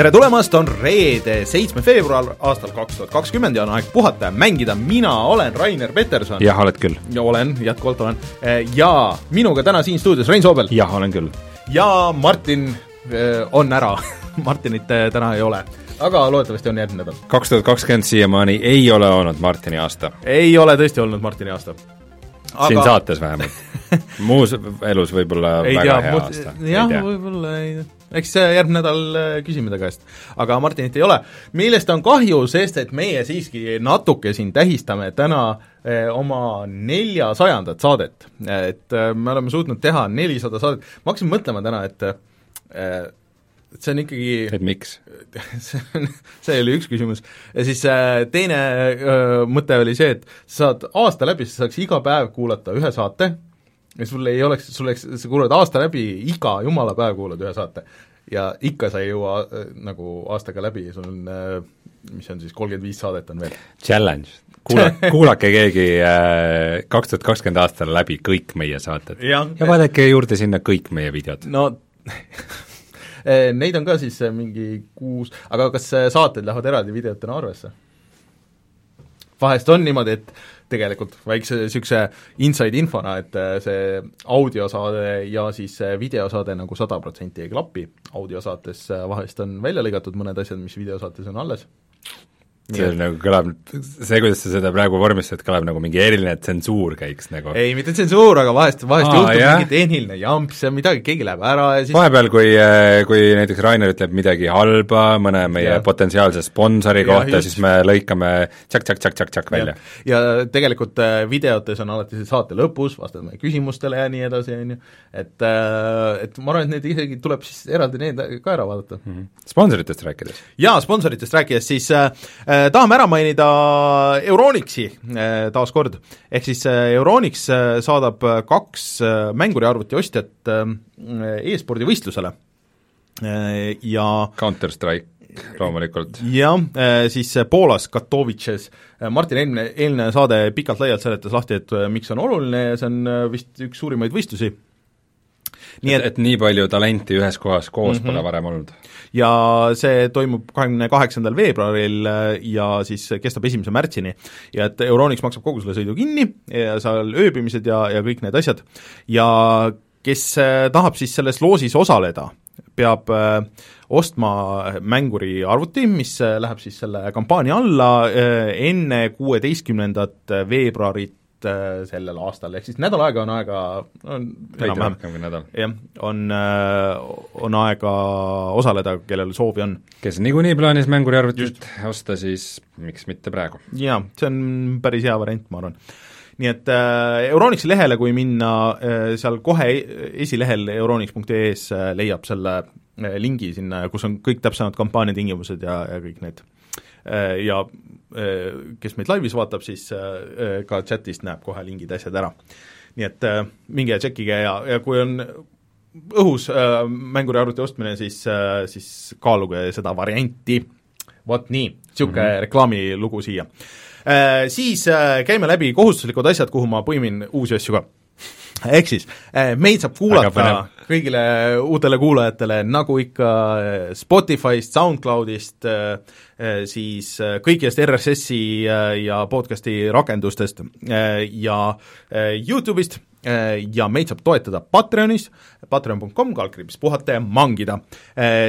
tere tulemast, on reede, seitsme veebruar aastal kaks tuhat kakskümmend ja on aeg puhata ja mängida, mina olen Rainer Peterson. jah, oled küll. olen, jätkuvalt olen. ja minuga täna siin stuudios Rein Soobel. jah, olen küll. ja Martin äh, on ära Martinit äh, täna ei ole aga loodetavasti on järgmine nädal. kaks tuhat kakskümmend siiamaani ei ole olnud Martini aasta. ei ole tõesti olnud Martini aasta. Aga... siin saates vähemalt muus elus võib-olla väga tea, hea aasta. jah, võib-olla ei, eks järgmine nädal äh, küsime ta käest. aga Martinit ei ole, millest on kahju, sest et meie siiski natuke siin tähistame täna eh, oma neljasajandat saadet. et eh, me oleme suutnud teha nelisada saadet, ma hakkasin mõtlema täna, et et see on ikkagi et miks? see oli üks küsimus. ja siis äh, teine äh, mõte oli see, et sa saad aasta läbi, sa saaks iga päev kuulata ühe saate ja sul ei oleks, sul oleks, sa kuulad aasta läbi, iga jumala päev kuulad ühe saate. ja ikka sa ei jõua äh, nagu aastaga läbi, sul on äh, mis on siis, kolmkümmend viis saadet on veel. Challenge, kuula, kuulake keegi äh, kaks tuhat kakskümmend aastal läbi kõik meie saated. ja vaadake juurde sinna kõik meie videod. no Eh, neid on ka siis eh, mingi kuus, aga kas saated lähevad eraldi videotena arvesse? vahest on niimoodi, et tegelikult väikse niisuguse inside infona, et see audiosaade ja siis videosaade nagu sada protsenti ei klapi, audiosaates vahest on välja lõigatud mõned asjad, mis videosaates on alles see on nagu kõlab, see, kuidas sa seda praegu vormistad, kõlab nagu mingi eriline tsensuur käiks nagu. ei, mitte tsensuur, aga vahest, vahest Aa, juhtub jah? mingi tehniline jamps ja midagi, keegi läheb ära ja siis vahepeal, kui, äh, kui näiteks Rainer ütleb midagi halba mõne meie ja. potentsiaalse sponsori ja, kohta, siis me lõikame tšak-tšak-tšak-tšak-tšak välja. ja tegelikult äh, videotes on alati see saate lõpus, vastame küsimustele ja nii edasi, on ju, et äh, et ma arvan, et need isegi tuleb siis eraldi need ka ära vaadata mm. -hmm. sponsoritest rääkides? jaa, sponsoritest rääkides, siis Äh, tahame ära mainida Euronixi äh, taas kord, ehk siis äh, Euronix saadab kaks mänguriarvuti ostjat e-spordivõistlusele ja Counter-Strike loomulikult. jah, siis Poolas, Katowices, Martin eelmine, eelmine saade pikalt-laialt seletas lahti, et miks see on oluline ja see on vist üks suurimaid võistlusi. Nii et, et, et nii palju talenti ühes kohas koos mm -hmm. pole varem olnud? ja see toimub kahekümne kaheksandal veebruaril äh, ja siis kestab esimese märtsini. ja et Euronix maksab kogu selle sõidu kinni ja seal ööbimised ja, ja kõik need asjad ja kes äh, tahab siis selles loosis osaleda, peab äh, ostma mänguri arvuti, mis läheb siis selle kampaania alla enne kuueteistkümnendat veebruarit sellel aastal, ehk siis nädal aega on aega, on rohkem kui nädal. jah, on, äh, on aega osaleda, kellel soovi on. kes niikuinii plaanis mänguriarvutit osta, siis miks mitte praegu? jaa, see on päris hea variant, ma arvan nii et äh, Euronixi lehele, kui minna äh,, seal kohe esilehel euronix.ee-s äh, leiab selle äh, lingi sinna, kus on kõik täpsemad kampaania tingimused ja, ja kõik need äh, ja Äh, kes meid laivis vaatab, siis äh, äh, ka chatist näeb kohe lingid, asjad ära. nii et minge ja tšekkige ja, ja kui on õhus äh, mänguriarvuti ostmine, siis äh,, siis kaaluge seda varianti. vot nii, niisugune mm -hmm. reklaamilugu siia äh,. Siis äh, käime läbi kohustuslikud asjad, kuhu ma põimin uusi asju ka ehk siis meid saab kuulata kõigile uutele kuulajatele, nagu ikka Spotify'st, SoundCloudist, siis kõigist RSS-i ja podcast'i rakendustest ja Youtube'ist ja meid saab toetada Patreonis, patreon.com, kaldkriips puhata ja mangida.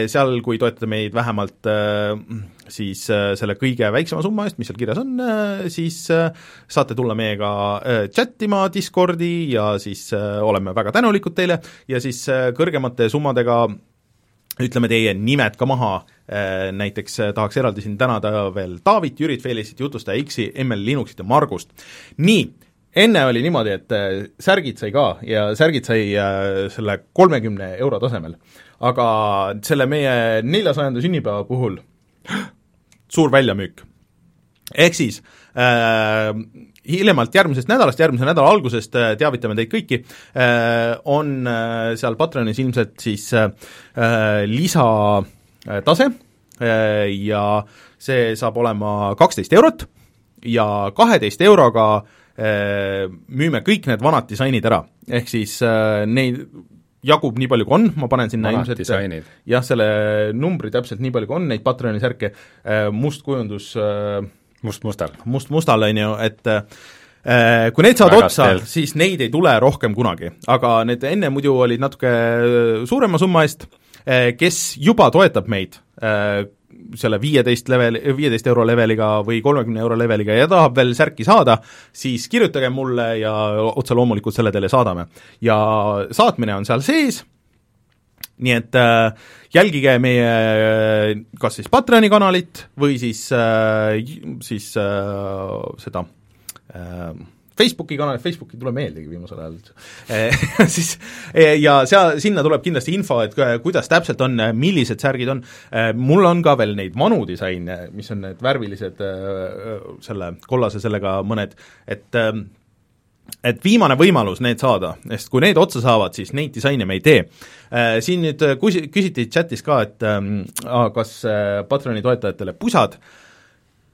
Seal, kui toetate meid vähemalt siis selle kõige väiksema summa eest, mis seal kirjas on, siis saate tulla meiega chat ima Discordi ja siis oleme väga tänulikud teile ja siis kõrgemate summadega ütleme teie nimed ka maha, näiteks tahaks eraldi siin tänada veel Taavit, Jürit, Felicit, Jutustaja X-i, ML Linuxit ja Margust. nii, enne oli niimoodi, et särgid sai ka ja särgid sai selle kolmekümne euro tasemel. aga selle meie neljasajanda sünnipäeva puhul suur väljamüük. ehk siis äh, hiljemalt järgmisest nädalast, järgmise nädala algusest äh, teavitame teid kõiki, äh, on äh, seal Patreonis ilmselt siis lisatase ja see saab olema kaksteist eurot ja kaheteist euroga müüme kõik need vanad disainid ära, ehk siis neid jagub nii palju, kui on, ma panen sinna Vanad ilmselt jah, selle numbri täpselt nii palju, kui on neid Patreoni särke, äh, must kujundus äh, must-mustal. must-mustal, on ju, et kui need saavad otsa, siis neid ei tule rohkem kunagi, aga need enne muidu olid natuke suurema summa eest, kes juba toetab meid, selle viieteist level, viieteist euro leveliga või kolmekümne euro leveliga ja tahab veel särki saada, siis kirjutage mulle ja otse loomulikult selle teile saadame. ja saatmine on seal sees, nii et äh, jälgige meie äh, kas siis Patreoni kanalit või siis äh,, siis äh, seda äh, Facebooki kanal, Facebooki ei tule meeldegi viimasel ajal üldse. Eh, siis eh, ja seal, sinna tuleb kindlasti info, et kuidas täpselt on, millised särgid on, mul on ka veel neid vanu disaine, mis on need värvilised selle kollase sellega mõned, et et viimane võimalus need saada, sest kui need otsa saavad, siis neid disaine me ei tee. Siin nüüd kus-, küsiti chatis ka, et kas Patreoni toetajatele pusad äh,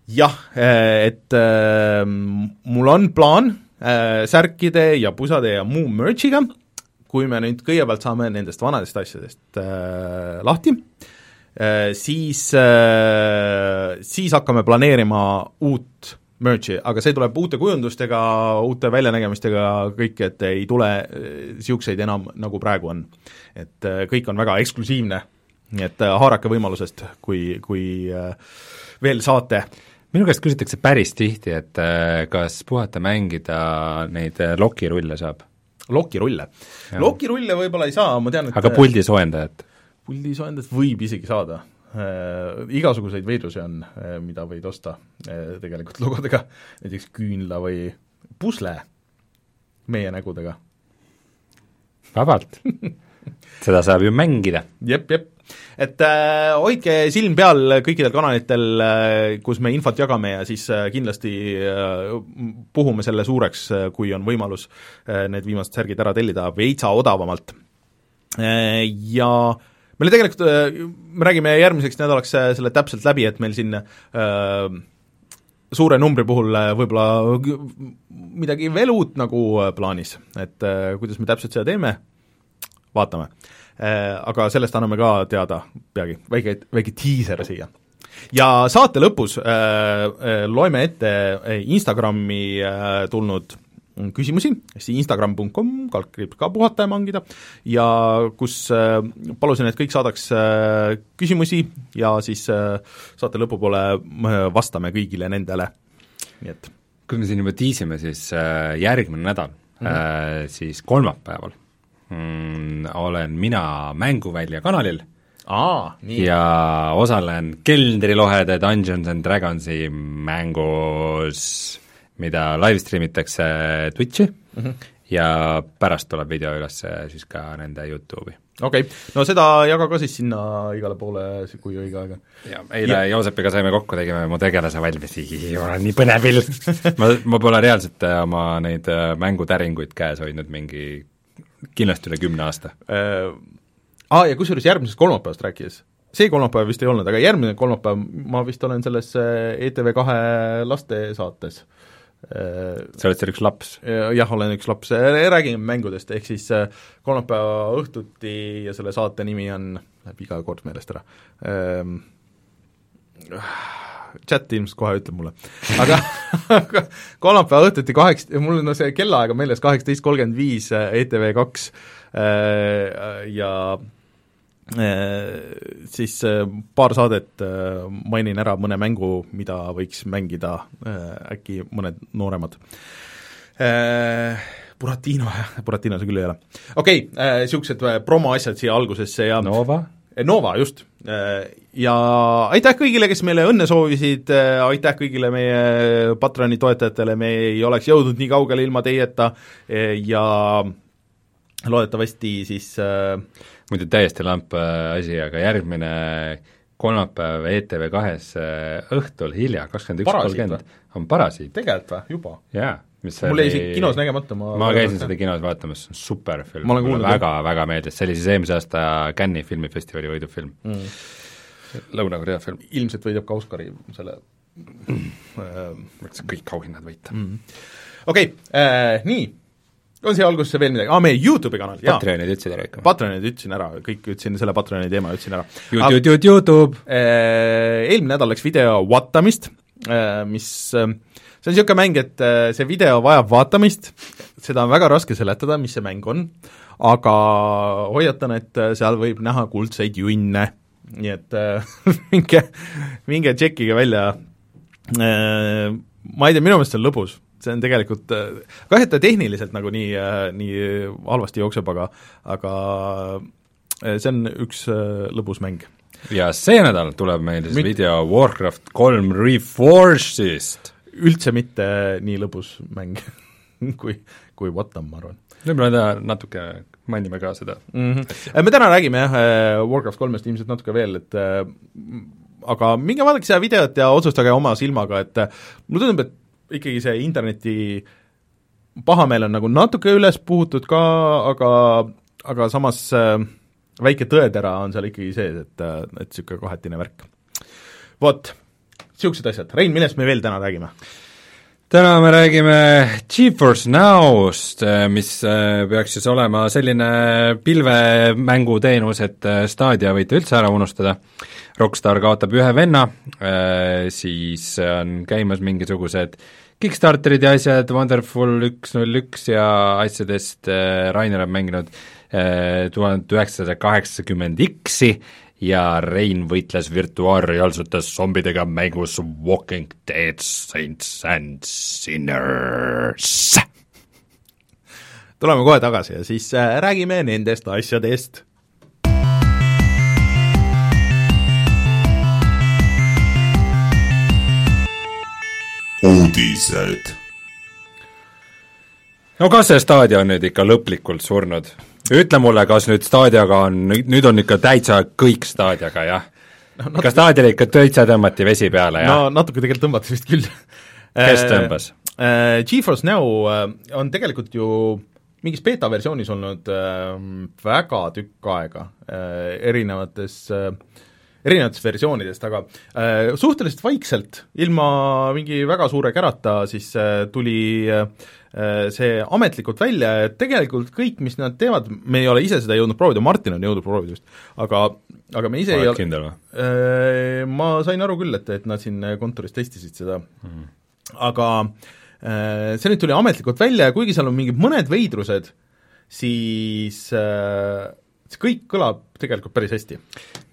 jah, eh, et äh, mul on plaan äh, särkide ja pusade ja muu merch'iga, kui me nüüd kõigepealt saame nendest vanadest asjadest äh, lahti äh,, siis äh,, siis hakkame planeerima uut merch'i, aga see tuleb uute kujundustega, uute väljanägemistega, kõik, et ei tule niisuguseid enam, nagu praegu on. et äh, kõik on väga eksklusiivne, nii et äh, haarake võimalusest, kui, kui veel saate minu käest küsitakse päris tihti, et kas puhata mängida neid lokirulle saab? lokirulle? lokirulle võib-olla ei saa, ma tean, et aga puldisoojendajat? puldisoojendajat võib isegi saada. Igasuguseid veidrusi on äh,, mida võid osta äh, tegelikult logodega, näiteks küünla või pusle meie nägudega. vabalt seda saab ju mängida. jep, jep et äh, hoidke silm peal kõikidel kanalitel äh,, kus me infot jagame ja siis äh, kindlasti äh, puhume selle suureks äh,, kui on võimalus äh, need viimased särgid ära tellida veitsa odavamalt äh,. Ja meil tegelikult äh,, me räägime järgmiseks nädalaks äh, selle täpselt läbi, et meil siin äh, suure numbri puhul äh, võib-olla midagi veel uut nagu plaanis, et äh, kuidas me täpselt seda teeme, vaatame. Äh, aga sellest anname ka teada peagi, väike, väike diiser siia. ja saate lõpus äh, loeme ette Instagrami tulnud küsimusi, siis instagram.com, kaldkriips ka puhata ja mangida, ja kus äh, palusin, et kõik saadaks äh, küsimusi ja siis äh, saate lõpupoole vastame kõigile nendele, nii et kui me siin juba tiisime, siis järgmine nädal mm, -hmm. siis kolmapäeval mm, olen mina Mänguvälja kanalil Aa, nii. ja osalen Keldrilohede Dungeons and Dragonsi mängus, mida live stream itakse Twitchi mm -hmm. ja pärast tuleb video üles siis ka nende YouTube'i. okei okay., no seda jaga ka siis sinna igale poole, kui õige aeg on. ja eile ja. Joosepiga saime kokku, tegime mu tegelase valmis, olen nii põnevil ma, ma pole reaalselt oma neid äh, mängutäringuid käes hoidnud mingi kindlasti üle kümne aasta äh,. Aa, ja kusjuures järgmisest kolmapäevast rääkides, see kolmapäev vist ei olnud, aga järgmine kolmapäev ma vist olen selles äh, ETV kahe lastesaates äh, sa oled seal üks laps? jah, olen üks laps, äh, räägime mängudest, ehk siis kolmapäeva õhtuti ja selle saate nimi on, läheb iga kord meelest ära ähm,, chat ilmselt kohe ütleb mulle. aga kolmapäeva õhtuti kaheksa, mul on no see kellaaeg on meeles, kaheksateist kolmkümmend viis ETV kaks äh, ja äh, siis äh, paar saadet mainin ära mõne mängu, mida võiks mängida äkki mõned nooremad. Buratino, Buratino see küll ei ole. okei okay,, niisugused promoasjad siia algusesse ja Nova? Nova, just ja aitäh kõigile, kes meile õnne soovisid, aitäh kõigile meie Patroni toetajatele, me ei oleks jõudnud nii kaugele ilma teieta ja loodetavasti siis äh, muidu täiesti lamp äh, asi, aga järgmine kolmapäev ETV kahes äh, õhtul hilja, kakskümmend üks kolmkümmend, on Parasiit. tegelikult või, juba? jaa mis mul jäi isegi kinos nägemata, ma ma käisin seda kinos vaatamas, see on super film, mulle väga, väga meeldis, see oli siis eelmise aasta Cannes'i filmifestivali võidufilm mm. Lõuna-Korea film. ilmselt võidab ka Oscari selle mm. äh, kõik auhinnad võita. Mm.. okei okay, äh,, nii, on siia algusesse veel midagi, aa, meie YouTube'i kanal, jaa. Patreonid ütlesid ära ikka? Patreonid ütlesin ära, kõik ütlesin, selle Patreoni teema ütlesin ära. YouTube, YouTube! Äh, eelmine nädal läks video vaatamist, äh, mis, äh, see on niisugune mäng, et see video vajab vaatamist, seda on väga raske seletada, mis see mäng on, aga hoiatan, et seal võib näha kuldseid junne, nii et minge, minge tšekkige välja, ma ei tea, minu meelest see on lõbus see on tegelikult, kahju, et ta tehniliselt nagu nii, nii halvasti jookseb, aga aga see on üks lõbus mäng. ja see nädal tuleb meil siis Mit... video Warcraft kolm Reforged'ist. üldse mitte nii lõbus mäng kui, kui Whatam, ma arvan. võib-olla natuke mainime ka seda mm. -hmm. me täna räägime jah, Warcraft kolmest ilmselt natuke veel, et aga minge vaadake seda videot ja otsustage oma silmaga, et mulle tundub, et ikkagi see interneti pahameel on nagu natuke üles puhutud ka, aga, aga samas äh, väike tõetera on seal ikkagi sees, et, äh, et niisugune kahetine värk. vot, niisugused asjad, Rein, millest me veel täna räägime? täna me räägime GeForce Nowst, äh, mis peaks siis olema selline pilvemänguteenus, et Stadia võite üldse ära unustada. Rockstar kaotab ühe venna, siis on käimas mingisugused Kickstarterid ja asjad, Wonderful üks null üks ja asjadest Rainer on mänginud tuhat üheksasada kaheksakümmend X-i ja Rein võitles virtuaalreaalsutes zombidega mängus Walking Dead Saints and Sinners. tuleme kohe tagasi ja siis äh, räägime nendest asjadest. Uudised. no kas see staadion nüüd ikka lõplikult surnud? ütle mulle, kas nüüd staadiaga on, nüüd on ikka täitsa kõik staadiaga, jah no,? Natuke... kas staadionile ikka täitsa tõmmati vesi peale, jah? no natuke tegelikult tõmmati vist küll kes äh, tõmbas uh,? GeForce Now uh, on tegelikult ju mingis beeta versioonis olnud väga tükk aega erinevates erinevatest versioonidest, aga äh, suhteliselt vaikselt, ilma mingi väga suure kärata, siis äh, tuli äh, see ametlikult välja, et tegelikult kõik, mis nad teevad, me ei ole ise seda jõudnud proovida, Martin on jõudnud proovida just, aga aga me ise Oled ei ole kindel või? Äh, ma sain aru küll, et, et nad siin kontoris testisid seda mm, -hmm. aga äh, see nüüd tuli ametlikult välja ja kuigi seal on mingid mõned veidrused, siis äh, see kõik kõlab tegelikult päris hästi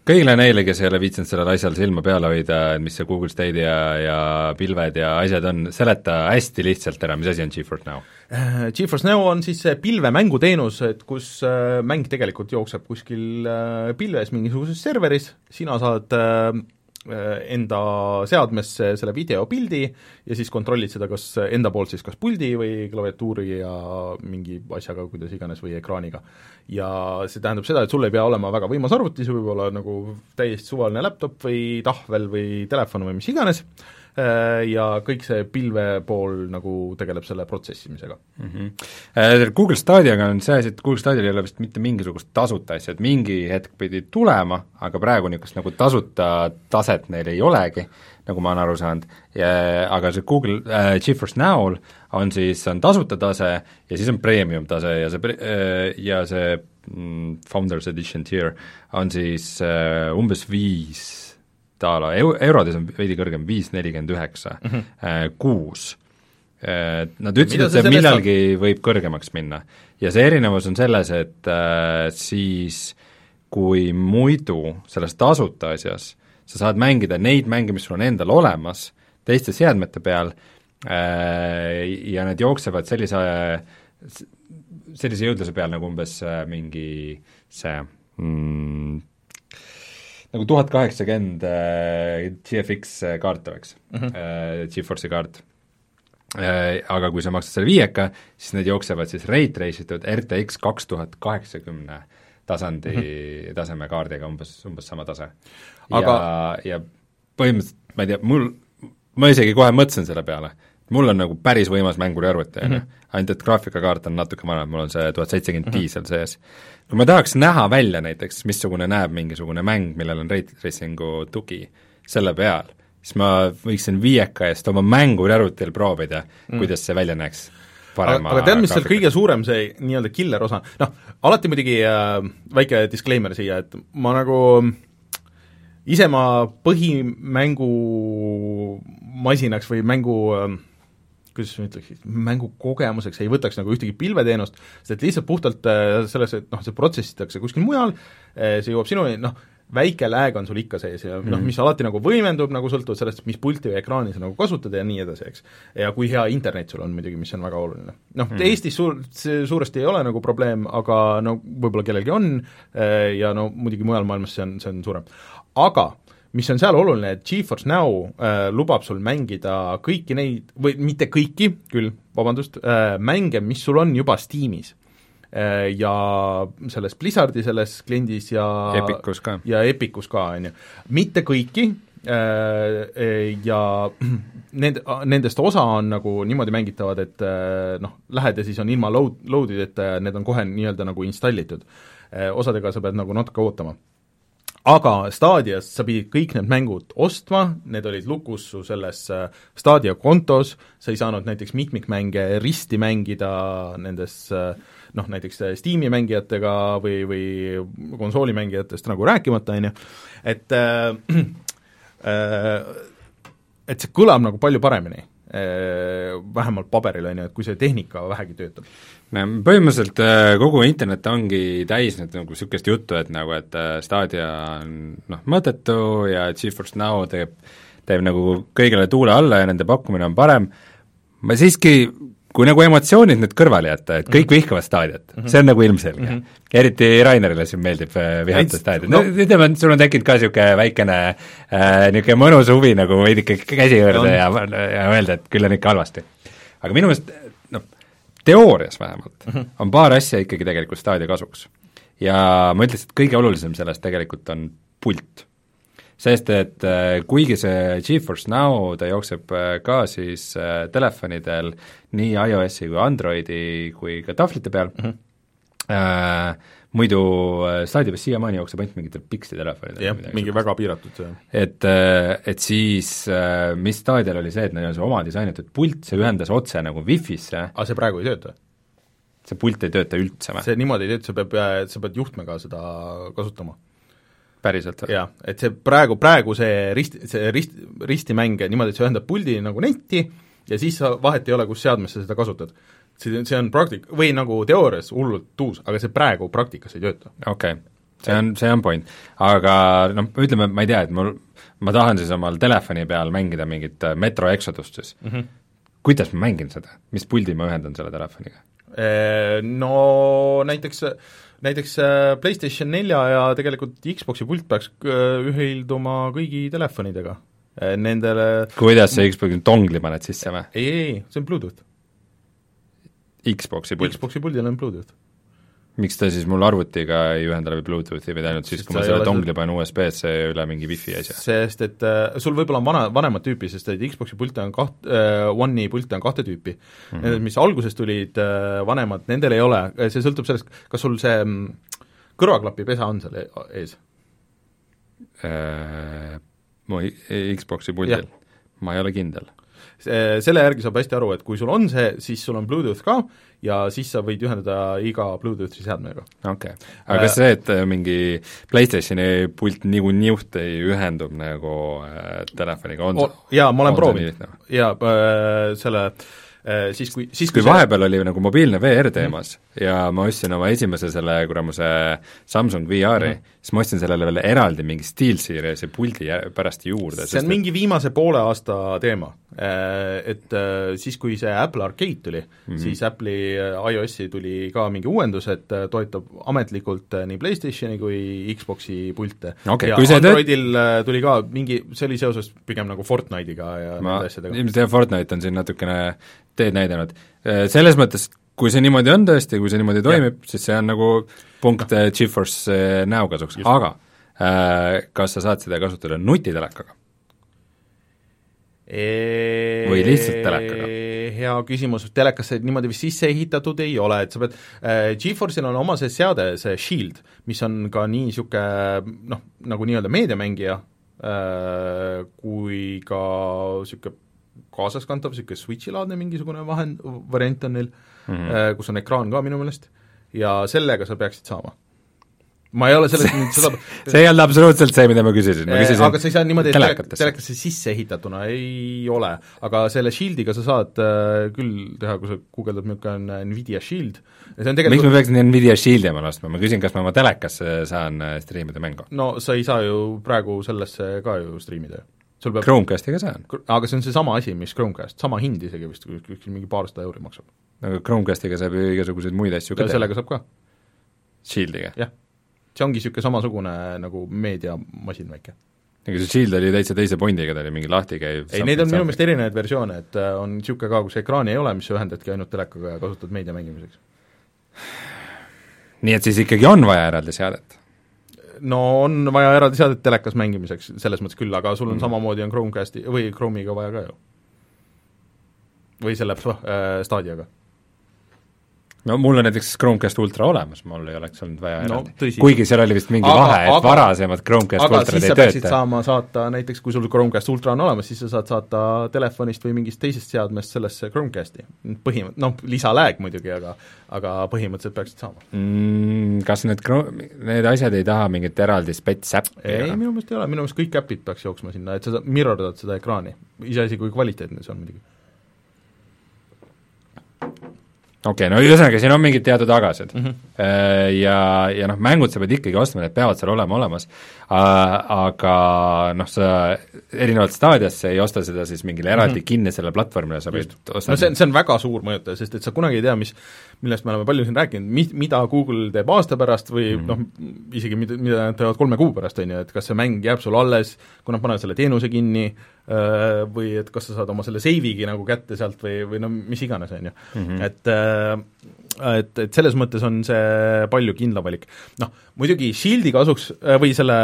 kõigile neile, kes ei ole viitsinud sellel asjal silma peal hoida, mis see Google Stadia ja, ja pilved ja asjad on, seleta hästi lihtsalt ära, mis asi on GeForce Now? Äh, GeForce Now on siis pilvemänguteenus, et kus äh, mäng tegelikult jookseb kuskil äh, pilves mingisuguses serveris, sina saad enda seadmesse selle videopildi ja siis kontrollid seda kas enda poolt siis kas puldi või klaviatuuri ja mingi asjaga, kuidas iganes, või ekraaniga. ja see tähendab seda, et sul ei pea olema väga võimas arvuti, see võib olla nagu täiesti suvaline laptop või tahvel või telefon või mis iganes, Äh, ja kõik see pilve pool nagu tegeleb selle protsessimisega mm. -hmm. Google Stadiaga on see asi, et Google Stadial ei ole vist mitte mingisugust tasuta asja, et mingi hetk pidi tulema, aga praegu niisugust nagu tasuta taset neil ei olegi, nagu ma olen aru saanud, aga see Google äh,, GeForce Now'l on siis, on tasuta tase ja siis on premium tase ja see äh, ja see mm, Founders Edition tier on siis äh, umbes viis a la eu-, eurodes on veidi kõrgem, viis nelikümmend üheksa mhm. äh, kuus. Äh, nad ütlesid, et see millalgi on? võib kõrgemaks minna. ja see erinevus on selles, et äh, siis kui muidu selles tasuta asjas sa saad mängida neid mänge, mis sul on endal olemas, teiste seadmete peal äh, ja need jooksevad sellise, sellise jõudluse peal nagu umbes äh, mingi see mm, nagu tuhat kaheksakümmend äh, GFX kaart oleks mm, -hmm. äh, GeForce'i kaart äh,. Aga kui sa maksad selle viieka, siis need jooksevad siis rate race itud RTX kaks tuhat kaheksakümne tasandi mm, -hmm. taseme kaardiga umbes, umbes sama tase aga.... ja, ja põhimõtteliselt ma ei tea, mul, ma isegi kohe mõtlesin selle peale, mul on nagu päris võimas mänguriarvuti, on ju, mhm. ainult et graafikakaart on natuke vanem, mul on see tuhat seitsekümmend Ti mhm. seal sees kui ma tahaks näha välja näiteks, missugune näeb mingisugune mäng, millel on ray tracing'u tugi selle peal, siis ma võiksin viieka eest oma mänguri arvutil proovida mm., kuidas see välja näeks parema aga tead, mis seal kõige suurem see nii-öelda killer osa, noh, alati muidugi äh, väike disclaimer siia, et ma nagu ise ma põhimängumasinaks või mängu äh, kuidas ma ütleks, mängukogemuseks ei võtaks nagu ühtegi pilveteenust, sest et lihtsalt puhtalt äh, selles, et noh, see protsessitakse kuskil mujal, see jõuab sinuni, noh, väike lag on sul ikka sees ja noh, mis alati nagu võimendub, nagu sõltuvalt sellest, mis pulti või ekraani sa nagu kasutad ja nii edasi, eks. ja kui hea internet sul on muidugi, mis on väga oluline. noh mm -hmm. Eestis suur, see suuresti ei ole nagu probleem, aga no võib-olla kellelgi on eh, ja no muidugi mujal maailmas see on, see on suurem. aga mis on seal oluline, et GeForce Now äh, lubab sul mängida kõiki neid, või mitte kõiki küll, vabandust äh,, mänge, mis sul on juba Steamis äh, ja selles Blizzardi selles kliendis ja Epicus ka. ja Epicus ka, on ju. mitte kõiki äh, ja need, nendest osa on nagu niimoodi mängitavad, et äh, noh, lähed ja siis on ilma load, load'ideta ja need on kohe nii-öelda nagu installitud. Osadega sa pead nagu natuke ootama aga Stadias sa pidid kõik need mängud ostma, need olid lukus su selles äh, Stadia kontos, sa ei saanud näiteks mitmikmänge risti mängida nendes äh, noh, näiteks Steam'i mängijatega või, või konsoolimängijatest nagu rääkimata, on ju, et äh, äh, et see kõlab nagu palju paremini. äh,, vähemalt paberil, on ju, et kui see tehnika vähegi töötab. No põhimõtteliselt äh, kogu internet ongi täis nüüd nagu niisugust juttu, et nagu, et äh, Stadia on noh, mõttetu ja GeForce Now teeb, teeb nagu kõigele tuule alla ja nende pakkumine on parem, ma siiski, kui nagu emotsioonid nüüd kõrvale jätta, et kõik mm -hmm. vihkavad Stadiat mm, -hmm. see on nagu ilmselge mm. -hmm. eriti Rainerile siin meeldib äh, vihata Stadiat no., ütleme, et sul on tekkinud ka niisugune väikene äh, niisugune mõnus huvi nagu veidike käsi juurde ja, ja öelda, et küll on ikka halvasti. aga minu meelest noh, teoorias vähemalt mm, -hmm. on paar asja ikkagi tegelikult staadio kasuks. ja ma ütleks, et kõige olulisem sellest tegelikult on pult. Sest et äh, kuigi see GeForce Now, ta jookseb äh, ka siis äh, telefonidel nii iOS-i kui Androidi kui ka tahvlite peal mm, -hmm. äh, muidu Stadia peal siiamaani jookseb ainult mingitel Pixi telefonidel. jah, mingi väga piiratud see. et, et siis mis Stadial oli see, et neil on see oma disainitud pult, see ühendas otse nagu Wi-Fi-sse. aga see praegu ei tööta? see pult ei tööta üldse või? see niimoodi ei tööta, sa pead, sa pead juhtmega seda kasutama. Päriselt või? jah, et see praegu, praegu see rist, see rist, ristimäng niimoodi, et see ühendab puldi nagu netti ja siis sa, vahet ei ole, kus seadmes sa seda kasutad see, see on praktik-, või nagu teoorias hullult uus, aga see praegu praktikas ei tööta. okei okay., see on, see on point. aga noh, ütleme, ma ei tea, et mul, ma tahan siis omal telefoni peal mängida mingit äh, Metro Exodust siis mm. -hmm. kuidas ma mängin seda, mis puldi ma ühendan selle telefoniga? No näiteks näiteks äh, PlayStation nelja ja tegelikult Xboxi pult peaks äh, ühilduma kõigi telefonidega. Nendele kuidas sa Xboxi dongli paned sisse või? ei, ei, ei, see on Bluetooth Xboxi pult? Xboxi puldil on Bluetooth. Miks ta siis mul arvutiga ei ühenda läbi Bluetoothi, vaid ainult siis, kui ma selle dongli panen USB-sse üle mingi wifi asja? sest et äh, sul võib-olla on vana, vanemat tüüpi, sest et Xboxi pilte on kaht- äh,, One'i pilte on kahte tüüpi mm. -hmm. Need, mis alguses tulid äh, vanemad, nendel ei ole, see sõltub sellest, kas sul see mm, kõrvaklapipesa on seal e-, ees äh,? mu Xboxi puldil? ma ei ole kindel selle järgi saab hästi aru, et kui sul on see, siis sul on Bluetooth ka ja siis sa võid ühendada iga Bluetoothi seadmega. okei okay., aga kas see, et äh, mingi PlayStationi pult nagu niuhti ühendub nagu äh, telefoniga, on oh, jaa, ma olen proovinud, jaa äh,, selle äh, siis kui, siis kui, kui vahepeal see... oli nagu mobiilne VR teemas mm -hmm. ja ma ostsin oma esimese selle kuramuse Samsung VR-i mm, -hmm. siis ma ostsin sellele veel eraldi mingi SteelSeries'i puldi pärast juurde. see on mingi viimase poole aasta teema et äh, siis, kui see Apple Arcade tuli mm, -hmm. siis Apple'i äh, iOS-i tuli ka mingi uuendus, et toetab ametlikult nii PlayStationi kui Xbox'i pilte okay,. ja Androidil tööt... tuli ka mingi, see oli seoses pigem nagu Fortnite'iga ja ma, nende asjadega. ilmselt jah, Fortnite on siin natukene teed näidanud. Selles mõttes, kui see niimoodi on tõesti, kui see niimoodi toimib, siis see on nagu punkt no. GeForce näo kasuks, aga äh, kas sa saad seda kasutada nutitelekaga? Või lihtsalt telekaga? hea küsimus, telekasse niimoodi vist sisse ehitatud ei ole, et sa pead äh,, GeForce'il on oma see seade, see Shield, mis on ka nii niisugune noh, nagu nii-öelda meediamängija äh,, kui ka niisugune kaasaskantav, niisugune Switchi-laadne mingisugune vahend, variant on neil mm, -hmm. kus on ekraan ka minu meelest, ja sellega sa peaksid saama ma ei ole sellest nüüd seda see ei olnud absoluutselt see, mida ma küsisin, ma küsisin aga sa ei saa niimoodi, telekatesse, telekasse sisse ehitatuna ei ole, aga selle Shieldiga sa saad äh, küll teha, kui sa guugeldad, niisugune on Nvidia Shield, see on tegelikult miks ma peaksin Nvidia Shieldi omale ostma, ma küsin, kas ma oma telekasse saan äh, striimida mängu? no sa ei saa ju praegu sellesse ka ju striimida ju sul peab Chromecastiga saan. aga see on seesama asi, mis Chromecast, sama hind isegi vist, kuskil mingi paarsada euri maksab. aga Chromecastiga saab ju igasuguseid muid asju ka teha. sellega saab ka. Shieldiga? jah see ongi niisugune samasugune nagu meediamasin väike. ega see Shield oli täitsa teise pondiga, ta oli mingi lahtikäiv ei, neid on minu meelest erinevaid versioone, et äh, on niisugune ka, kus ekraani ei ole, mis sa ühendadki ainult telekaga ja kasutad meedia mängimiseks. nii et siis ikkagi on vaja eraldi seadet? no on vaja eraldi seadet telekas mängimiseks, selles mõttes küll, aga sul on mm. samamoodi on Chromecasti või Chrome'iga vaja ka ju. või selle äh, Stadiaga no mul on näiteks Chromecast Ultra olemas, mul ei oleks olnud vaja no, eraldi. kuigi seal oli vist mingi aga, vahe, et aga, varasemad Chromecast aga Ultrad ei tööta. saama saata näiteks, kui sul Chromecast Ultra on olemas, siis sa saad saata telefonist või mingist teisest seadmest sellesse Chromecasti. põhimõtt-, noh, lisalääg muidugi, aga aga põhimõtteliselt peaksid saama mm,. Kas need Chrome, need asjad ei taha mingit eraldi spets äppi? ei, minu meelest ei ole, minu meelest kõik äpid peaks jooksma sinna, et sa mirrordad seda ekraani, iseasi, kui kvaliteetne see on muidugi okei okay,, no ühesõnaga, siin on mingid teatud tagased mm. -hmm. Ja, ja noh, mängud sa pead ikkagi ostma, need peavad seal olema olemas, aga noh, sa erinevalt Stadiast sa ei osta seda siis mingile eraldi mm -hmm. kinnisele platvormile, sa võid osta no see on, see on väga suur mõjutaja, sest et sa kunagi ei tea, mis, millest me oleme palju siin rääkinud, mi-, mida Google teeb aasta pärast või mm noh, isegi mida, mida nad teevad kolme kuu pärast, on ju, et kas see mäng jääb sul alles, kui nad panevad selle teenuse kinni, või et kas sa saad oma selle seive'igi nagu kätte sealt või, või no mis iganes, on ju. Mhm. et et, et selles mõttes on see palju kindlam valik. noh, muidugi Shieldi kasuks või selle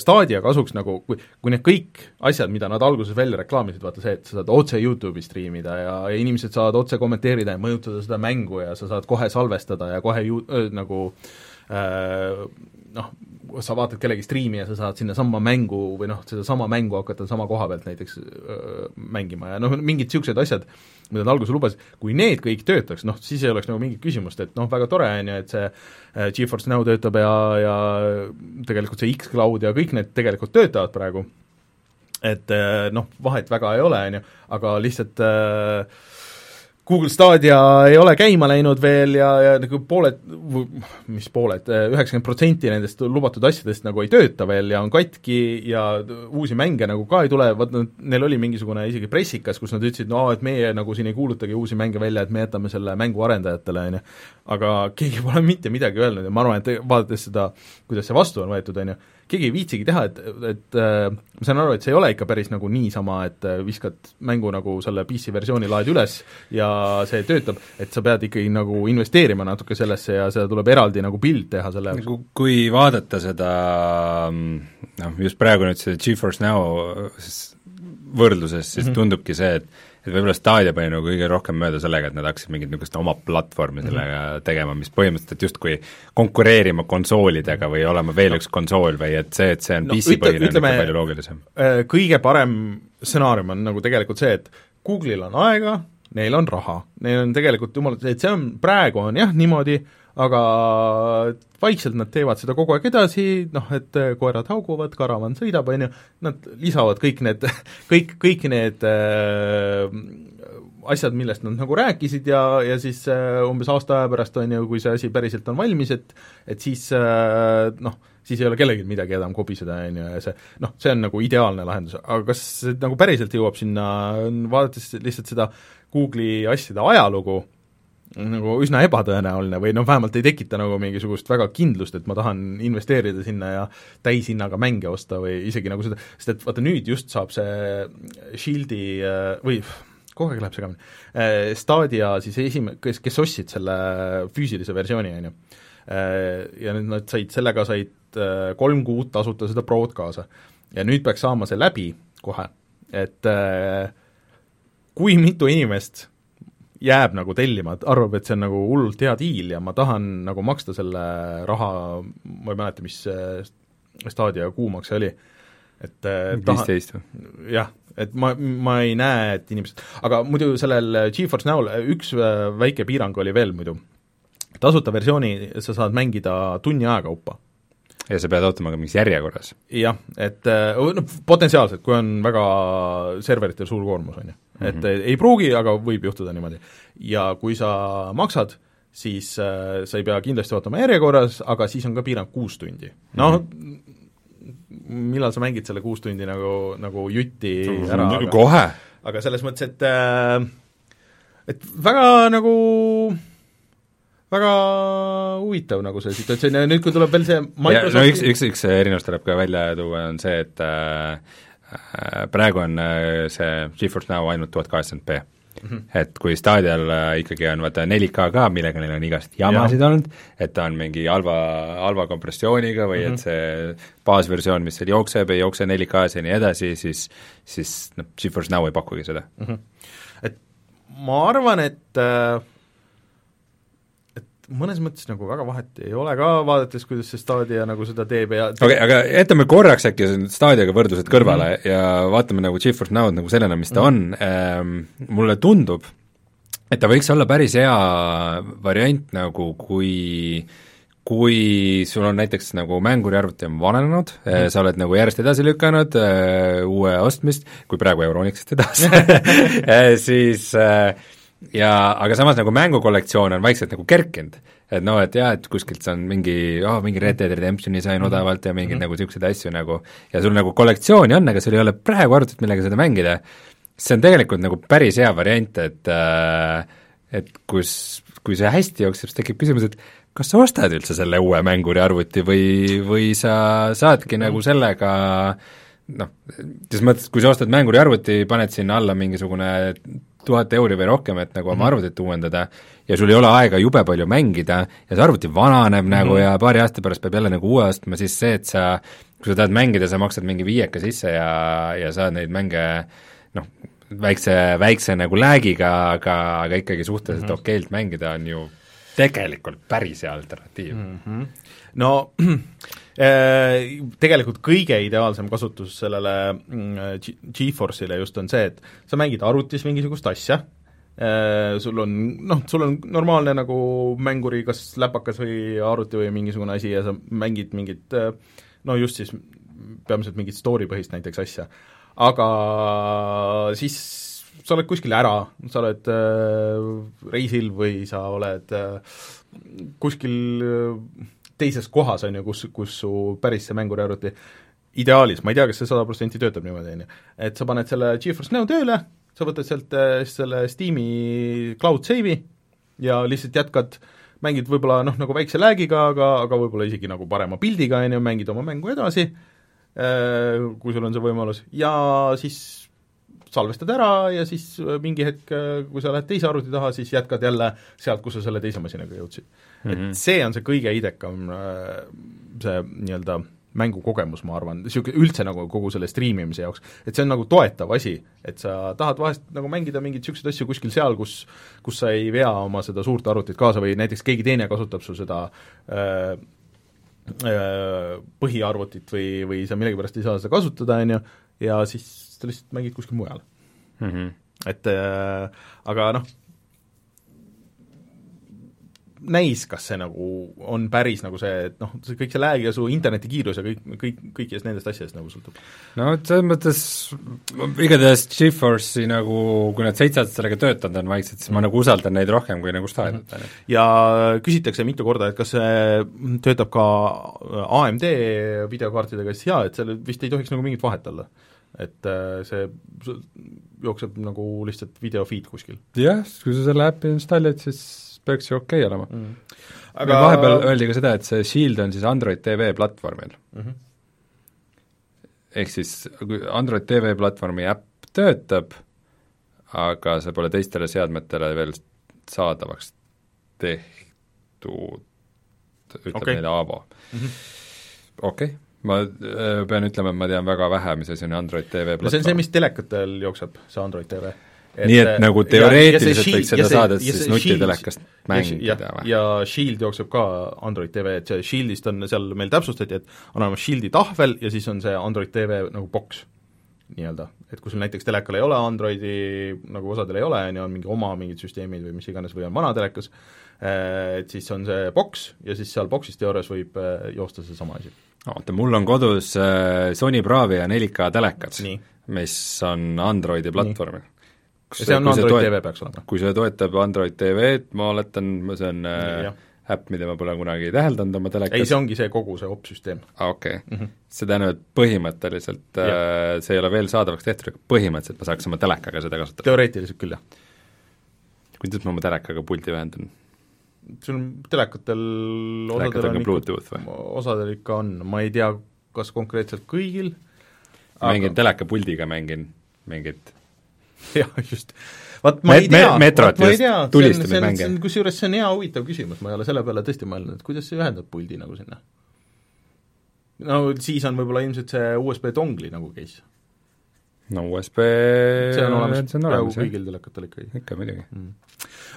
Stadia kasuks nagu, kui, kui need kõik asjad, mida nad alguses välja reklaamisid, vaata see, et sa saad otse YouTube'i striimida ja, ja inimesed saavad otse kommenteerida ja mõjutada seda mängu ja sa saad kohe salvestada ja kohe ju-, äh, nagu äh, noh, sa vaatad kellegi striimi ja sa saad sinnasamma mängu või noh, sedasama mängu hakata sama koha pealt näiteks öö, mängima ja noh, mingid niisugused asjad, mida ta alguses lubas, kui need kõik töötaks, noh siis ei oleks nagu mingit küsimust, et noh, väga tore on ju, et see äh, GeForce Now töötab ja, ja tegelikult see X-Cloud ja kõik need tegelikult töötavad praegu, et noh, vahet väga ei ole, on ju, aga lihtsalt äh, Google Stadia ei ole käima läinud veel ja, ja nagu pooled, mis pooled, üheksakümmend protsenti nendest lubatud asjadest nagu ei tööta veel ja on katki ja uusi mänge nagu ka ei tule, vaat neil oli mingisugune isegi pressikas, kus nad ütlesid, no et meie nagu siin ei kuulutagi uusi mänge välja, et me jätame selle mängu arendajatele, on ju. aga keegi pole mitte midagi öelnud ja ma arvan, et vaadates seda, kuidas see vastu on võetud, on ju, keegi ei viitsigi teha, et, et äh, ma saan aru, et see ei ole ikka päris nagu niisama, et äh, viskad mängu nagu selle PC versiooni laed üles ja see töötab, et sa pead ikkagi nagu investeerima natuke sellesse ja seda tuleb eraldi nagu pild teha selle jaoks. nagu kui vaadata seda noh, just praegu nüüd see GeForce Now võrdluses, siis mm -hmm. tundubki see, et et võib-olla Stadia pani nagu kõige rohkem mööda sellega, et nad hakkasid mingit niisugust oma platvormi sellega mm -hmm. tegema, mis põhimõtteliselt justkui konkureerima konsoolidega või olema veel no. üks konsool või et see, et see on no, PC-põhine, on ikka palju loogilisem. Äh, kõige parem stsenaarium on nagu tegelikult see, et Google'il on aega, neil on raha, neil on tegelikult jumal, et see on, praegu on jah niimoodi, aga vaikselt nad teevad seda kogu aeg edasi, noh et äh, koerad hauguvad, karavan sõidab, on ju, nad lisavad kõik need, kõik, kõik need äh, asjad, millest nad nagu rääkisid ja, ja siis äh, umbes aasta aja pärast, on ju, kui see asi päriselt on valmis, et et siis äh, noh, siis ei ole kellelgi midagi enam kobiseda, on ju, ja see noh, see on nagu ideaalne lahendus, aga kas see nagu päriselt jõuab sinna, vaadates lihtsalt seda Google'i asjade ajalugu, nagu üsna ebatõenäoline või noh, vähemalt ei tekita nagu mingisugust väga kindlust, et ma tahan investeerida sinna ja täishinnaga mänge osta või isegi nagu seda, sest et vaata nüüd just saab see Shieldi äh, või kogu aeg läheb segamini, äh, Stadia siis esim-, kes, kes ostsid selle füüsilise versiooni, on ju, äh, ja nüüd nad said, sellega said kolm kuud tasuta seda Prod kaasa. ja nüüd peaks saama see läbi kohe, et kui mitu inimest jääb nagu tellima, et arvab, et see on nagu hullult hea diil ja ma tahan nagu maksta selle raha, ma ei mäleta, mis see Stadia kuumakse oli, et viisteist või? jah, et ma, ma ei näe, et inimesed, aga muidu sellel GeForce Now'l üks äh, väike piirang oli veel muidu, tasuta versiooni sa saad mängida tunni aja kaupa ja sa pead ootama ka mingis järjekorras. jah, et noh, potentsiaalselt, kui on väga serveritel suur koormus, on ju. Et mm -hmm. ei pruugi, aga võib juhtuda niimoodi. ja kui sa maksad, siis äh, sa ei pea kindlasti ootama järjekorras, aga siis on ka piirang kuus tundi. noh mm, -hmm millal sa mängid selle kuus tundi nagu, nagu jutti ära, aga kohe! aga selles mõttes, et äh, et väga nagu väga huvitav nagu see situatsioon ja nüüd, kui tuleb veel see Microsofti... no üks, üks, üks erinevus tuleb ka välja tuua, on see, et äh, praegu on äh, see GeForce Now ainult tuhat kaheksakümmend B Mm -hmm. et kui Stadial äh, ikkagi on vaata 4K ka, millega neil on igast jamasid ja. olnud, et ta on mingi halva, halva kompressiooniga või mm -hmm. et see baasversioon, mis seal jookseb, ei jookse 4K-s ja nii edasi, siis siis noh, GeForce Now ei pakugi seda mm. -hmm. et ma arvan, et äh mõnes mõttes nagu väga vahet ei ole ka, vaadates, kuidas see Stadia nagu seda teeb ja okei okay,, aga jätame korraks äkki Stadiaga võrdlused kõrvale mm -hmm. ja vaatame nagu GeForce Now'd nagu sellena, mis ta mm -hmm. on ähm,, mulle tundub, et ta võiks olla päris hea variant nagu, kui kui sul on näiteks nagu mänguriarvuti on vananenud mm, -hmm. sa oled nagu järjest edasi lükanud äh, uue ostmist, kui praegu Euronixist edasi äh, siis äh, ja aga samas nagu mängukollektsioon on vaikselt nagu kerkinud. et noh, et jaa, et kuskilt saan mingi, oh mingi Red Dead Redemptioni sain mm -hmm. odavalt ja mingeid mm -hmm. nagu niisuguseid asju nagu, ja sul nagu kollektsiooni on, aga sul ei ole praegu arvutit, millega seda mängida, see on tegelikult nagu päris hea variant, et äh, et kus, kui see hästi jookseb, siis tekib küsimus, et kas sa ostad üldse selle uue mänguriarvuti või, või sa saadki mm -hmm. nagu sellega noh, selles mõttes, kui sa ostad mänguriarvuti, paned sinna alla mingisugune tuhat euri või rohkem, et nagu oma mm -hmm. arvutit uuendada ja sul ei ole aega jube palju mängida ja see arvuti vananeb mm -hmm. nagu ja paari aasta pärast peab jälle nagu uue ostma, siis see, et sa, kui sa tahad mängida, sa maksad mingi viieka sisse ja, ja saad neid mänge noh, väikse, väikse nagu läägiga, aga, aga ikkagi suhteliselt mm -hmm. okeilt mängida, on ju tegelikult päris hea alternatiiv mm. -hmm. no tegelikult kõige ideaalsem kasutus sellele mm, GeForce'ile just on see, et sa mängid arvutis mingisugust asja, äh, sul on noh, sul on normaalne nagu mänguri kas läpakas või arvuti või mingisugune asi ja sa mängid mingit äh, no just siis peamiselt mingit story põhist näiteks asja. aga siis sa oled kuskil ära, sa oled äh, reisil või sa oled äh, kuskil äh, teises kohas, on ju, kus, kus su päris see mänguriarvuti ideaalis, ma ei tea, kas see sada protsenti töötab niimoodi, on ju, et sa paned selle GeForce Now tööle, sa võtad sealt äh, selle Steam'i cloud save'i ja lihtsalt jätkad, mängid võib-olla noh, nagu väikse lag'iga, aga, aga võib-olla isegi nagu parema pildiga, on ju, mängid oma mängu edasi, äh, kui sul on see võimalus, ja siis salvestad ära ja siis äh, mingi hetk, kui sa lähed teise arvuti taha, siis jätkad jälle sealt, kus sa selle teise masinaga jõudsid mm. -hmm. et mhm. see on see kõige idekam äh, see nii-öelda mängukogemus, ma arvan, niisugune üldse nagu kogu selle striimimise jaoks, et see on nagu toetav asi, et sa tahad vahest nagu mängida mingeid niisuguseid asju kuskil seal, kus kus sa ei vea oma seda suurt arvutit kaasa või näiteks keegi teine kasutab sul seda äh, äh, põhiarvutit või, või sa millegipärast ei saa seda kasutada, on ju, ja siis sa lihtsalt mängid kuskil mujal mm. -hmm. et äh, aga noh, näis, kas see nagu on päris nagu see, et noh, see kõik see lag ja su internetikiirus ja kõik, kõik, kõikidest nendest asjadest nagu sõltub. no selles mõttes igatahes GeForce'i nagu, kui nad seitse aastat sellega töötanud on vaikselt, siis ma nagu usaldan neid rohkem kui nagu Stadiat mm. -hmm. ja küsitakse mitu korda, et kas see töötab ka AMD videokaartidega, siis jaa, et seal vist ei tohiks nagu mingit vahet olla. et äh, see jookseb nagu lihtsalt video feed kuskil. jah, kui sa selle äpi installid, siis peaks ju okei okay olema mm.. aga vahepeal öeldi ka seda, et see Shield on siis Android TV platvormil mm. -hmm. ehk siis Android TV platvormi äpp töötab, aga see pole teistele seadmetele veel saadavaks tehtud, ütleb okay. neile Aavo mm -hmm.. okei okay ma äh, pean ütlema, et ma tean väga vähe, mis asi on Android TV platvorm. see on see, mis telekatel jookseb, see Android TV nii et nagu teoreetiliselt võiks seda saada siis nutitelekast mängida või? ja Shield jookseb ka Android TV, et see Shieldist on, seal meil täpsustati, et on olemas Shieldi tahvel ja siis on see Android TV nagu boks. nii-öelda, et kui sul näiteks telekal ei ole Androidi, nagu osadel ei ole, on ju, on mingi oma mingid süsteemid või mis iganes, või on vana telekas, et siis on see boks ja siis seal boksist juures võib joosta seesama asi. oota, mul on kodus Sony Bravia 4K telekad, mis on Androidi platvormil ja see on Android toet... TV peaks olema? kui see toetab Android TV-d, ma oletan, see on äh, äpp, mida ma pole kunagi täheldanud oma telekas. ei, see ongi see kogu see opsüsteem. aa, okei okay. mm. -hmm. see tähendab, et põhimõtteliselt ja. äh, see ei ole veel saadavaks tehtud, aga põhimõtteliselt ma saaks oma telekaga seda kasutada? teoreetiliselt küll, jah. kuidas ma oma telekaga pulti ühendan? sul on telekatel osadel on ikka, osadel ikka on, ma ei tea, kas konkreetselt kõigil aga... mängin telekapuldiga, mängin mingit jah, just. vaat ma ei tea, vaat ma ei tea, see on, see on, see on, kusjuures see on hea huvitav küsimus, ma ei ole selle peale tõesti mõelnud, et kuidas sa ühendad puldi nagu sinna? no siis on võib-olla ilmselt see USB dongli nagu case. no USB see on olemas. Peaaegu kõigil telekatel ikkagi. ikka muidugi. Mm..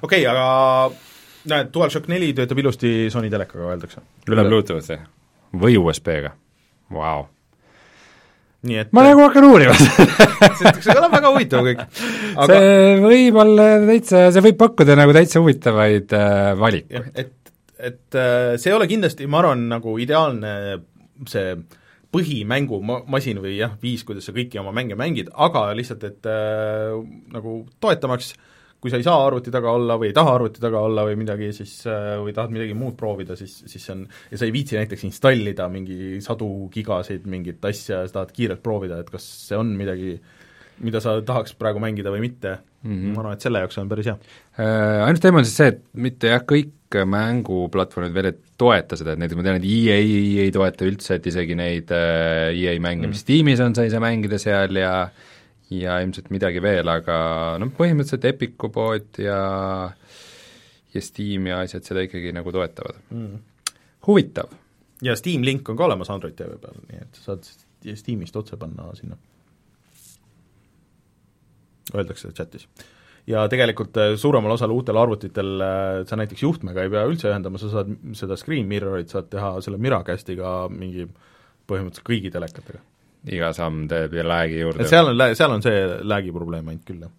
okei okay,, aga näed, DualShock neli töötab ilusti Sony telekaga, öeldakse. üle Bluetoothi või USB-ga, vau nii et ma nagu hakkan uurima see kõlab väga huvitav kõik aga.... see võib olla täitsa, see võib pakkuda nagu täitsa huvitavaid äh, valikuid. et, et äh, see ei ole kindlasti, ma arvan, nagu ideaalne see põhimängumasin või jah, viis, kuidas sa kõiki oma mänge mängid, aga lihtsalt, et äh, nagu toetamaks äh, kui sa ei saa arvuti taga olla või ei taha arvuti taga olla või midagi, siis äh, või tahad midagi muud proovida, siis, siis see on, ja sa ei viitsi näiteks installida mingi sadu gigasid mingit asja ja sa tahad kiirelt proovida, et kas see on midagi, mida sa tahaks praegu mängida või mitte mm, -hmm. ma arvan, et selle jaoks on päris hea äh,. Ainus teema on siis see, et mitte jah, kõik mänguplatvormid veel ei toeta seda, et näiteks ma tean, et EA ei toeta üldse, et isegi neid äh, EA mänge, mis mm. Steamis on, sa ei saa mängida seal ja äh, ja ilmselt midagi veel, aga noh, põhimõtteliselt Epicu pood ja ja Steam ja asjad seda ikkagi nagu toetavad mm.. huvitav. ja Steam link on ka olemas Android TV peal, nii et sa saad Steamist otse panna sinna. Öeldakse chatis. ja tegelikult äh, suuremal osal uutel arvutitel äh, sa näiteks juhtmega ei pea üldse ühendama, sa saad seda screen mirror'it saad teha selle Miracast'iga mingi põhimõtteliselt kõigi telekatega iga samm teeb ja lag'i juurde. seal on, seal on see lag'i probleem ainult küll, jah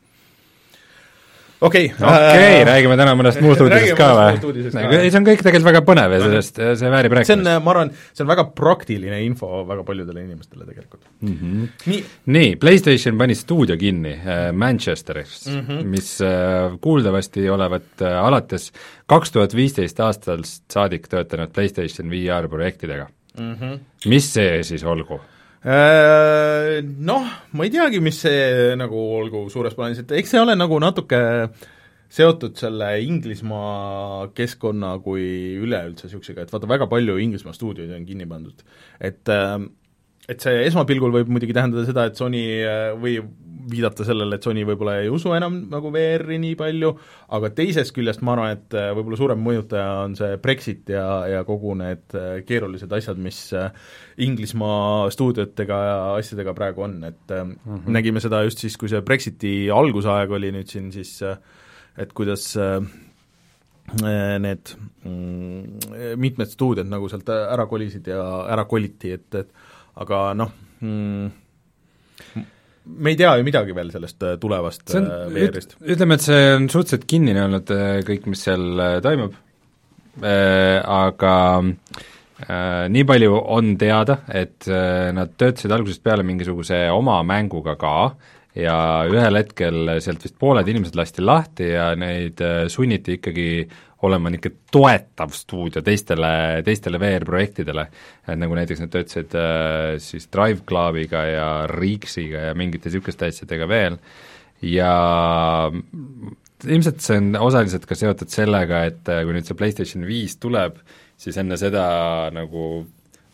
okei okay, okei okay, äh,, räägime täna mõnest muust uudisest ka või? see on kõik tegelikult väga põnev ja sellest, see väärib rääkimist. see on, ma arvan, see on väga praktiline info väga paljudele inimestele tegelikult mm. -hmm. nii, nii, PlayStation pani stuudio kinni äh, Manchesteris mm, -hmm. mis äh, kuuldavasti olevat äh, alates kaks tuhat viisteist aastast saadik töötanud PlayStation VR projektidega mm. -hmm. mis see siis olgu? Äh, noh, ma ei teagi, mis see nagu olgu suures plaanis, et eks see ole nagu natuke seotud selle Inglismaa keskkonna kui üleüldse niisugusega, et vaata, väga palju Inglismaa stuudioid on kinni pandud. et äh, et see esmapilgul võib muidugi tähendada seda, et Sony äh, või viidata sellele, et Sony võib-olla ei usu enam nagu VR-i nii palju, aga teisest küljest ma arvan, et äh, võib-olla suurem mõjutaja on see Brexit ja, ja kogu need äh, keerulised asjad, mis Inglismaa stuudiotega ja asjadega praegu on, et mm -hmm. nägime seda just siis, kui see Brexiti algusaeg oli nüüd siin siis et kuidas need mm, mitmed stuudiod nagu sealt ära kolisid ja ära koliti, et, et aga noh mm,, me ei tea ju midagi veel sellest äh, tulevast on, äh, VR-ist. ütleme, et see on suhteliselt kinnine olnud, äh, kõik, mis seal toimub äh,, aga äh, nii palju on teada, et äh, nad töötasid algusest peale mingisuguse oma mänguga ka ja ühel hetkel sealt vist pooled inimesed lasti lahti ja neid sunniti ikkagi olema niisugune toetav stuudio teistele, teistele VR-projektidele. et nagu näiteks nad töötasid äh, siis Drive Clubiga ja Reeksiga ja mingite niisuguste asjadega veel ja ilmselt see on osaliselt ka seotud sellega, et äh, kui nüüd see PlayStation viis tuleb, siis enne seda nagu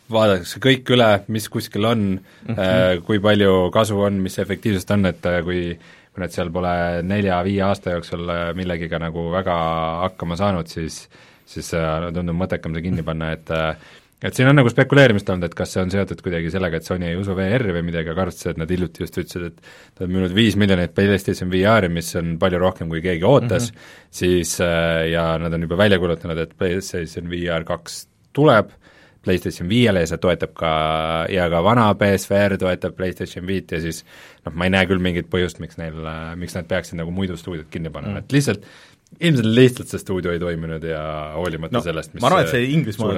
vaadatakse kõik üle, mis kuskil on mm, -hmm. kui palju kasu on, mis efektiivsust on, et äh, kui kui nad seal pole nelja-viie aasta jooksul äh, millegiga nagu väga hakkama saanud, siis siis äh, tundub mõttekam see kinni panna, et äh, et siin on nagu spekuleerimist olnud, et kas see on seotud kuidagi sellega, et Sony ei usu VR-i või midagi, aga arvestades, et nad hiljuti just ütlesid, et nad on müünud viis miljonit PlayStation VR-i, mis on palju rohkem, kui keegi ootas mm, -hmm. siis ja nad on juba välja kuulutanud, et PlayStation VR kaks tuleb, PlayStation viiele ja see toetab ka, ja ka vana BSVR toetab PlayStation viit ja siis noh, ma ei näe küll mingit põhjust, miks neil, miks nad peaksid nagu muidu stuudiot kinni panema mm., et lihtsalt ilmselt lihtsalt see stuudio ei toiminud ja hoolimata no, sellest, mis ma arvan, et see Inglismaa,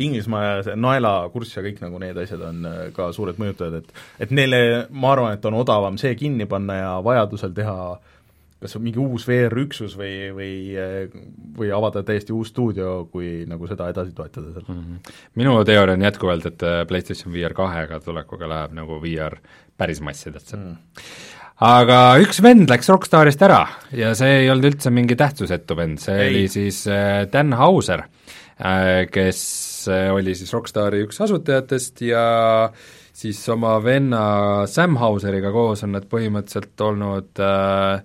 Inglismaa ja see naelakurss ja kõik nagu need asjad on äh, ka suured mõjutajad, et et neile, ma arvan, et on odavam see kinni panna ja vajadusel teha kas mingi uus VR-üksus või, või, või avada täiesti uus stuudio, kui nagu seda edasi toetada seal mm. -hmm. minu teooria on jätkuvalt, et äh, PlayStation VR kahega tulekuga läheb nagu VR päris massidesse mm aga üks vend läks Rockstarist ära ja see ei olnud üldse mingi tähtsusetu vend, see ei. oli siis äh, Dan Hauser, äh, kes oli siis Rockstari üks asutajatest ja siis oma venna Sam Hauseriga koos on nad põhimõtteliselt olnud äh,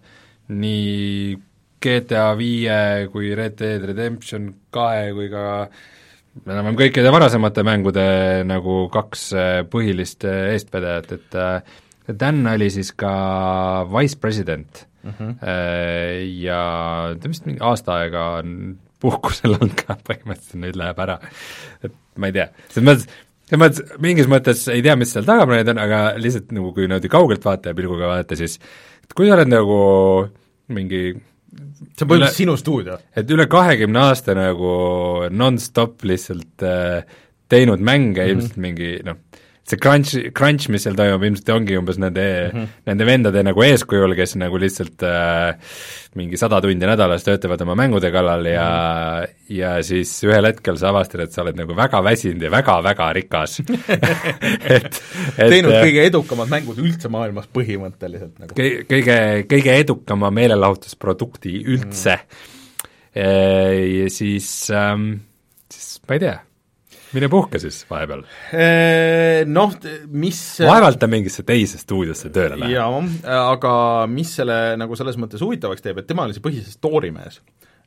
nii GTA viie kui Red Dead Redemption kahe kui ka enam-vähem kõikide varasemate mängude nagu kaks põhilist eestvedajat, et Dan oli siis ka vice president mm -hmm. ja ta vist mingi aasta aega on puhkusel olnud ka põhimõtteliselt, nüüd läheb ära. et ma ei tea, selles mõttes, selles mõttes mingis mõttes ei tea, mis seal tagaplaanid on, aga lihtsalt nagu kui niimoodi kaugelt vaataja pilguga vaadata, siis et kui sa oled nagu mingi see on põhimõtteliselt sinu stuudio? et üle kahekümne aasta nagu nonstop lihtsalt äh, teinud mänge mm -hmm. ilmselt mingi noh, see crunch, crunch, mis seal toimub, ilmselt ongi umbes nende mm, -hmm. nende vendade nagu eeskujul, kes nagu lihtsalt äh, mingi sada tundi nädalas töötavad oma mängude kallal ja mm, -hmm. ja siis ühel hetkel sa avastad, et sa oled nagu väga väsinud ja väga-väga rikas et, et teinud äh, kõige edukamad mängud üldse maailmas põhimõtteliselt nagu. kõige, kõige edukama meelelahutusprodukti üldse mm. -hmm. ja siis ähm,, siis ma ei tea mine puhka siis vahepeal. Noh, mis vaevalt ta mingisse teise stuudiosse tööle läheb. jaa, aga mis selle nagu selles mõttes huvitavaks teeb, et tema oli see põhiliselt story mees.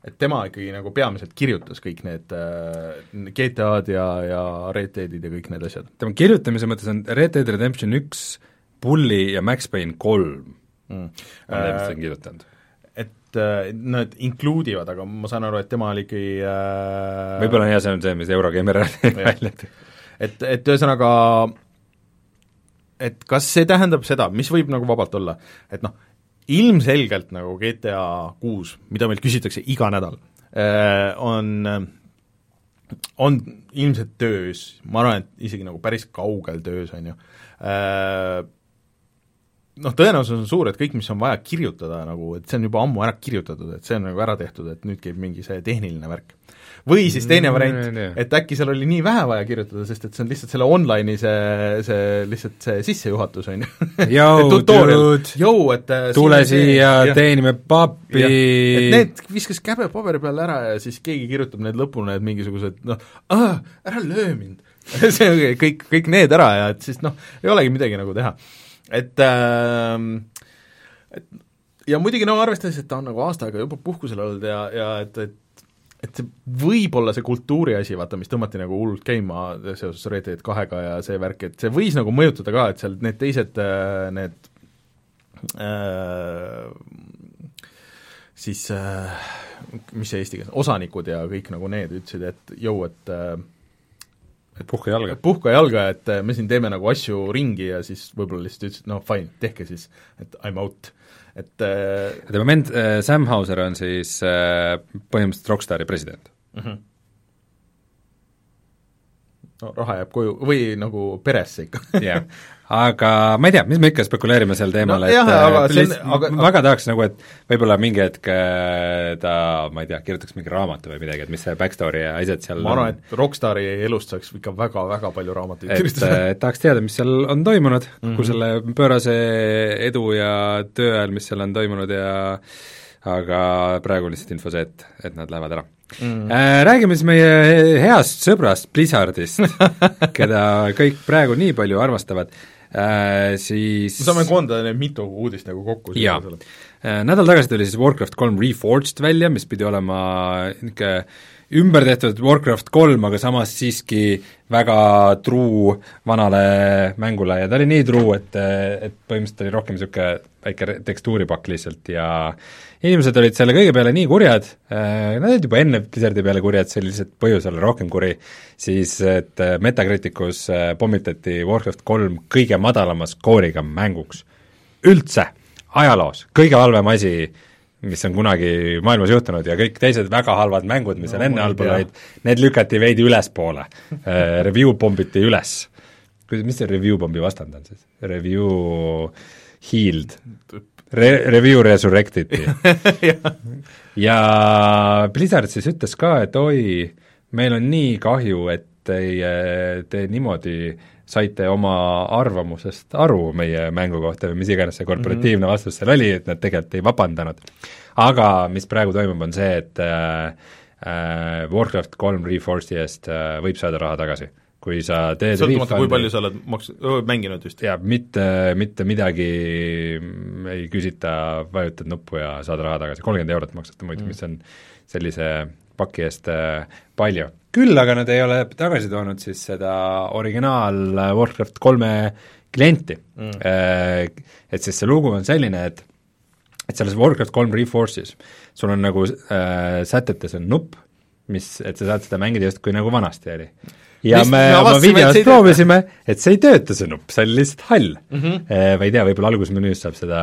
et tema ikkagi nagu peamiselt kirjutas kõik need äh, GTA-d ja, ja Red Deadid ja kõik need asjad. tema kirjutamise mõttes on Red Dead Redemption üks, Bully ja Max Payne kolm mm. on need, mis ta on kirjutanud et äh, nad include ivad, aga ma saan aru, et tema oli ikkagi äh... võib-olla jah, see on see, mis Eurogeimer välja tõi. et, et ühesõnaga et kas see tähendab seda, mis võib nagu vabalt olla, et noh, ilmselgelt nagu GTA kuus, mida meilt küsitakse iga nädal, äh, on on ilmselt töös, ma arvan, et isegi nagu päris kaugel töös, on ju, äh, noh, tõenäosus on suur, et kõik, mis on vaja kirjutada nagu, et see on juba ammu ära kirjutatud, et see on nagu ära tehtud, et nüüd käib mingi see tehniline värk. või siis teine mm, variant, et äkki seal oli nii vähe vaja kirjutada, sest et see on lihtsalt selle online'i see, see lihtsalt see sissejuhatus, on ju. Dude, et äh, tule siia, teenime pappi. et need viskas käbe paberi peale ära ja siis keegi kirjutab need lõpuni need mingisugused noh, ära löö mind. See kõik, kõik need ära ja et siis noh, ei olegi midagi nagu teha et äh, et ja muidugi no arvestades, et ta on nagu aasta aega juba puhkusel olnud ja, ja et, et et see võib olla see kultuuri asi, vaata, mis tõmmati nagu hullult käima seoses Red Dead kahega ja see värk, et see võis nagu mõjutada ka, et seal need teised, äh, need äh, siis äh, mis see eesti keeles, osanikud ja kõik nagu need ütlesid, et jõu, et äh, et puhka jalga. puhka jalga, et äh, me siin teeme nagu asju ringi ja siis võib-olla lihtsalt ütlesid, no fine, tehke siis, et I m out. et äh, tema vend äh, Sam Hauser on siis põhimõtteliselt Rockstari president mm. -hmm. No raha jääb koju või nagu peresse ikka jah, aga ma ei tea, mis me ikka spekuleerime sel teemal no,, et jah, aga äh, see on, aga väga tahaks nagu, et võib-olla mingi hetk äh, ta, ma ei tea, kirjutaks mingi raamatu või midagi, et mis see backstory ja asjad seal ma arvan, et Rockstari elust saaks ikka väga-väga palju raamatuid kirjutada. et tahaks teada, mis seal on toimunud mm, -hmm. kogu selle pöörase edu ja töö ajal, mis seal on toimunud ja aga praegu lihtsalt info see, et, et nad lähevad ära mm.. Räägime siis meie heast sõbrast Blizzardist keda kõik praegu nii palju armastavad. Äh, siis me saame koondada need mitu uudist nagu kokku. jaa, äh, nädal tagasi tuli siis Warcraft kolm Reforged välja, mis pidi olema niisugune ümber tehtud Warcraft kolm, aga samas siiski väga truu vanale mängule ja ta oli nii truu, et, et põhimõtteliselt oli rohkem niisugune väike tekstuuripakk lihtsalt ja inimesed olid selle kõige peale nii kurjad, nad olid juba enne Blizzardi peale kurjad, see oli lihtsalt põhjus olla rohkem kuri, siis et äh, Metacriticus äh, pommitati Warcraft kolm kõige madalama skooriga mänguks. Üldse! Ajaloos, kõige halvem asi, mis on kunagi maailmas juhtunud ja kõik teised väga halvad mängud, mis No enne ei allpool tea. olid, need lükati veidi ülespoole. Review pommiti üles. kuidas, mis see review pommi vastand on siis? Review healed Re-, review resurrectiti ja Blizzard siis ütles ka, et oi, meil on nii kahju, et teie, te niimoodi saite oma arvamusest aru meie mängu kohta või mis iganes see korporatiivne mm -hmm. vastus seal oli, et nad tegelikult ei vabandanud. aga mis praegu toimub, on see, et äh, äh, Warcraft kolm Reforce'i eest äh, võib saada raha tagasi. kui sa teed sõltumata, kui palju sa oled maks-, mänginud vist. jaa, mitte, mitte midagi ei küsita, vajutad nuppu ja saad raha tagasi, kolmkümmend eurot maksate muidu mm., mis on sellise paki eest äh, palju. küll aga nad ei ole tagasi toonud siis seda originaal äh, Warcraft kolme klienti mm.. Et siis see lugu on selline, et et selles Warcraft kolm Reforce'is sul on nagu äh, sätetes on nupp, mis, et sa saad seda mängida justkui nagu vanasti oli. ja Lihtsalt me oma videos proovisime, et see ei tööta, see nupp, see oli lihtsalt hall mm. -hmm. Ma ei tea, võib-olla algusmenüüs saab seda,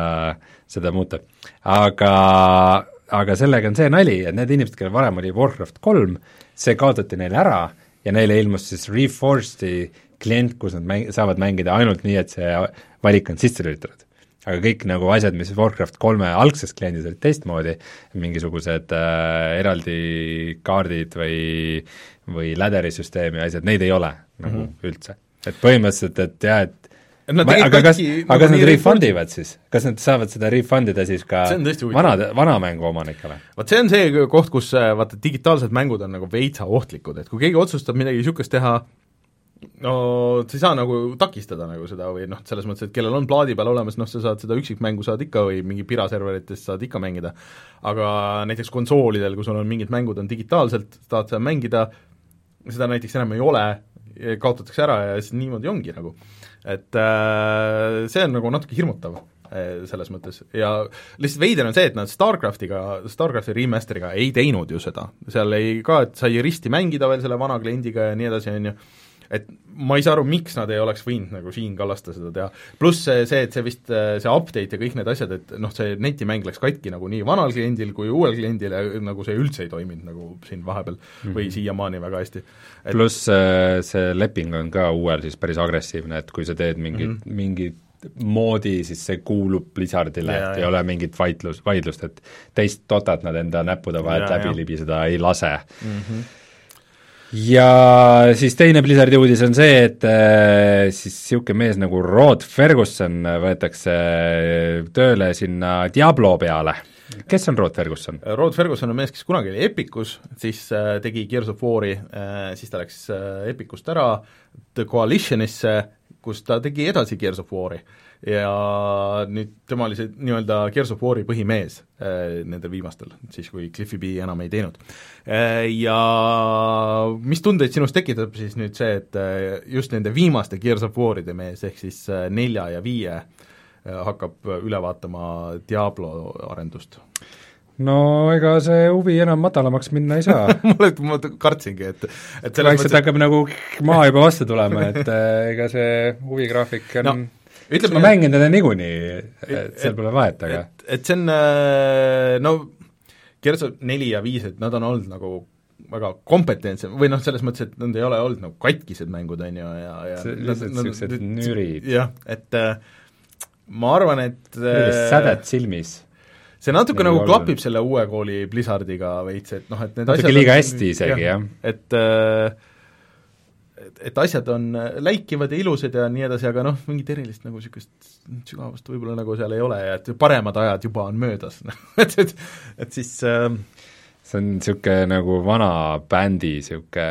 seda muuta. aga, aga sellega on see nali, et need inimesed, kellel varem oli Warcraft kolm, see kaotati neile ära ja neile ilmus siis Reforced'i klient, kus nad mäng-, saavad mängida ainult nii, et see valik on sisse lülitatud aga kõik nagu asjad, mis Warcraft kolme algses kliendis olid teistmoodi, mingisugused äh, eraldi kaardid või, või läderisüsteemi asjad, neid ei ole nagu mm -hmm. üldse. et põhimõtteliselt, et jah, Et nad Ma- aga kas, aga kas nagu nad nii refund ivad siis? kas nad saavad seda refund ida siis ka vanade, vana mängu omanikele? vot see on see koht, kus äh, vaata, digitaalsed mängud on nagu veitsa ohtlikud, et kui keegi otsustab midagi niisugust teha, no sa ei saa nagu takistada nagu seda või noh, selles mõttes, et kellel on plaadi peal olemas, noh sa saad seda üksikmängu saad ikka või mingi piraserveritest saad ikka mängida, aga näiteks konsoolidel, kui sul on mingid mängud on digitaalselt, tahad seda mängida, seda näiteks enam ei ole, kaotatakse ära ja siis niimoodi ongi nagu. Et äh, see on nagu natuke hirmutav äh, selles mõttes. Ja lihtsalt veider on see, et nad StarCraftiga, StarCrafti remaster'iga ei teinud ju seda, seal ei ka, et sai risti mängida veel selle vana kliendiga ja nii edasi, on ju, et ma ei saa aru, miks nad ei oleks võinud nagu Siim Kallaste seda teha, pluss see, see, et see vist, see update ja kõik need asjad, et noh, see netimäng läks katki nagu nii vanal kliendil kui uuel kliendil ja nagu see üldse ei toiminud nagu siin vahepeal mm -hmm. või siiamaani väga hästi. et pluss äh, see leping on ka uuel siis päris agressiivne, et kui sa teed mingit mm, -hmm. mingit moodi, siis see kuulub Blizzardile, et ei jaa. ole mingit vaidlus, vaidlust, et teist totat nad enda näppude vahelt läbi libiseda ei lase mm -hmm. Ja siis teine Blizzardi uudis on see, et äh, siis niisugune mees nagu Rod Ferguson võetakse tööle sinna Diablo peale. kes on Rod Ferguson? Rod Ferguson on mees, kes kunagi oli Epicus, siis äh, tegi Gears of War'i äh,, siis ta läks äh, Epicust ära The Coalitionisse, kus ta tegi edasi Gears of War'i. Ja nüüd tema oli see nii-öelda Gears of War'i põhimees äh, nendel viimastel, siis kui Cliffi B enam ei teinud äh,. Ja mis tundeid sinus tekitab siis nüüd see, et äh, just nende viimaste Gears of War'ide mees, ehk siis nelja ja viie hakkab üle vaatama Diablo arendust no ega see huvi enam madalamaks minna ei saa mulle, ma kartsingi, et et selles vaikselt hakkab nagu maa juba vastu tulema, et ega see huvigraafik on no, ütleme ma mängin teda niikuinii, seal pole vahet, aga et, et see on äh, no Gears of neli ja viis, et nad on olnud nagu väga kompetentsed või noh, selles mõttes, et nad ei ole olnud nagu katkised mängud, on ju, ja, ja See- lihtsalt nad- nürid. jah, et äh, ma arvan, et sellist sädet silmis. see natuke nagu ole. klapib selle uue kooli Blizzardiga veits, et noh, et need Natuke asjad liiga hästi isegi, jah. et äh, et, asjad on äh, läikivad ja ilusad ja nii edasi, aga noh, mingit erilist nagu niisugust sügavust võib-olla nagu seal ei ole ja et paremad ajad juba on möödas et, et, et siis äh, see on niisugune nagu vana bändi niisugune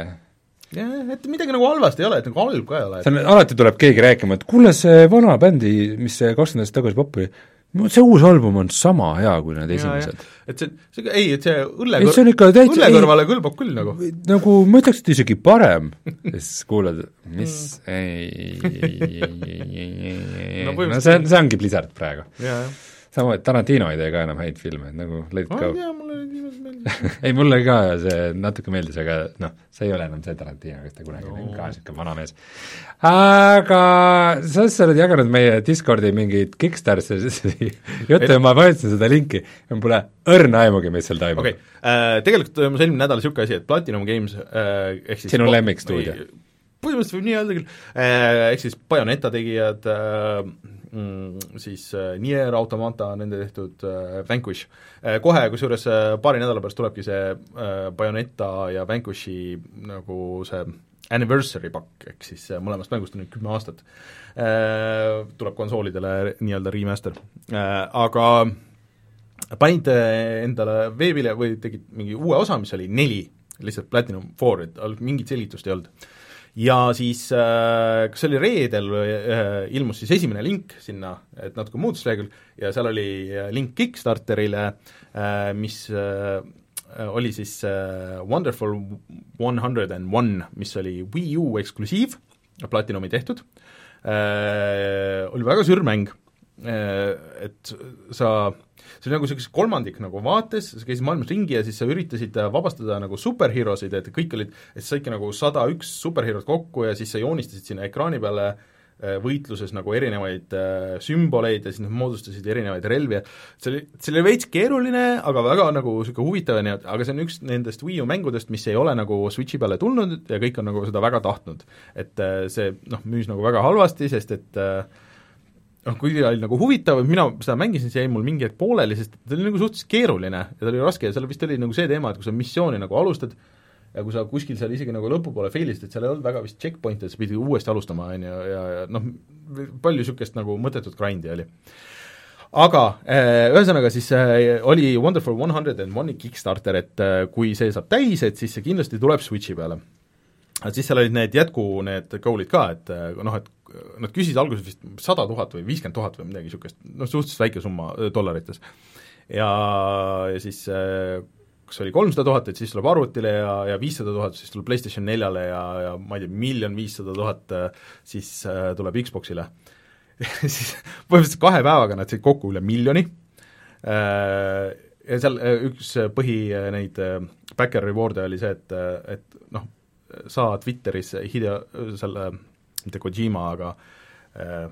jah, et midagi nagu halvasti ei ole, et nagu halb ka ei ole, see on, alati tuleb keegi rääkima, et kuule, see vana bändi, mis kakskümmend aastat tagasi popp oli, see uus album on sama hea kui need esimesed. et see, see, ei, et see õlle, on ikka täitsa õlle kõrvale kõlbab küll nagu. nagu ma ütleks, et isegi parem siis kuulad, mis mm. ei, ei, ei, ei, ei, ei, ei, no, no see on, see ongi Blizzard praegu. sama, et Tarantino ei tee ka enam häid filme, nagu let go. ei mulle ka see natuke meeldis, aga noh, see ei ole enam see Tarantino, kes ta kunagi oli no., ka niisugune vana mees. aga sa, sa oled jaganud meie Discordi mingeid Kickstarteri jutte ja ma vajutasin seda linki ja mul pole õrna aimugi, mis seal toimub. okei okay. äh,, tegelikult toimus eelmine nädal niisugune asi, et Platinum Games äh, ehk siis sinu lemmikstuudio? põhimõtteliselt võib nii öelda küll äh,, ehk siis Bayoneta tegijad äh,, mm, siis äh, Nier Automata, nende tehtud äh, Vanquish. Äh,, kohe kusjuures äh, paari nädala pärast tulebki see äh, Bayoneta ja Vanquishi nagu see anniversary pakk, ehk siis äh, mõlemast mängust on nüüd kümme aastat. Äh,, tuleb konsoolidele nii-öelda remaster. Äh,, aga panid endale veebile või tegid mingi uue osa, mis oli neli, lihtsalt Platinum Four, et mingit selgitust ei olnud ja siis äh, kas see oli reedel äh, ilmus siis esimene link sinna, et natuke muutus lehekülg, ja seal oli äh, link Kickstarterile äh,, mis äh, oli siis äh, Wonderful One Hundred and One, mis oli Wii U eksklusiiv, Platinumi tehtud. Äh,, oli väga sür mäng. Äh,, et sa see oli nagu niisugune kolmandik nagu vaates, sa käisid maailmas ringi ja siis sa üritasid vabastada nagu superherosid, et kõik olid, et sa saidki nagu sada üks superherot kokku ja siis sa joonistasid sinna ekraani peale äh, võitluses nagu erinevaid äh, sümboleid ja siis nad moodustasid erinevaid relvi ja see oli, see oli veits keeruline, aga väga nagu niisugune huvitav ja nii, aga see on üks nendest Wii U mängudest, mis ei ole nagu Switchi peale tulnud ja kõik on nagu seda väga tahtnud. et äh, see noh, müüs nagu väga halvasti, sest et äh, noh, kuigi oli nagu huvitav, mina seda mängisin, see jäi mul mingi hetk pooleli, sest ta oli nagu suhteliselt keeruline ja ta oli raske ja seal vist oli nagu see teema, et kui sa missiooni nagu alustad ja kui sa kuskil seal isegi nagu lõpupoole fail'isid, et seal ei olnud väga vist checkpoint'e, sa pidid uuesti alustama, on ju, ja, ja noh, palju niisugust nagu mõttetut grind'i oli. aga äh, ühesõnaga siis äh, oli Wonderful One Hundred and One'i Kickstarter, et äh, kui see saab täis, et siis see kindlasti tuleb Switchi peale. et siis seal olid need jätku, need goal'id ka, et noh, et nad küsisid alguses vist sada tuhat või viiskümmend tuhat või midagi niisugust, noh suhteliselt väike summa dollarites. ja, ja siis kas oli kolmsada tuhat, et siis tuleb arvutile ja, ja viissada tuhat siis tuleb PlayStation neljale ja, ja ma ei tea, miljon viissada tuhat siis äh, tuleb Xboxile siis põhimõtteliselt kahe päevaga nad said kokku üle miljoni äh,, ja seal üks põhi neid backer reward'e oli see, et, et noh, sa Twitteris Hideo, selle mitte Kojima, aga äh,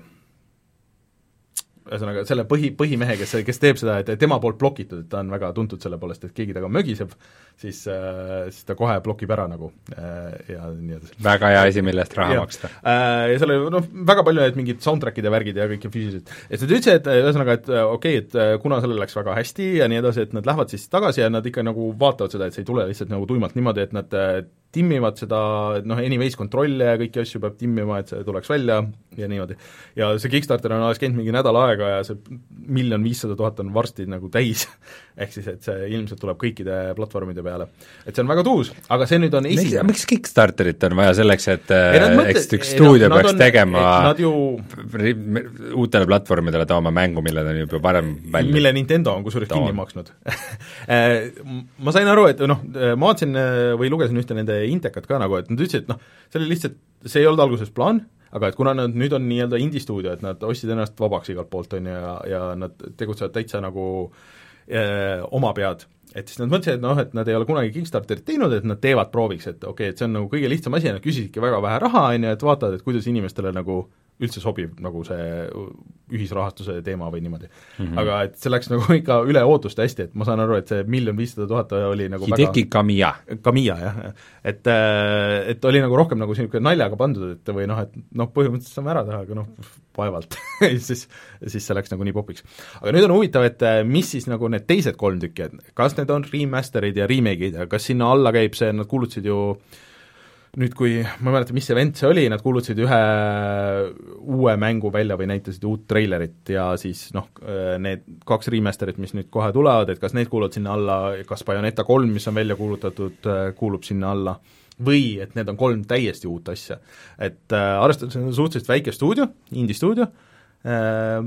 ühesõnaga selle põhi, põhimehe, kes, kes teeb seda, et tema poolt blokitud, et ta on väga tuntud selle poolest, et keegi temaga mögiseb, siis, äh, siis ta kohe blokib ära nagu äh, ja nii edasi. väga hea asi, mille eest raha ja. maksta. Ja seal oli noh, väga palju need mingid soundtrack'id ja värgid ja kõik füüsilised. et nad ütlesid, et ühesõnaga, et okei okay,, et kuna sellel läks väga hästi ja nii edasi, et nad lähevad siis tagasi ja nad ikka nagu vaatavad seda, et see ei tule lihtsalt nagu tuimalt niimoodi, et nad timmivad seda, noh, anyways kontrolle ja kõiki asju peab timmima, et see tuleks välja ja niimoodi. ja see Kickstarter on alles käinud mingi nädal aega ja see miljon viissada tuhat on varsti nagu täis ehk siis, et see ilmselt tuleb kõikide platvormide peale. et see on väga tuus, aga see nüüd on esi- miks, Kickstarterit on vaja selleks, et eks üks stuudio no, peaks on, tegema ju... uutele platvormidele tooma mängu, mille ta on juba varem välja mille Nintendo on kusjuures kinni maksnud ma sain aru, et noh, ma vaatasin või lugesin ühte nende Intekat ka nagu, et nad ütlesid, et noh, see oli lihtsalt, see ei olnud alguses plaan, aga et kuna nad nüüd on nii-öelda indie-stuudio, et nad ostsid ennast vabaks igalt poolt, on ju, ja, ja nad tegutsevad täitsa nagu äh, oma pead, et siis nad mõtlesid, et noh, et nad ei ole kunagi Kickstarterit teinud, et nad teevad prooviks, et okei okay,, et see on nagu kõige lihtsam asi ja nad küsisidki väga vähe raha, on ju, et vaatavad, et kuidas inimestele nagu üldse sobib nagu see ühisrahastuse teema või niimoodi mm. -hmm. aga et see läks nagu ikka üle ootuste hästi, et ma saan aru, et see miljon viissada tuhat oli nagu Hideki väga... Kamiya. Kamiya, jah, et äh, et oli nagu rohkem nagu niisugune naljaga pandud, et või noh, et noh, põhimõtteliselt saame ära teha, aga noh, vaevalt siis, siis see läks nagu nii popiks. aga nüüd on huvitav, et äh, mis siis nagu need teised kolm tükki, et kas need on remaster'id ja remake'id ja kas sinna alla käib see, nad kuulutasid ju äh, nüüd, kui ma ei mäleta, mis event see oli, nad kuulutasid ühe uue mängu välja või näitasid uut treilerit ja siis noh, need kaks remaster'it, mis nüüd kohe tulevad, et kas need kuuluvad sinna alla, kas Bayoneta kolm, mis on välja kuulutatud, kuulub sinna alla, või et need on kolm täiesti uut asja. et äh, arvestades, et see on suhteliselt väike stuudio, indie stuudio äh,,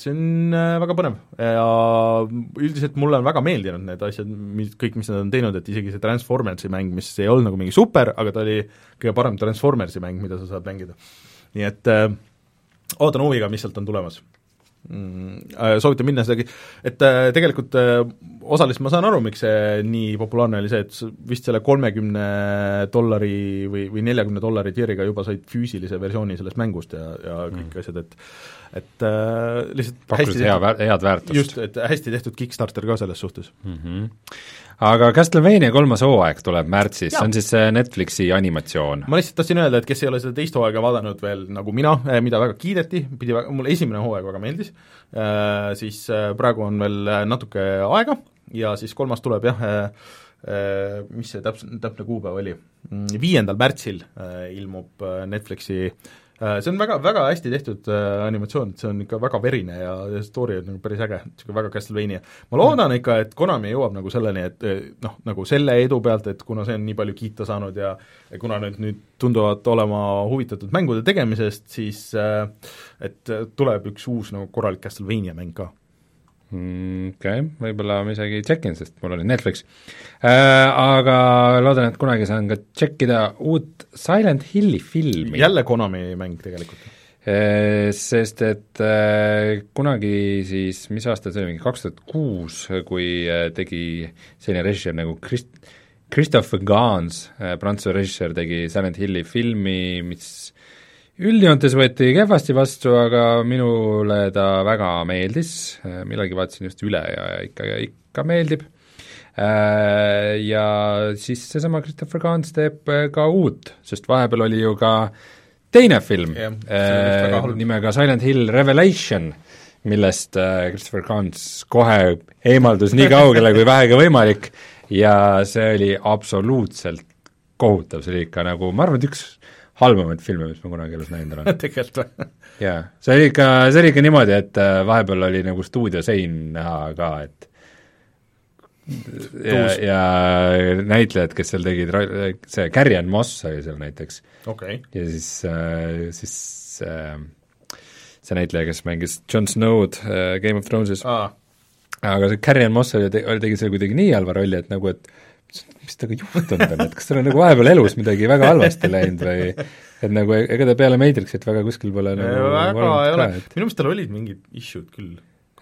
see on äh, väga põnev ja üldiselt mulle on väga meeldinud need asjad, mis, kõik, mis nad on teinud, et isegi see Transformersi mäng, mis ei olnud nagu mingi super, aga ta oli kõige parem Transformersi mäng, mida sa saad mängida. nii et äh, ootan huviga, mis sealt on tulemas soovitan minna sedagi, et äh, tegelikult äh, osaliselt ma saan aru, miks see nii populaarne oli, see, et vist selle kolmekümne dollari või, või neljakümne dollari tier'iga juba said füüsilise versiooni sellest mängust ja, ja kõik mm. asjad, et et äh, lihtsalt pakkus hea, head väärtust. just, et hästi tehtud Kickstarter ka selles suhtes mm. -hmm. Aga Castlevania kolmas hooaeg tuleb märtsis, see on siis Netflixi animatsioon. ma lihtsalt tahtsin öelda, et kes ei ole seda teist hooaega vaadanud veel, nagu mina, eh, mida väga kiideti, pidi väga, mulle esimene hooaeg väga meeldis äh,, siis äh, praegu on veel natuke aega ja siis kolmas tuleb jah mis see täpne, täpne kuupäev oli, mm, viiendal märtsil ilmub Netflixi Äh, see on väga, väga hästi tehtud äh, animatsioon, et see on ikka väga verine ja, ja story on nagu päris äge, niisugune väga Castlevania. ma loodan mm. ikka, et Konami jõuab nagu selleni, et noh, nagu selle edu pealt, et kuna see on nii palju kiita saanud ja ja kuna nad nüüd tunduvad olema huvitatud mängude tegemisest, siis äh, et tuleb üks uus nagu korralik Castlevania mäng ka okei okay,, võib-olla ma isegi tšekin, sest mul oli Netflix äh,. Aga loodan, et kunagi saan ka tšekkida uut Silent Hilli filmi. jälle Konami mäng tegelikult äh,? Sest et äh, kunagi siis, mis aasta see oli, mingi kaks tuhat kuus, kui äh, tegi selline režissöör nagu Christ-, Christopher Gans äh,, prantsuse režissöör, tegi Silent Hilli filmi, mis üldjoontes võeti kehvasti vastu, aga minule ta väga meeldis, millalgi vaatasin just üle ja ikka, ikka meeldib. Äh, ja siis seesama Christopher Gans teeb äh, ka uut, sest vahepeal oli ju ka teine film yeah, äh, nimega Silent Hill Revelation, millest Christopher Gans kohe eemaldus nii kaugele kui vähegi võimalik. Ja see oli absoluutselt kohutav, see oli ikka nagu, ma arvan, et üks halvemaid filme, mis ma kunagi elus näinud olen. Tegelikult või? jaa, see oli ikka, see oli ikka niimoodi, et äh, vahepeal oli nagu stuudiosein näha ka, et ja, ja näitlejad, kes seal tegid, see Carrie-Anne Moss oli seal näiteks. Okay.. ja siis, äh, siis äh, see näitleja, kes mängis Jon Snow'd Game of Thrones'is. Ah., aga see Carrie-Anne Moss oli, oli, tegi seal kuidagi nii halva rolli, et nagu, et mis temaga juhtunud on, et kas tal on nagu vahepeal elus midagi väga halvasti läinud või et nagu ega ta peale Matrixit väga kuskil pole nagu väga ei ole, minu meelest tal olid mingid issue'd küll.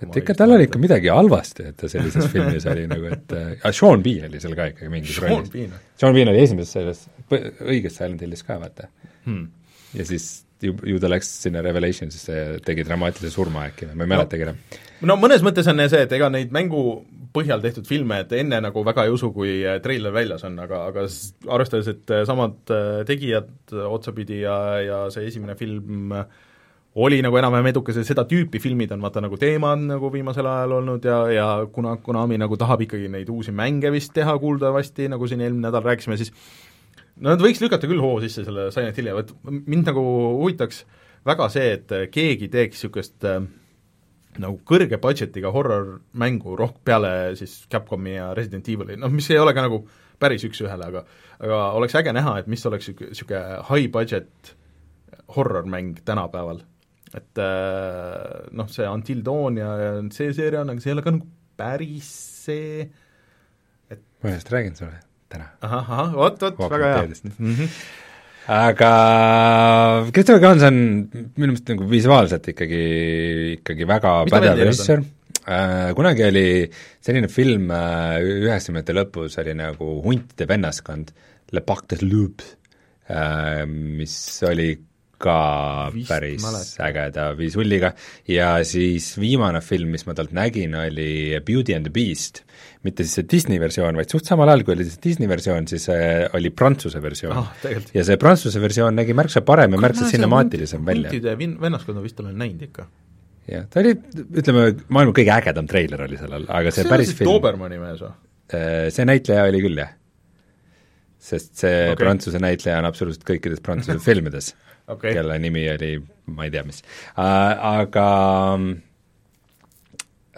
et ikka tal oli ikka midagi halvasti, et ta sellises filmis oli nagu, et äh, Sean Bean oli seal ka ikkagi mingis rollis. Sean Bean oli esimeses selles, õiges Silent Hillis ka, vaata. Hmm.. ja siis ju, ju ta läks sinna Revelationsisse ja tegi dramaatilise surma äkki või ma ei mäletagi enam. no mõnes mõttes on see, et ega neid mängu põhjal tehtud filme, et enne nagu väga ei usu, kui äh, treiler väljas on, aga, aga arvestades, et äh, samad äh, tegijad otsapidi ja, ja see esimene film oli nagu enam-vähem edukas ja seda tüüpi filmid on vaata nagu teema on nagu viimasel ajal olnud ja, ja kuna Konami nagu tahab ikkagi neid uusi mänge vist teha kuuldavasti, nagu siin eelmine nädal rääkisime, siis no nad võiks lükata küll hoo sisse selle Silent Hilli, vot mind nagu huvitaks väga see, et keegi teeks niisugust äh, nagu kõrge budget'iga horror-mängu rohk-, peale siis Capcomi ja Resident Evil'i, noh mis ei ole ka nagu päris üks-ühele, aga aga oleks äge näha, et mis oleks niisugune high budget horror-mäng tänapäeval. et äh, noh, see Until Dawn ja, ja see seeria on, aga see ei ole ka nagu päris see, et ma just räägin sulle täna. ahah, ahah, vot, vot, väga hea. Mm -hmm aga Christopher Gans on minu meelest nagu visuaalselt ikkagi, ikkagi väga Mis pädev režissöör. Äh,, kunagi oli selline film äh, üheksakümnendate lõpus oli nagu Huntide vennaskond, Le Pacte de Loup äh,, mis oli ka Vist päris mälet. ägeda visulliga ja siis viimane film, mis ma talt nägin, oli Beauty and the Beast mitte siis see Disney versioon, vaid suht samal ajal, kui oli see Disney versioon, siis oli Prantsuse versioon oh,. ja see Prantsuse versioon nägi märksa parem ja märksa sinemaatilisem välja. vennaskonda vist olen näinud ikka. jah, ta oli, ütleme, maailma kõige ägedam treiler oli sellel, aga see, see päris film Dobermanni mees või? Äh, see näitleja oli küll, jah. sest see okay. Prantsuse näitleja on absoluutselt kõikides Prantsuse filmides okay., kelle nimi oli ma ei tea mis uh,, aga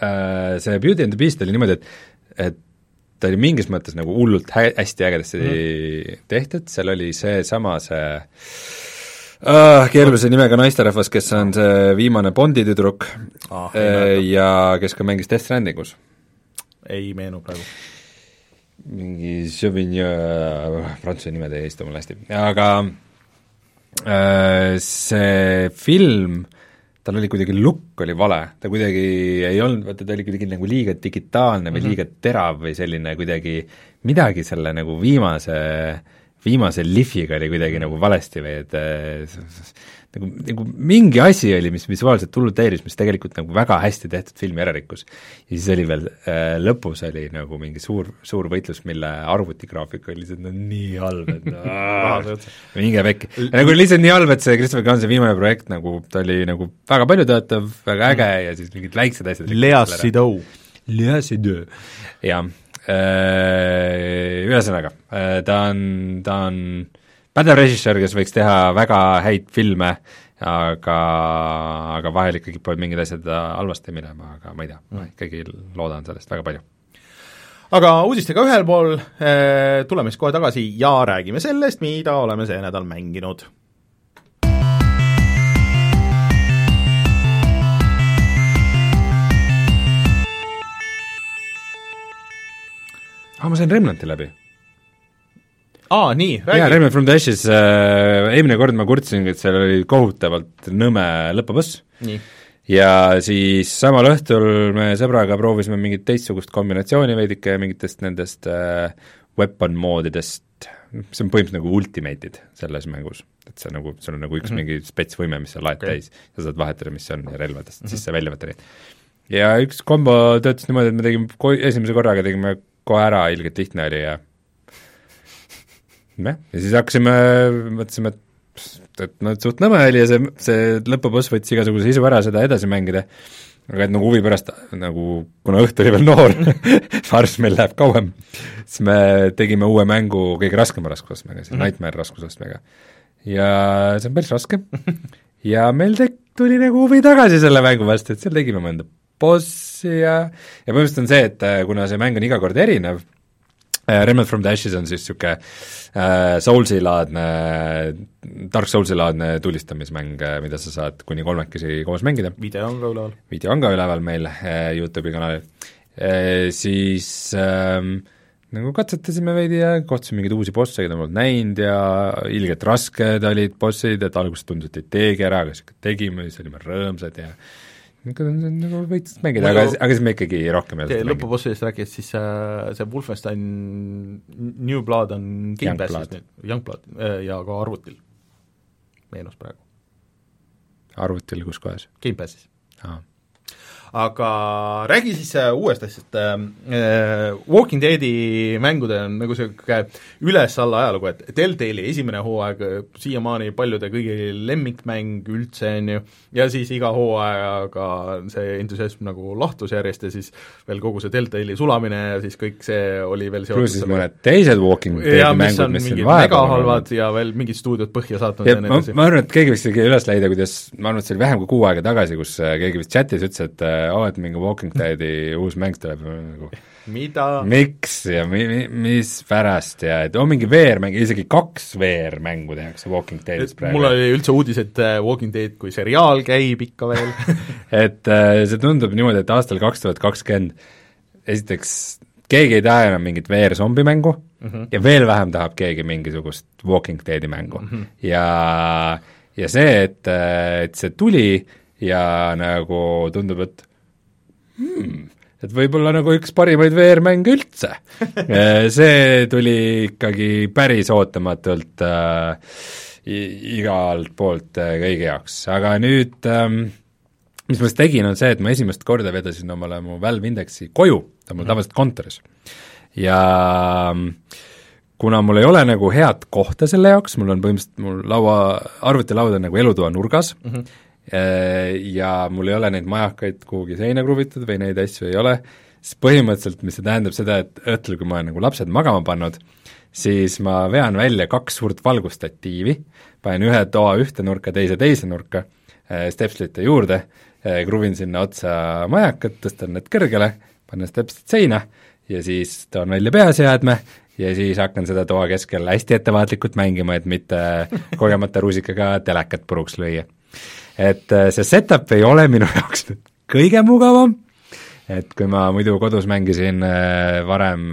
uh, see Beauty and the Beast oli niimoodi, et et ta oli mingis mõttes nagu hullult hä-, hästi ägedasti mm. tehtud, seal oli seesama see uh, keerulise nimega naisterahvas, kes on see viimane Bondi tüdruk Ah, uh, ja kes ka mängis Death Strandingus. ei meenu praegu. mingi Sauvignon, prantsuse nimed ei istu mul hästi, aga see film, tal oli kuidagi look oli vale, ta kuidagi ei olnud, vaata ta oli kuidagi nagu liiga digitaalne või mm -hmm. liiga terav või selline kuidagi, midagi selle nagu viimase viimase lihviga oli kuidagi nagu valesti või et nagu, nagu mingi asi oli, mis visuaalselt hullult häiris, mis tegelikult nagu väga hästi tehtud filmi ära rikkus. ja siis oli veel äh,, lõpus oli nagu mingi suur, suur võitlus, mille arvutigraafik oli lihtsalt no, nii halb, et no, minge pekki. nagu lihtsalt nii halb, et see Christopher Gunsi viimane projekt nagu, ta oli nagu väga paljutöötav, väga äge mm. ja siis mingid väiksed asjad Lea Seydoux. Lea Seydoux, jah Äh, ühesõnaga, äh, ta on, ta on pädev režissöör, kes võiks teha väga häid filme, aga, aga vahel ikkagi kipuvad mingid asjad halvasti minema, aga ma ei tea, ma mm. ikkagi loodan sellest väga palju aga uudistega ühel pool, äh, tuleme siis kohe tagasi ja räägime sellest, mida oleme see nädal mänginud aa, ma sain Remnanti läbi. Aa, nii, räägi. jaa, Remnant from the Ashes äh,, eelmine kord ma kurtsin, et seal oli kohutavalt nõme lõpuboss. ja siis samal õhtul me sõbraga proovisime mingit teistsugust kombinatsiooni veidike mingitest nendest äh, weapon moodidest, mis on põhimõtteliselt nagu ultimate'id selles mängus. et see nagu, sul on nagu üks mm -hmm. mingi spetsvõime, mis sa laed okay. täis ja saad vahetada missioone ja relvadest mm, -hmm. siis sa välja võtta neid. ja üks kombo töötas niimoodi, et me tegime ko-, esimese korraga tegime kohe ära, ilgelt lihtne oli ja jah, ja siis hakkasime, mõtlesime, et et noh, et suht nõme oli ja see, see lõpuboss võttis igasuguse isu ära seda edasi mängida, aga et nagu huvi pärast nagu, kuna õht oli veel noor ma arvasin, meil läheb kauem, siis me tegime uue mängu kõige raskema raskusastmega, siis mm -hmm. Nightmare raskusastmega. ja see on päris raske ja meil tek-, tuli nagu huvi tagasi selle mängu vastu, et seal tegime mõnda bossi ja, ja põhimõtteliselt on see, et äh, kuna see mäng on iga kord erinev, Remnant from the Ashes on siis niisugune äh, Soulsi-laadne, Dark Soulsi-laadne tulistamismäng, äh, mida sa saad kuni kolmekesi koos mängida. video on ka üleval. video on ka üleval meil äh, YouTube'i kanalil äh,. Siis äh, nagu katsetasime veidi ja kohtusime mingeid uusi bosse, keda ma polnud näinud ja ilgelt rasked olid bossid, et alguses tundus, et ei teegi ära, aga siis tegime, siis olime rõõmsad ja äh, ikka on nagu veits mängida, aga, aga siis me ikkagi rohkem ei saa lõpubossidest rääkides, siis see Wolfenstein New Blood on Gamepassis nüüd, Youngblood, äh, ja ka arvutil, meenus praegu. arvutil kus kohas? Gamepassis aga räägi siis äh, uuest asjast. Äh,, äh Walking Deadi mängudel on nagu niisugune üles-alla ajalugu, et Telltale'i esimene hooaeg, äh, siiamaani paljude kõigi lemmikmäng üldse, on ju, ja siis iga hooajaga see entusiasm nagu lahtus järjest ja siis veel kogu see Telltale'i sulamine ja siis kõik see oli veel pluss siis mõned teised Walking Deadi mängud, mis on väga halvad ja veel mingid stuudiod põhja saatnud ja, ja ma, ma arvan, et keegi võiks isegi üles leida, kuidas, ma arvan, et see oli vähem kui kuu aega tagasi, kus keegi vist chatis ütles, et oo oh,, et mingi Walking Deadi uus mäng tuleb nagu mida? miks ja mi-, mi-, mispärast ja et on mingi VR-mäng, isegi kaks VR-mängu tehakse Walking Deadist praegu. mul oli üldse uudis, et äh, Walking Dead kui seriaal käib ikka veel et äh, see tundub niimoodi, et aastal kaks tuhat kakskümmend esiteks keegi ei taha enam mingit VR-zombimängu mm -hmm. ja veel vähem tahab keegi mingisugust Walking Deadi mängu mm. -hmm. ja, ja see, et, äh, et see tuli ja nagu tundub, et hmm, et võib-olla nagu üks parimaid VR-mänge üldse. See tuli ikkagi päris ootamatult äh, igalt poolt äh, kõigi jaoks, aga nüüd ähm, mis ma siis tegin, on see, et ma esimest korda vedasin omale mu Valve Indexi koju, ta on mul mhm. tavaliselt kontoris. ja ähm, kuna mul ei ole nagu head kohta selle jaoks, mul on põhimõtteliselt, mul laua, arvutilaud on nagu elutoa nurgas mm, -hmm Äh, ja mul ei ole neid majakaid kuhugi seina kruvitud või neid asju ei ole, siis põhimõtteliselt, mis see tähendab seda, et õhtul, kui ma olen nagu lapsed magama pannud, siis ma vean välja kaks suurt valgustatiivi, panen ühe toa ühte nurka, teise teise nurka, äh, stepslite juurde, äh, kruvin sinna otsa majakad, tõstan need kõrgele, panen stepslid seina ja siis toon välja peaseadme ja siis hakkan seda toa keskel hästi ettevaatlikult mängima, et mitte kogemata rusikaga telekat puruks lüüa. Et äh, see setup ei ole minu jaoks kõige mugavam, et kui ma muidu kodus mängisin äh, varem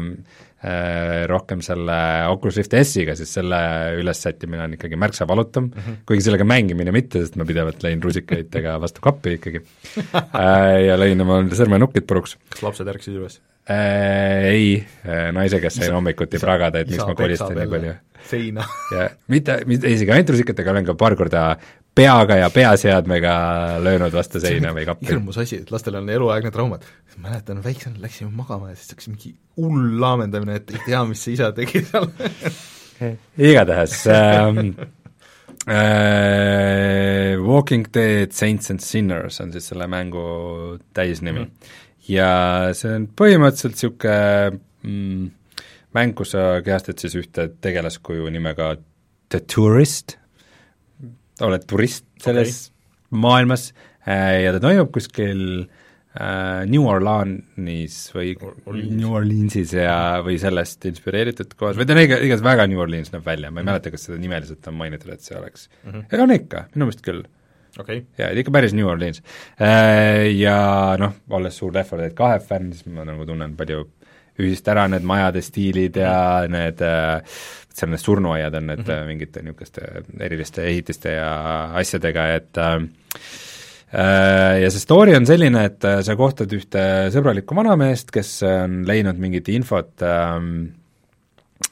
äh, rohkem selle Oculus Rift S-iga, siis selle ülessättimine on ikkagi märksa valutum mm, -hmm. kuigi sellega mängimine mitte, sest ma pidevalt lõin rusikaitega vastu kappi ikkagi ja lõin oma sõrmenukid puruks. kas lapsed ärkasid üles? Ei, naise käest sain hommikuti pragada, et miks ma kolistan nii palju. seina. ja mitte, mitte isegi ainult rusikatega, olen ka paar korda peaga ja peaseadmega löönud vastu seina või kappi. hirmus asi, et lastel on eluaegne traumad. mäletan, väiksena läksime magama ja siis hakkas mingi hull laamendamine, et ei tea, mis see isa tegi seal igatahes ähm, äh, Walking Dead Saints and Sinners on siis selle mängu täisnimi mm. ja see on põhimõtteliselt niisugune mm, mäng, kus sa kehastad siis ühte tegelaskuju nimega The Tourist, oled turist selles okay. maailmas äh, ja ta toimub kuskil äh, New Orleanis või Orleans. New Orleansis ja, või sellest inspireeritud kohas, või ta on iga, igatahes väga New Orleans näeb välja, ma ei mm -hmm. mäleta, kas seda nimeliselt on mainitud, et see oleks mm, -hmm. ega on ikka, minu meelest küll okay.. jaa, ikka päris New Orleans. Äh, ja noh, olles suur Left 4 Dead kahe fänn, siis ma nagu tunnen palju ühist ära, need majade stiilid ja need äh, seal need surnuaiad on need mm -hmm. mingite niisuguste eriliste ehitiste ja asjadega, et äh, ja see story on selline, et sa kohtad ühte sõbralikku vanameest, kes on leidnud mingit infot äh,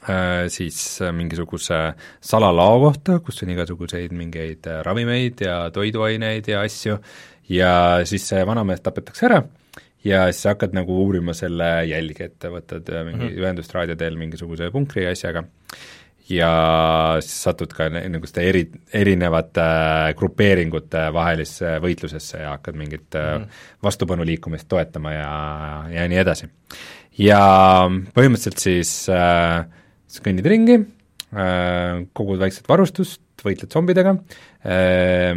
Äh, siis äh, mingisuguse salalao kohta, kus on igasuguseid mingeid äh, ravimeid ja toiduaineid ja asju, ja siis see vanamees tapetakse ära ja siis sa hakkad nagu uurima selle jälgi, et võtad mingi mm -hmm. ühendust raadio teel mingisuguse punkri asjaga ja siis satud ka niisuguste eri, erinevate grupeeringute vahelisse võitlusesse ja hakkad mingit mm -hmm. vastupanuliikumist toetama ja, ja nii edasi. ja põhimõtteliselt siis äh, siis kõnnid ringi äh,, kogud väikset varustust, võitled zombidega äh,,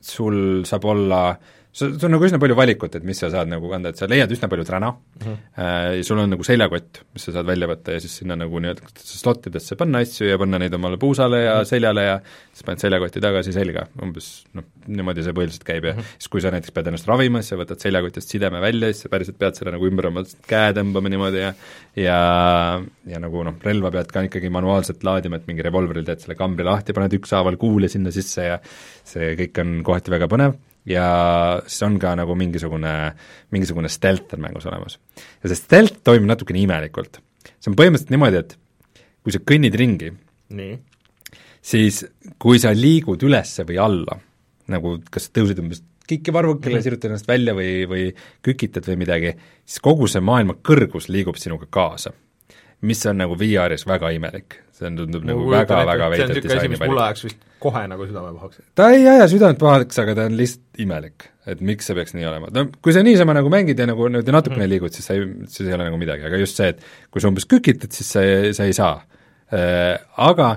sul saab olla äh, sul, sul on nagu üsna palju valikut, et mis sa saad nagu kanda, et sa leiad üsna palju träna mm, -hmm. äh, ja sul on nagu seljakott, mis sa saad välja võtta ja siis sinna nagu nii-öelda slot idesse panna asju ja panna neid omale puusale ja mm -hmm. seljale ja siis paned seljakoti tagasi selga, umbes noh, niimoodi see põhiliselt käib ja mm -hmm. siis kui sa näiteks pead ennast ravima, siis sa võtad seljakotist sideme välja, siis sa päriselt pead selle nagu ümber oma käe tõmbama niimoodi ja ja, ja nagu noh, relva pead ka ikkagi manuaalselt laadima, et mingi revolvril teed selle kambri lahti, paned ükshaaval kuule sinna sisse ja see kõik on kohati väga põnev ja siis on ka nagu mingisugune, mingisugune stealth on mängus olemas. ja see stealth toimib natukene imelikult. see on põhimõtteliselt niimoodi, et kui sa kõnnid ringi, siis kui sa liigud üles või alla, nagu kas tõusid umbes kikivarvukile mm, -hmm. sirutad ennast välja või, või kükitad või midagi, siis kogu see maailma kõrgus liigub sinuga kaasa. Mis on nagu VR-is väga imelik see on, tundub nagu väga-väga veidrat disaini valik. mulle ajaks vist kohe nagu südame pahaks. ta ei aja südant pahaks, aga ta on lihtsalt imelik. et miks see peaks nii olema, no kui sa niisama nagu mängid ja nagu niimoodi natukene mm. liigud, siis sa ei, siis ei ole nagu midagi, aga just see, et kui sa umbes kükitad, siis sa ei, sa ei saa äh,. Aga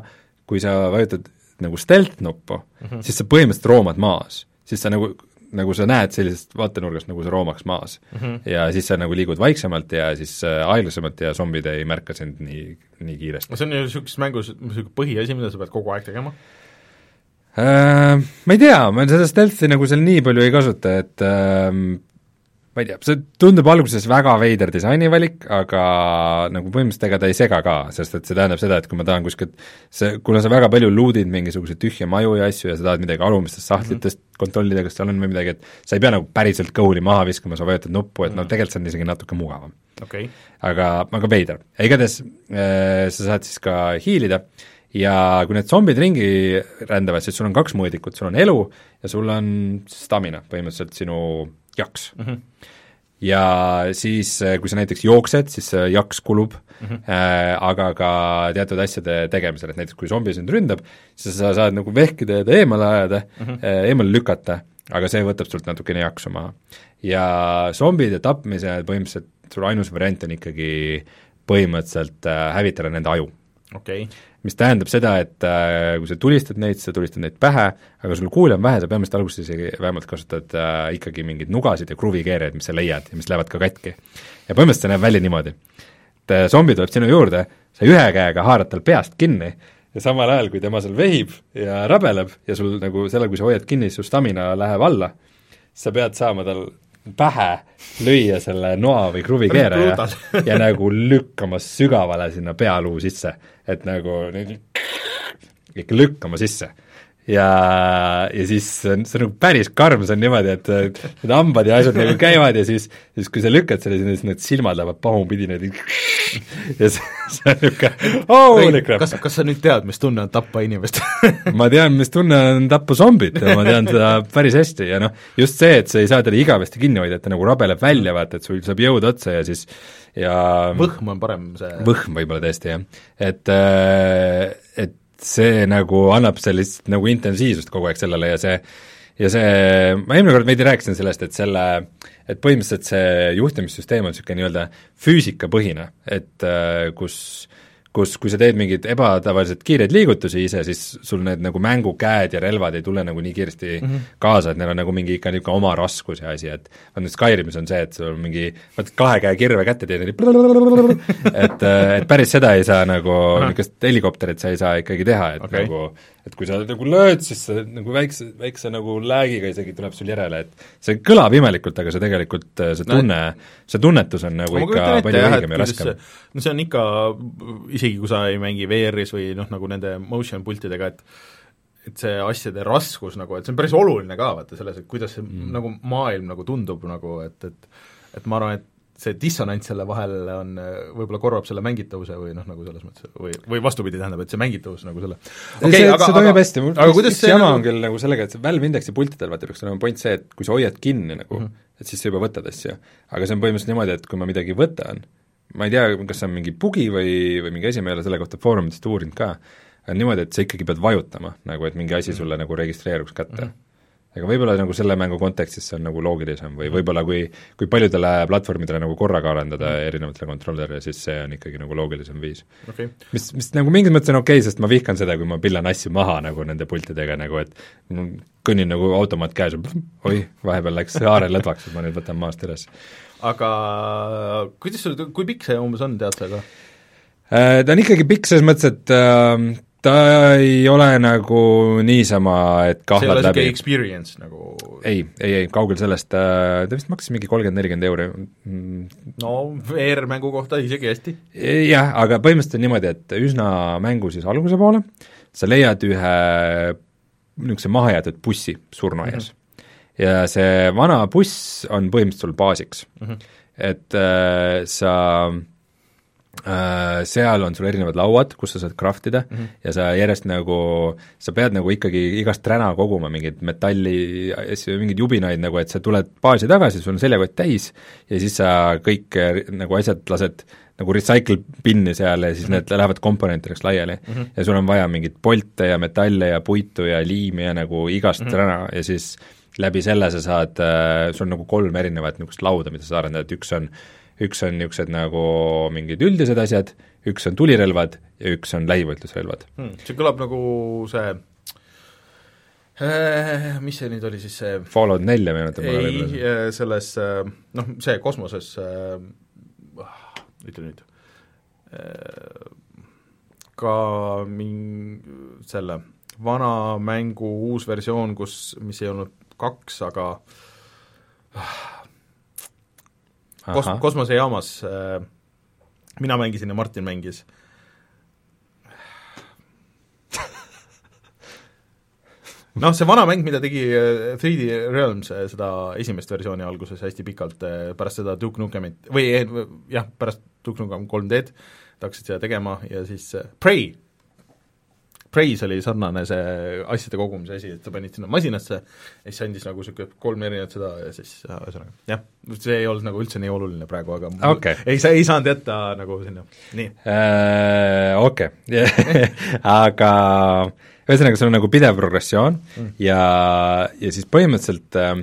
kui sa vajutad nagu stealth nuppu mm, -hmm. siis sa põhimõtteliselt roomad maas, siis sa nagu nagu sa näed sellisest vaatenurgast, nagu sa roomaks maas mm. -hmm. ja siis sa nagu liigud vaiksemalt ja siis äh, aeglasemalt ja zombid ei märka sind nii, nii kiiresti. see on ju niisuguses mängus niisugune põhiasi, mida sa pead kogu aeg tegema äh,? Ma ei tea, ma seda stealth'i nagu seal nii palju ei kasuta, et äh, ma ei tea, see tundub alguses väga veider disainivalik, aga nagu põhimõtteliselt ega ta ei sega ka, sest et see tähendab seda, et kui ma tahan kuskilt see, kuna sa väga palju luudid mingisuguseid tühje maju ja asju ja sa tahad midagi alumistest sahtlitest mm -hmm. kontrollida, kas seal on või midagi, et sa ei pea nagu päriselt kõhuli maha viskama, sa vajutad nuppu, et mm -hmm. no tegelikult see on isegi natuke mugavam okay.. aga, aga veider. igatahes äh, sa saad siis ka hiilida ja kui need zombid ringi rändavad, siis sul on kaks mõõdikut, sul on elu ja sul on stamina, põhimõtteliselt sinu jaks mm. -hmm. ja siis, äh, kui sa näiteks jooksed, siis see jaks kulub mm, -hmm. äh, aga ka teatud asjade tegemisel, et näiteks kui zombi sind ründab, siis sa saad nagu vehkida ja ta eemale ajada mm, -hmm. äh, eemale lükata, aga see võtab sult natukene jaksu maha. ja zombide tapmise põhimõtteliselt sul ainus variant on ikkagi põhimõtteliselt äh, hävitada nende aju okay.. Mis tähendab seda, et äh, kui sa tulistad neid, sa tulistad neid pähe, aga sul kuuli on vähe, sa peamiselt alguses isegi vähemalt kasutad äh, ikkagi mingeid nugasid ja kruvikeerajaid, mis sa leiad ja mis lähevad ka katki. ja põhimõtteliselt see näeb välja niimoodi, et äh, zombi tuleb sinu juurde, sa ühe käega haarad tal peast kinni ja samal ajal, kui tema seal vehib ja rabeleb ja sul nagu sellal, kui sa hoiad kinni, su stamina läheb alla, sa pead saama tal pähe lüüa selle noa või kruvikeeraja ja nagu lükkama sügavale sinna pealuu sisse, et nagu ikka lükkama sisse ja, ja siis see on, see on nagu päris karm, see on niimoodi, et need hambad ja asjad nagu käivad ja siis, siis kui sa lükkad selle sinna, siis need silmad lähevad pahupidi niimoodi ja see, see on niisugune holy crap. kas, kas sa nüüd tead, mis tunne on tappa inimest ma tean, mis tunne on tappa zombit ja ma tean seda päris hästi ja noh, just see, et sa ei saa teda igavesti kinni hoida, et ta nagu rabeleb välja, vaata, et sul saab jõud otsa ja siis ja võhm on parem see võhm võib-olla tõesti, jah. et, äh, et see nagu annab sellist nagu intensiivsust kogu aeg sellele ja see ja see, ma eelmine kord veidi rääkisin sellest, et selle, et põhimõtteliselt see juhtimissüsteem on niisugune nii-öelda füüsikapõhine, et äh, kus kus, kui sa teed mingeid ebatavaliselt kiireid liigutusi ise, siis sul need nagu mängukäed ja relvad ei tule nagu nii kiiresti mm -hmm. kaasa, et neil on nagu mingi ikka niisugune oma raskus ja asi, et vaat nüüd Skyrimis on see, et sul on mingi, vaata kahe käe kirve kätte teed, et, et päris seda ei saa nagu, niisugust helikopterit sa ei saa ikkagi teha, et okay. nagu et kui sa nagu lööd, siis see nagu väikse, väikse nagu läägiga isegi tuleb sul järele, et see kõlab imelikult, aga see tegelikult, see tunne no,, see tunnetus on nagu ikka palju õigem ja raskem. no see on ikka, isegi kui sa ei mängi VR-is või noh, nagu nende motion pultidega, et et see asjade raskus nagu, et see on päris oluline ka vaata selles, et kuidas see mm. nagu maailm nagu tundub nagu, et, et et ma arvan, et see dissonants selle vahel on, võib-olla korvab selle mängitavuse või noh, nagu selles mõttes, või, või vastupidi, tähendab, et see mängitavus nagu selle okay, see, aga, see toimib hästi, mul aga kuidas see jama nagu... on küll nagu sellega, et see Valve Indexi pultidel vaata peaks olema point see, et kui sa hoiad kinni nagu mm, -hmm. et siis sa juba võtad asju. aga see on põhimõtteliselt niimoodi, et kui ma midagi võtan, ma ei tea, kas see on mingi bugi või, või mingi asi, ma ei ole selle kohta foorumitest uurinud ka, on niimoodi, et sa ikkagi pead vajutama, nagu et mingi asi mhm. sulle mm -hmm. nagu registreeruks kätte mm. -hmm aga võib-olla nagu selle mängu kontekstis see on nagu loogilisem või võib-olla kui, kui paljudele platvormidele nagu korraga arendada mm. erinevatele kontrollerile, siis see on ikkagi nagu loogilisem viis okay.. mis, mis nagu mingis mõttes on okei okay,, sest ma vihkan seda, kui ma pillan asju maha nagu nende pultidega nagu, et kõnnin nagu automaat käes ja oih, vahepeal läks haare lõdvaks, et ma nüüd võtan maast üles. aga kuidas sul, kui pikk see umbes on, tead sa ka? Äh, ta on ikkagi pikk selles mõttes, et äh, ta ei ole nagu niisama, et kahlad läbi. experience nagu ei, ei, ei, kaugel sellest, äh, ta vist maksis mingi kolmkümmend, nelikümmend euri. no VR-mängu kohta isegi hästi. jah, aga põhimõtteliselt on niimoodi, et üsna mängu siis alguse poole sa leiad ühe niisuguse mahajäetud bussi surnuaias mm. -hmm. ja see vana buss on põhimõtteliselt sul baasiks mm. -hmm. et äh, sa Äh, seal on sul erinevad lauad, kus sa saad craft ida mm -hmm. ja sa järjest nagu, sa pead nagu ikkagi igast träna koguma mingeid metalli mingeid jubinaid nagu, et sa tuled baasi tagasi, sul on seljakott täis ja siis sa kõik äh, nagu asjad lased nagu recycle bin'i seal ja siis mm -hmm. need lähevad komponentideks laiali mm. -hmm. ja sul on vaja mingeid polte ja metalle ja puitu ja liimi ja nagu igast mm -hmm. träna ja siis läbi selle sa saad äh,, sul on nagu kolm erinevat niisugust lauda, mida sa arendad, üks on äh, üks on niisugused nagu mingid üldised asjad, üks on tulirelvad ja üks on lähivõitlusrelvad hmm,. see kõlab nagu see äh, mis see nüüd oli siis see Fallout nelja meenutab mulle ei, äh, selles äh, noh, see kosmoses äh, ütle nüüd äh, ka min-, selle vana mängu uus versioon, kus, mis ei olnud kaks, aga kos-, kosmosejaamas äh, mina mängisin ja Martin mängis. Noh, see vana mäng, mida tegi 3D äh, Realms, äh, seda esimest versiooni alguses hästi pikalt, pärast seda Duke Nukemit, või jah, pärast Duke Nukem 3D-d, ta hakkasid seda tegema ja siis Prey Praise oli sarnane see asjade kogumise asi, et sa panid sinna masinasse ja siis andis nagu niisugune kolm erinevat seda ja siis ühesõnaga jah, see ei olnud nagu üldse nii oluline praegu, aga okay. ei, sa ei saanud jätta nagu sinna, nii äh,. Okei okay. aga ühesõnaga, sul on nagu pidev progressioon mm. ja, ja siis põhimõtteliselt äh,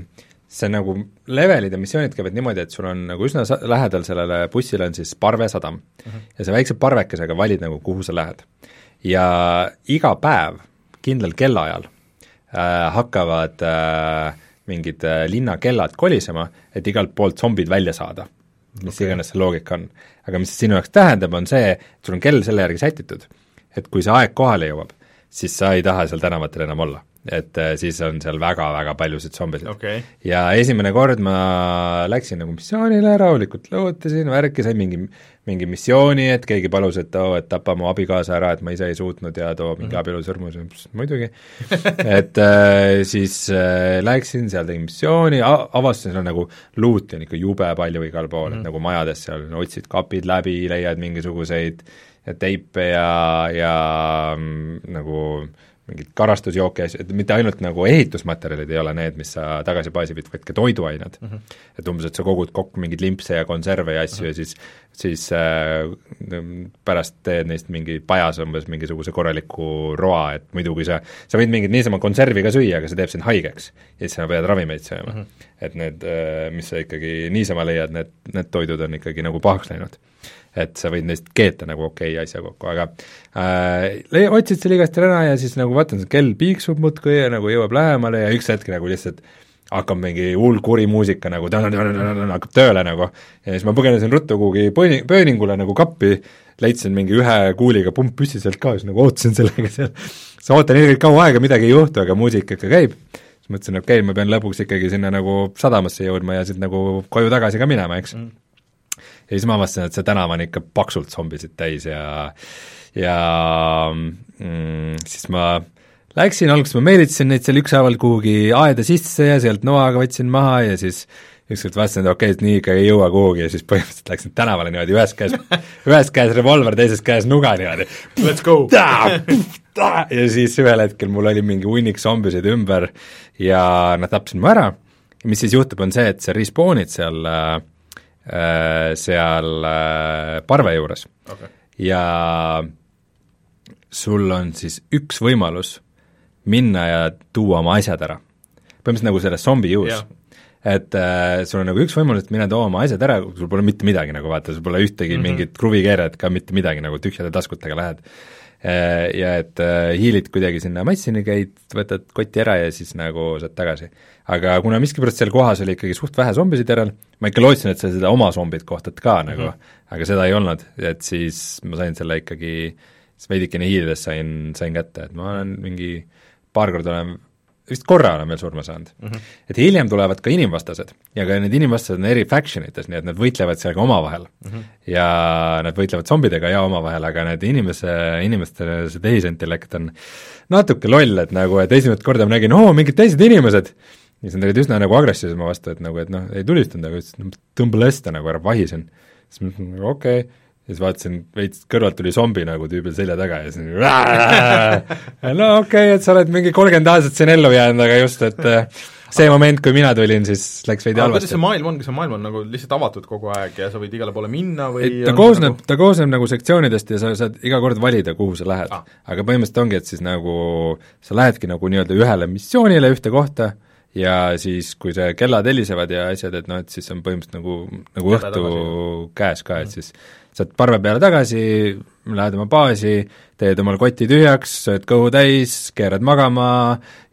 see nagu levelid ja missioonid käivad niimoodi, et sul on nagu üsna lähedal sellele bussile on siis parvesadam mm -hmm. ja sa väikse parvekesega valid nagu, kuhu sa lähed ja iga päev kindlal kellaajal äh, hakkavad äh, mingid äh, linnakellad kolisema, et igalt poolt zombid välja saada. mis okay. iganes see loogika on. aga mis sinu jaoks tähendab, on see, et sul on kell selle järgi sätitud, et kui see aeg kohale jõuab, siis sa ei taha seal tänavatel enam olla et äh, siis on seal väga-väga paljusid zombisid okay.. ja esimene kord ma läksin nagu missioonile, rahulikult lõõtasin, värki, sain mingi, mingi missiooni, et keegi palus, et oo oh,, et tapa mu abikaasa ära, et ma ise ei suutnud ja too mingi mm -hmm. abielusõrmus, muidugi et äh, siis äh, läksin, seal tegin missiooni, avastasin, seal nagu luuti on ikka jube palju igal pool mm, -hmm. et mhm. nagu majades seal otsid kapid läbi, leiad mingisuguseid teipe ja, ja mm, nagu mingid karastusjooki asju, et mitte ainult nagu ehitusmaterjalid ei ole need, mis sa tagasi baasi viid, vaid ka toiduained mm. -hmm. et umbes, et sa kogud kokku mingeid limpse ja konserve ja asju mm -hmm. ja siis, siis äh, pärast teed neist mingi pajas umbes mingisuguse korraliku roa, et muidu kui sa, sa võid mingit niisama konservi ka süüa, aga see teeb sind haigeks. ja siis sa pead ravimeid sööma mm. -hmm. et need, äh, mis sa ikkagi niisama leiad, need, need toidud on ikkagi nagu pahaks läinud et sa võid neist keeta nagu okei okay asja kokku, aga äh, otsid selle igast ära ja siis nagu vaatan, kell piiksub muudkui ja nagu jõuab lähemale ja üks hetk nagu lihtsalt hakkab mingi hull kuri muusika nagu hakkab tööle nagu. Ja siis ma põgenesin ruttu kuhugi pööni-, pööningule nagu kappi, leidsin mingi ühe kuuliga pumppüssi sealt ka, siis nagu ootasin sellega seal, siis ootan ilgelt kaua aega, midagi ei juhtu, aga muusika ikka käib, siis mõtlesin, okei okay,, ma pean lõpuks ikkagi sinna nagu sadamasse jõudma ja siit nagu koju tagasi ka minema, eks. Mm ja siis ma avastasin, et see tänav on ikka paksult zombisid täis ja ja mm, siis ma läksin, alguses ma meelitasin neid seal ükshaaval kuhugi aeda sisse ja sealt noaga võtsin maha ja siis ükskord vaatasin, et okei okay,, et nii ikka ei jõua kuhugi ja siis põhimõtteliselt läksin tänavale niimoodi ühes käes, ühes käes revolver, teises käes nuga niimoodi. Let's go! ja siis ühel hetkel mul oli mingi hunnik zombisid ümber ja nad tapsid mu ära mis siis juhtub, on see, et sa respawn'id seal Äh, seal äh, parve juures okay. ja sul on siis üks võimalus minna ja tuua oma asjad ära. põhimõtteliselt nagu selles zombi juhus yeah. et äh, sul on nagu üks võimalus, et mine too oma asjad ära, sul pole mitte midagi nagu vaata, sul pole ühtegi mm -hmm. mingit kruvikeeret ka mitte midagi, nagu tühjade taskutega lähed äh, ja et äh, hiilid kuidagi sinna massini, käid, võtad koti ära ja siis nagu saad tagasi. Aga kuna miskipärast seal kohas oli ikkagi suht vähe zombisid järel, ma ikka lootsin, et sa seda oma zombit kohtad ka nagu mm, -hmm. aga seda ei olnud, et siis ma sain selle ikkagi, siis veidikene hiilides sain, sain kätte, et ma olen mingi paar korda olen, vist korra olen veel surma saanud mm. -hmm. et hiljem tulevad ka inimvastased ja ka need inimvastased on eri faction ites, nii et nad võitlevad seal ka omavahel mm. -hmm. ja nad võitlevad zombidega ja omavahel, aga need inimese, inimeste see tehisintellekt on natuke loll, et nagu, et esimest korda ma nägin, oo, mingid teised inimesed, ja siis nad olid üsna nagu agressiivsed mu vastu, et nagu, et noh, ei tulistanud, aga ütlesid, tõmba lesta nagu, ära vahisen. siis ma mõtlesin, okei okay., ja siis vaatasin, veits kõrvalt tuli zombi nagu tüübil selja taga ja siis no okei okay,, et sa oled mingi kolmkümmend aastat siin ellu jäänud, aga just, et äh, see moment, kui mina tulin, siis läks veidi halvasti. kuidas see maailm on, kas see maailm on nagu lihtsalt avatud kogu aeg ja sa võid igale poole minna või et ta koosneb nagu..., ta koosneb nagu sektsioonidest ja sa saad iga kord valida, kuhu sa lähed. Ah.. aga põhimõtteliselt ongi, et siis nagu sa lähedki nagu nii-öelda ühele missioonile ühte kohta, ja siis, kui see kellad helisevad ja asjad, et noh, et siis on põhimõtteliselt nagu, nagu õhtu käes ka, et mm. Saad parve peale tagasi, lähed oma baasi, teed omal koti tühjaks, sööd kõhu täis, keerad magama,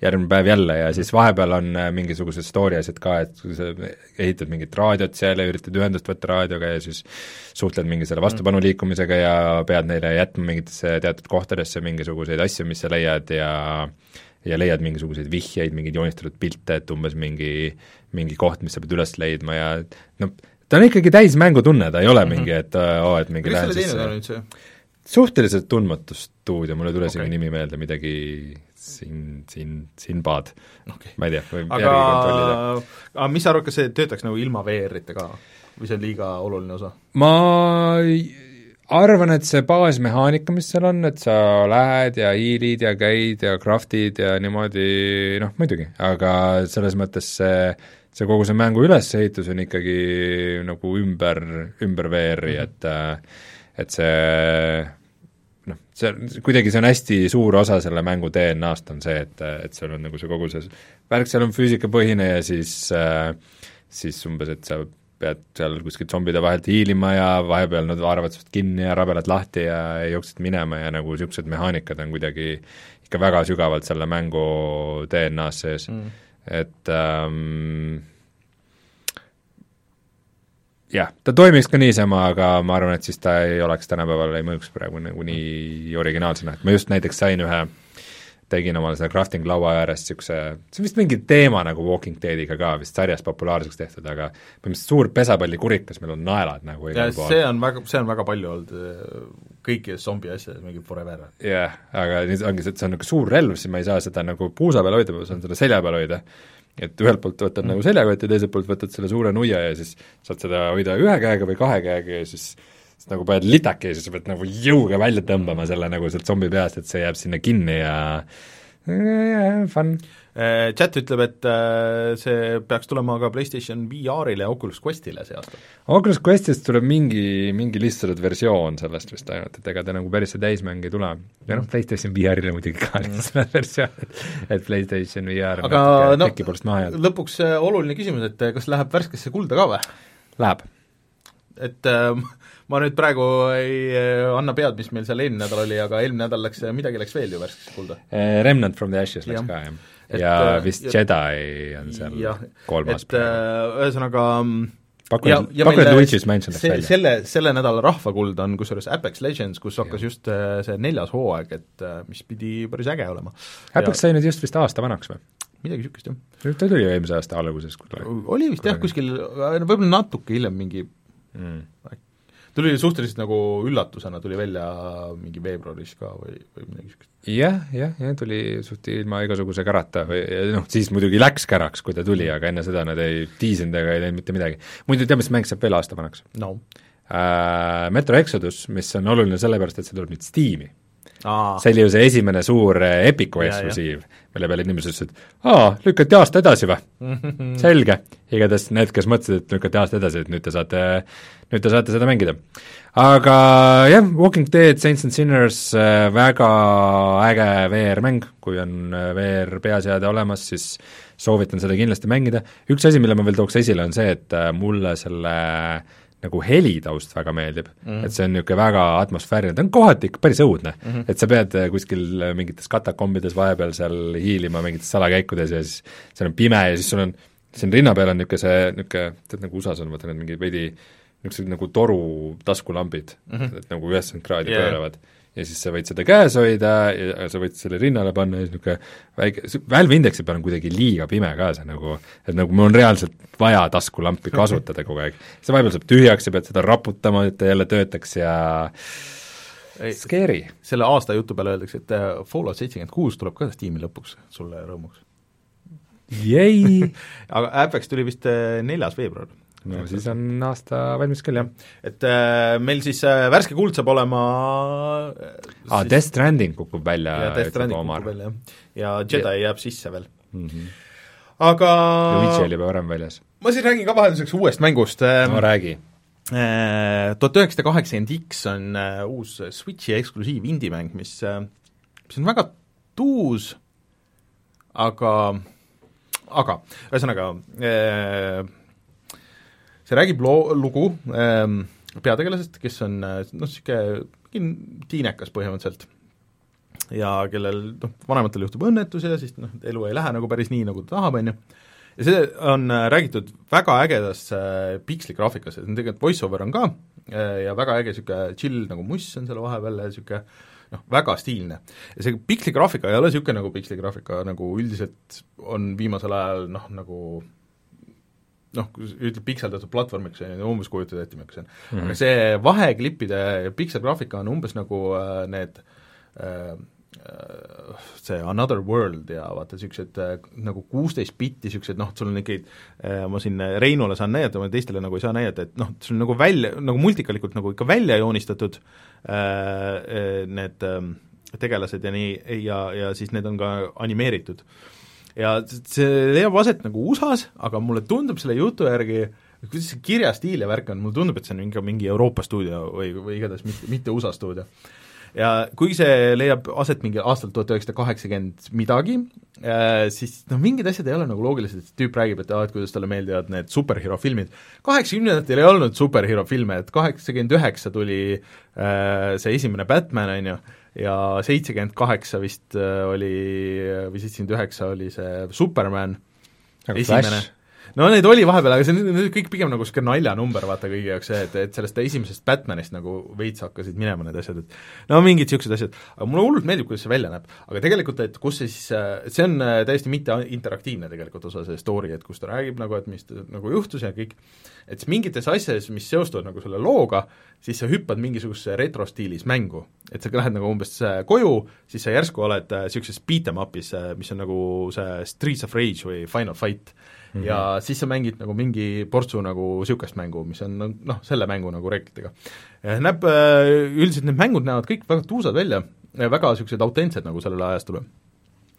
järgmine päev jälle ja siis vahepeal on äh, mingisugused story asjad ka, et sa ehitad mingit raadiot seal ja üritad ühendust võtta raadioga ja siis suhtled mingi selle vastupanuliikumisega ja pead neile jätma mingitesse teatud kohtadesse mingisuguseid asju, mis sa leiad ja ja leiad mingisuguseid vihjeid, mingeid joonistatud pilte, et umbes mingi, mingi koht, mis sa pead üles leidma ja noh, ta on ikkagi täis mängutunne, ta ei ole mm -hmm. mingi, et oo oh,, et mingi teinud on üldse? suhteliselt tundmatu stuudio, mul ei tule isegi okay. nimi meelde, midagi siin, siin, Sinbad okay., ma ei tea, võib aga... järgi kontrollida. aga mis sa arvad, kas see töötaks nagu ilma VR-ita ka või see on liiga oluline osa? ma arvan, et see baasmehaanika, mis seal on, et sa lähed ja hiilid ja käid ja craft'id ja niimoodi, noh muidugi, aga selles mõttes see, see kogu see mängu ülesehitus on ikkagi nagu ümber, ümber VR-i -hmm. et et see noh, see kuidagi see on hästi suur osa selle mängu DNA-st on see, et, et seal on nagu see kogu see värk seal on füüsikapõhine ja siis äh, siis umbes, et sa pead seal kuskil zombide vahelt hiilima ja vahepeal nad haaravad sinust kinni ja rabelad lahti ja jooksed minema ja nagu niisugused mehaanikad on kuidagi ikka väga sügavalt selle mängu DNA-s sees mm., et ähm, jah, ta toimiks ka niisama, aga ma arvan, et siis ta ei oleks tänapäeval, ei mõjuks praegu nagu nii originaalsena, et ma just näiteks sain ühe tegin omale selle crafting laua ääres niisuguse, see on vist mingi teema nagu Walking Deadiga ka vist sarjas populaarseks tehtud, aga põhimõtteliselt suur pesapallikurikas, meil on naelad nagu igal pool. see on väga, see on väga palju olnud kõikides zombi asjades, mingi forever. jah yeah,, aga nüüd ongi see, et see on nagu suur relv, siis ma ei saa seda nagu puusa peal hoida, ma saan seda selja peal hoida, et ühelt poolt võtad mm. nagu seljakoti, teiselt poolt võtad selle suure nuia ja siis saad seda hoida ühe käega või kahe käega ja siis siis nagu paned litaki ja siis sa pead nagu jõuga välja tõmbama selle nagu sealt zombi peast, et see jääb sinna kinni ja yeah, fun. Äh, chat ütleb, et äh, see peaks tulema ka PlayStation VR-ile ja Oculus Questile see aasta. Oculus Questist tuleb mingi, mingi lihtsalt versioon sellest vist ainult, et ega ta nagu päris see täismäng ei tule. ja noh, PlayStation VR-ile muidugi ka lihtsalt mm. versioon, et PlayStation VR aga no lõpuks äh, oluline küsimus, et kas läheb värskesse kulda ka või? Läheb. et äh, ma nüüd praegu ei eh, anna pead, mis meil seal eelmine nädal oli, aga eelmine nädal läks, midagi läks veel ju värskesse kulda. Eh, Remnant from the Ashes läks ja. ka, jah. Ja et, eh, vist ja, Jedi on seal ja, kolmas praegu. ühesõnaga pakun, pakun, et Luigi's Mansion läks välja. selle, selle nädala rahvakuld on kusjuures Apex Legends, kus hakkas ja. just see neljas hooaeg, et mis pidi päris äge olema. Apex ja... sai nüüd just vist aasta vanaks või? midagi niisugust, jah. ta tuli eelmise aasta alguses. oli vist jah, kuskil, võib-olla natuke hiljem mingi mm tuli suhteliselt nagu üllatusena, tuli välja mingi veebruaris ka või, või midagi niisugust. jah, jah, jah, tuli suht ilma igasuguse kärata või noh, siis muidugi läks käraks, kui ta tuli, aga enne seda nad ei tiisinud ega ei teinud mitte midagi. muidu tead, mis mäng saab veel aasta vanaks no.? Äh, Metro Exodus, mis on oluline sellepärast, et see tuleb nüüd Steam'i see oli ju see esimene suur äh, Epicu eksklusiiv, mille peale inimesed ütlesid, aa, lükati aasta edasi või? selge, igatahes need, kes mõtlesid, et lükati aasta edasi, et nüüd te saate, nüüd te saate seda mängida. aga jah, Walking Dead, Saints and Sinners, äh, väga äge VR-mäng, kui on äh, VR peaseade olemas, siis soovitan seda kindlasti mängida, üks asi, mille ma veel tooks esile, on see, et mulle selle äh, nagu helitaust väga meeldib mm, -hmm. et see on niisugune väga atmosfääriline, ta on kohati ikka päris õudne mm, -hmm. et sa pead äh, kuskil äh, mingites katakombides vahepeal seal hiilima mingites salakäikudes ja siis seal on pime ja siis sul on, siin rinna peal on niisugune see, niisugune, tead nagu USA-s on vaata need mingid veidi niisugused nagu toru taskulambil mm, -hmm. et nagu üheksakümmend kraadi yeah. pööravad ja siis sa võid seda käes hoida ja sa võid selle rinnale panna ja siis niisugune väike, Valve Indexi peal on kuidagi liiga pime ka see nagu, et nagu mul on reaalselt vaja taskulampi kasutada kogu aeg. see vahepeal saab tühjaks ja pead seda raputama, et ta jälle töötaks ja scary. selle aasta jutu peale öeldakse, et äh, Fallout seitsekümmend kuus tuleb ka Steam'i lõpuks sulle rõõmuks. jäi aga Apex tuli vist äh, neljas veebruar no siis on aasta valmis küll, jah. et äh, meil siis äh, värske kuld saab olema äh, aa ah,, Death Stranding kukub välja, ütleb Omar. ja Jedi ja. jääb sisse veel mm. -hmm. aga Luigi oli juba varem väljas. ma siis räägin ka vahelduseks uuest mängust äh,. no räägi. Äh, tuhat üheksasada kaheksakümmend X on äh, uus Switchi eksklusiiv indie-mäng, mis äh,, mis on väga tuus, aga, aga ühesõnaga äh, see räägib loo, lugu ähm, peategelasest, kes on noh, niisugune tiinekas põhimõtteliselt. Ja kellel noh, vanematel juhtub õnnetus ja siis noh, elu ei lähe nagu päris nii, nagu ta tahab, on ju, ja see on äh, räägitud väga ägedas äh, piksligraafikas, et tegelikult voice-over on ka äh, ja väga äge niisugune chill nagu muss on selle vahepeal ja niisugune noh, väga stiilne. ja see piksligraafika ei ole niisugune nagu piksligraafika, nagu üldiselt on viimasel ajal noh, nagu noh, ütleb pikseldatud platvormiks, umbes kujutad ette, milline see on mm. -hmm. aga see vaheklippide pikselgraafika on umbes nagu äh, need äh, äh, see Another World ja vaata, niisugused äh, nagu kuusteist bitti, niisugused noh, sul on ikkagi ma siin Reinule saan näidata, ma teistele nagu ei saa näidata, et noh, see on nagu välja, nagu multikalikult nagu ikka välja joonistatud äh need äh, tegelased ja nii, ja, ja siis need on ka animeeritud äh, ja see leiab aset nagu USA-s, aga mulle tundub selle jutu järgi, kuidas see kirjastiil ja värk on, mulle tundub, et see on ikka mingi Euroopa stuudio või, või igatahes mitte, mitte USA stuudio. ja kuigi see leiab aset mingi aastal tuhat üheksasada kaheksakümmend midagi, äh, siis noh, mingid asjad ei ole nagu loogilised, et tüüp räägib, et aa, et kuidas talle meeldivad need superhero filmid. kaheksakümnendatel ei olnud superhero filme, et kaheksakümmend üheksa tuli äh, see esimene Batman, on ju, ja seitsekümmend kaheksa vist äh, oli, või seitsekümmend üheksa oli see Superman, esimene no neid oli vahepeal, aga see on kõik pigem nagu niisugune naljanumber, vaata kõigi jaoks see, et, et sellest esimesest Batmanist nagu veits hakkasid minema need asjad, et no mingid niisugused asjad, aga mulle hullult meeldib, kuidas see välja näeb. aga tegelikult, et kus see siis, see on äh, täiesti mitte interaktiivne tegelikult osa see story, et kus ta räägib nagu, et mis nagu juhtus ja kõik, et siis mingites asjades, mis seostuvad nagu selle looga, siis sa hüppad mingisugusesse retrostiilis mängu. et sa lähed nagu umbes äh, koju, siis sa järsku oled niisuguses äh, beat em up'is, mis on nagu see Streets of Rage või Final Fight mm -hmm. ja siis sa mängid nagu mingi portsu nagu niisugust mängu, mis on noh, selle mängu nagu reeglitega. Näeb, äh, üldiselt need mängud näevad kõik väga tuusad välja, väga niisugused autentsed nagu sellele ajastule.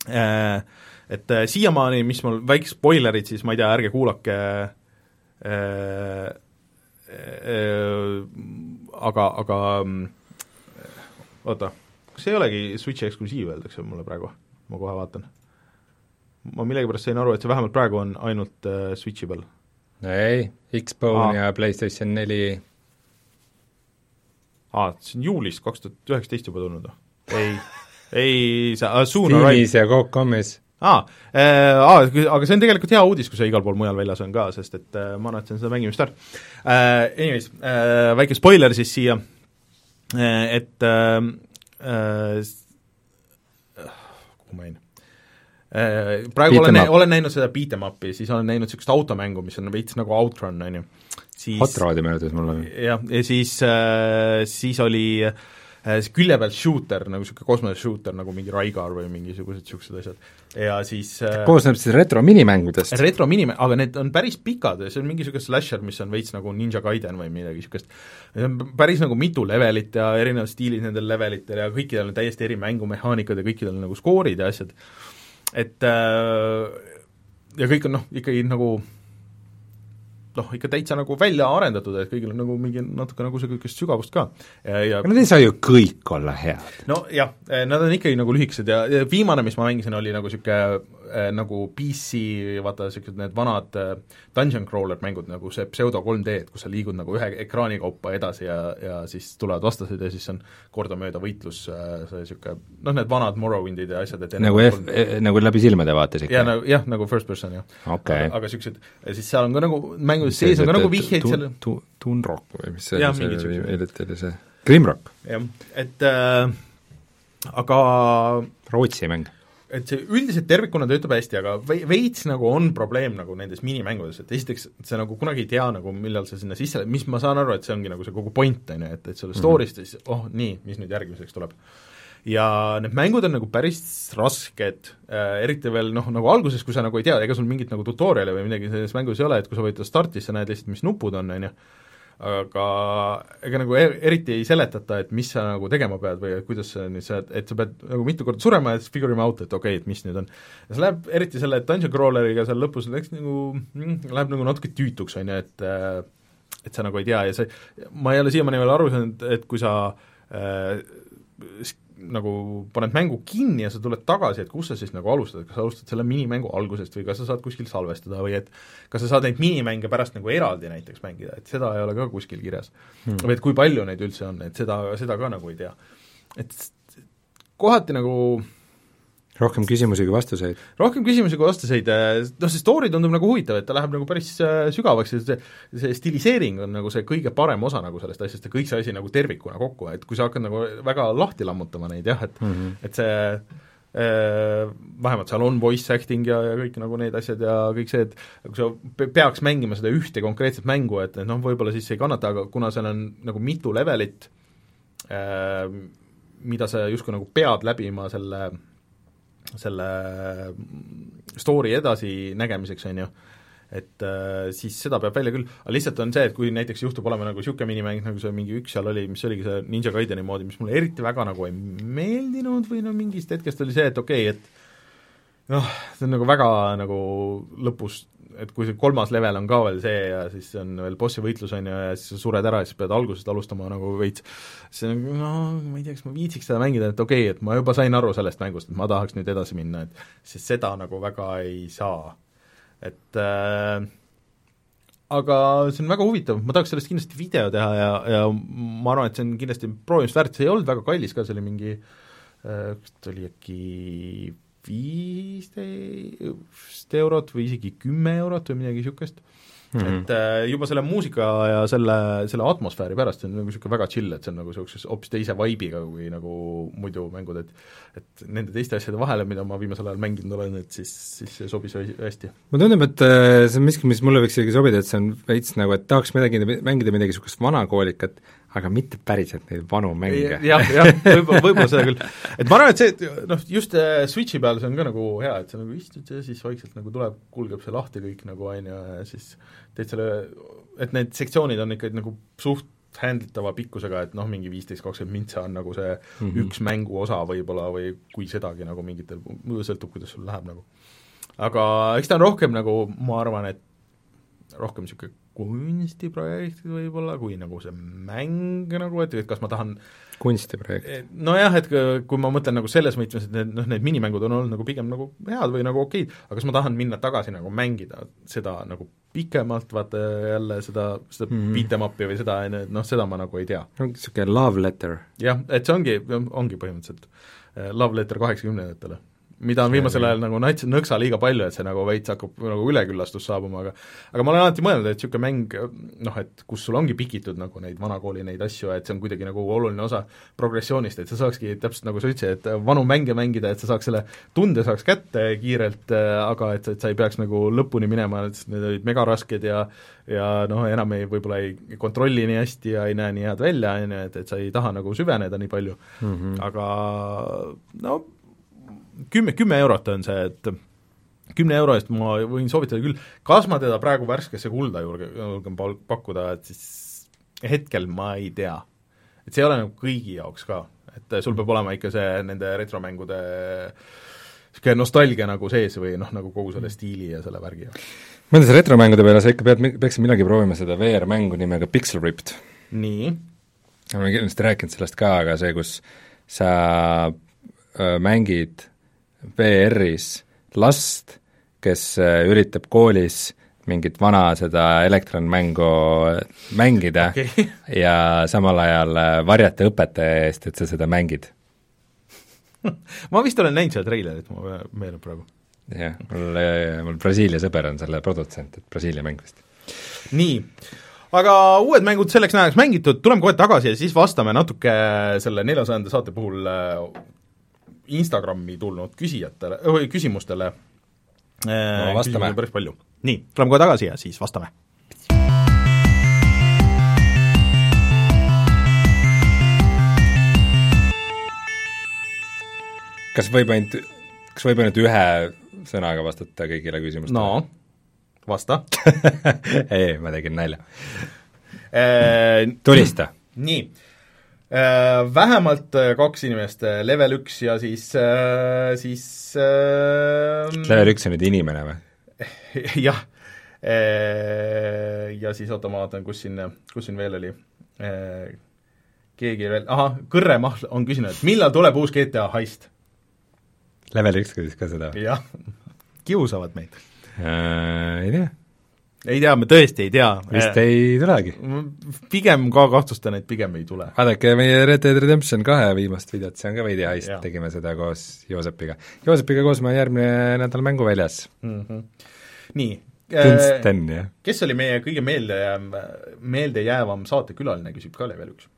Äh, et äh, siiamaani, mis mul, väiksed spoilerid siis, ma ei tea, ärge kuulake aga, aga oota, kas ei olegi Switchi eksklusiiv, öeldakse mulle praegu, ma kohe vaatan ma millegipärast sain aru, et see vähemalt praegu on ainult äh, Switchi peal. ei, Xbone ja PlayStation neli aa, see on juulist kaks tuhat üheksateist juba tulnud või? ei, ei, see uh, Soon Steamis ja Coop.com-is aa äh,, aga see on tegelikult hea uudis, kui see igal pool mujal väljas on ka, sest et äh, ma annetasin seda mängimist ära äh,. Anyways äh,, väike spoiler siis siia äh,, et äh, äh, kuhu ma jäin Äh, praegu olen, olen näinud seda beat em up'i, siis olen näinud niisugust automängu, mis on veits nagu Outrun, on ju. Hot Rod'i meenutas mulle. jah, ja siis äh,, siis oli äh, külje peal shooter, nagu niisugune kosmose shooter, nagu mingi Raigar või mingisugused niisugused asjad. ja siis koosneb siis retro minimängudest? retro minime-, aga need on päris pikad ja see on mingi niisugune slasher, mis on veits nagu Ninja Gaiden või midagi niisugust. päris nagu mitu levelit ja erinevad stiilid nendel levelitel ja kõikidel on täiesti eri mängumehaanikad ja kõikidel on nagu skoorid ja asjad et äh, ja kõik on noh, ikkagi nagu noh, ikka täitsa nagu välja arendatud, et kõigil on nagu mingi natuke nagu niisugust sügavust ka. ja Nad ei saa ju kõik olla head. nojah, nad on ikkagi nagu lühikesed ja, ja viimane, mis ma mängisin, oli nagu niisugune äh, nagu PC, vaata niisugused need vanad äh, dungeon crawler mängud, nagu see pseudo 3D, et kus sa liigud nagu ühe ekraani kaupa edasi ja, ja siis tulevad vastased ja siis on kordamööda võitlus äh,, see niisugune noh, need vanad Morrowindid ja asjad, et nagu F, nagu läbi silmade vaatas ikka? jah, nagu jah, nagu first person jah. Okay.. aga niisugused, siis seal on ka nagu mängudes sees on ka nagu vihjeid seal. tu-, Toonrock või mis see oli, see hiljuti oli see, Grimrock? jah, et äh, aga Rootsi mäng et see üldiselt tervikuna töötab hästi, aga veits nagu on probleem nagu nendes minimängudes, et esiteks sa nagu kunagi ei tea nagu, millal sa sinna sisse, mis ma saan aru, et see ongi nagu see kogu point, on ju, et, et selle story'st mm -hmm. siis oh nii, mis nüüd järgmiseks tuleb. ja need mängud on nagu päris rasked äh,, eriti veel noh, nagu alguses, kui sa nagu ei tea, ega sul mingit nagu tutorial'i või midagi selles mängus ei ole, et kui sa võitad startis, sa näed lihtsalt, mis nupud on, on ju, aga ega nagu er, eriti ei seletata, et mis sa nagu tegema pead või et kuidas sa nüüd saad, et sa pead nagu mitu korda surema ja siis figure ima out, et okei okay,, et mis nüüd on. ja see läheb, eriti selle dungeon crawleriga seal lõpus läks nagu mm,, läheb nagu natuke tüütuks, on ju, et äh, et sa nagu ei tea ja see, ma ei ole siiamaani veel aru saanud, et kui sa äh, nagu paned mängu kinni ja sa tuled tagasi, et kus sa siis nagu alustad, kas sa alustad selle minimängu algusest või kas sa saad kuskil salvestada või et kas sa saad neid minimänge pärast nagu eraldi näiteks mängida, et seda ei ole ka kuskil kirjas. Hmm.. või et kui palju neid üldse on, et seda, seda ka nagu ei tea. et kohati nagu rohkem küsimusi kui vastuseid? rohkem küsimusi kui vastuseid, noh see story tundub nagu huvitav, et ta läheb nagu päris äh, sügavaks ja see, see stiliseering on nagu see kõige parem osa nagu sellest asjast ja kõik see asi nagu tervikuna kokku, et kui sa hakkad nagu väga lahti lammutama neid jah, et mm -hmm. et see äh, vähemalt seal on voice acting ja, ja kõik nagu need asjad ja kõik see, et kui sa peaks mängima seda ühte konkreetset mängu, et, et noh, võib-olla siis ei kannata, aga kuna seal on nagu mitu levelit äh,, mida sa justkui nagu pead läbima selle selle story edasinägemiseks, on ju, et äh, siis seda peab välja küll, aga lihtsalt on see, et kui näiteks juhtub olema nagu niisugune minimäng, nagu see mingi üks seal oli, mis oligi see Ninja Gaideni moodi, mis mulle eriti väga nagu ei meeldinud või no mingist hetkest oli see, et okei okay,, et noh, see on nagu väga nagu lõpus et kui see kolmas level on ka veel see ja siis on veel bossi võitlus, on ju, ja siis sa sured ära ja siis pead algusest alustama nagu veits, see on, no ma ei tea, kas ma viitsiks seda mängida, et okei okay,, et ma juba sain aru sellest mängust, et ma tahaks nüüd edasi minna, et sest seda nagu väga ei saa. et äh, aga see on väga huvitav, ma tahaks sellest kindlasti video teha ja, ja ma arvan, et see on kindlasti proovimist väärt, see ei olnud väga kallis ka, see oli mingi äh, kas ta oli äkki viisteist eurot või isegi kümme eurot või midagi niisugust mm, -hmm. et äh, juba selle muusika ja selle, selle atmosfääri pärast see on nagu niisugune väga chill, et see on nagu niisuguse hoopis teise vibe'iga kui nagu muidu mängud, et et nende teiste asjade vahele, mida ma viimasel ajal mänginud olen, et siis, siis see sobis hästi. mulle tundub, et äh, see on miski, mis mulle võiks isegi sobida, et see on veits nagu, et tahaks midagi, mängida midagi niisugust vanakoolikat, aga mitte päriselt neid vanu mänge. jah, jah, võib-olla, võib-olla seda küll. et ma arvan, et see, noh, just äh, Switchi peal see on ka nagu hea, et sa nagu istud ja siis vaikselt nagu tuleb, kulgeb see lahti kõik nagu, on ju, ja siis teed selle, et need sektsioonid on ikkagi nagu suht handle itava pikkusega, et noh, mingi viisteist, kakskümmend mintsa on nagu see mm -hmm. üks mänguosa võib-olla või kui sedagi nagu mingitel, sõltub, kuidas sul läheb nagu. aga eks ta on rohkem nagu, ma arvan, et rohkem niisugune kunstiprojektid võib-olla, kui nagu see mäng nagu, et, et kas ma tahan kunstiprojekt? Nojah, et kui ma mõtlen nagu selles võtmes, et need noh, need minimängud on olnud nagu pigem nagu head või nagu okeid, aga kas ma tahan minna tagasi nagu mängida seda nagu pikemalt, vaata jälle seda, seda mm -hmm. beat em up'i või seda, noh, seda ma nagu ei tea. niisugune love letter. jah, et see ongi, ongi põhimõtteliselt eh, love letter kaheksakümnendatele mida on viimasel ajal nagu nats-, nõksa liiga palju, et see nagu veits hakkab nagu üleküllastus saabuma, aga aga ma olen alati mõelnud, et niisugune mäng noh, et kus sul ongi pikitud nagu neid vanakooli neid asju, et see on kuidagi nagu oluline osa progressioonist, et sa saakski täpselt nagu sa ütlesid, et vanu mänge mängida, et sa saaks selle tunde saaks kätte kiirelt, aga et, et sa ei peaks nagu lõpuni minema, et need olid megarasked ja ja noh, enam ei, võib-olla ei kontrolli nii hästi ja ei näe nii head välja, on ju, et, et sa ei taha nagu süveneda nii palju mm, -hmm. aga no kümme, kümme eurot on see, et kümne euro eest ma võin soovitada küll, kas ma teda praegu värskesse kulda julge, julgen pakkuda, et siis hetkel ma ei tea. et see ei ole nagu kõigi jaoks ka, et sul peab olema ikka see nende retromängude niisugune nostalgia nagu sees või noh, nagu kogu selle stiili ja selle värgi. mõeldes retromängude peale, sa ikka pead, peaksid millalgi proovima seda VR-mängu nimega Pixel Ripped. nii? ma olen kindlasti rääkinud sellest ka, aga see, kus sa öö, mängid VR-is last, kes äh, üritab koolis mingit vana seda elektronmängu mängida okay. ja samal ajal äh, varjata õpetaja eest, et sa seda mängid ma vist olen näinud seda treilerit, ma meenub praegu. jah, mul, äh, mul Brasiilia sõber on selle produtsent, et Brasiilia mäng vist. nii, aga uued mängud selleks nädalaks mängitud, tuleme kohe tagasi ja siis vastame natuke selle neljasajanda saate puhul Instagrami tulnud küsijatele, või küsimustele no, vastame. päris palju. nii, tuleme kohe tagasi ja siis vastame. kas võib ainult, kas võib ainult ühe sõnaga vastata kõigile küsimustele? no, vasta ei, ma tegin nalja eee.... tulista. nii Äh, vähemalt äh, kaks inimest, äh, level üks ja siis, siis level üks on nüüd inimene või? jah, ja siis oota, ma vaatan, kus siin, kus siin veel oli, keegi veel, ahah, Kõrre Mahl on küsinud, et millal tuleb uus GTA heist? level üks küsis ka seda? jah, kiusavad meid äh,. Ei tea ei tea, me tõesti ei tea. vist ei tulegi. pigem ka kahtlustan, et pigem ei tule. vaadake meie Red Dead Redemption kahe viimast videot, see on ka veidi heist, tegime seda koos Joosepiga. Joosepiga koos me järgmine nädal mängu väljas mm. -hmm. nii. Kunsten, jah. kes oli meie kõige meeldejääv, meeldejäävam saatekülaline, küsib ka level üks.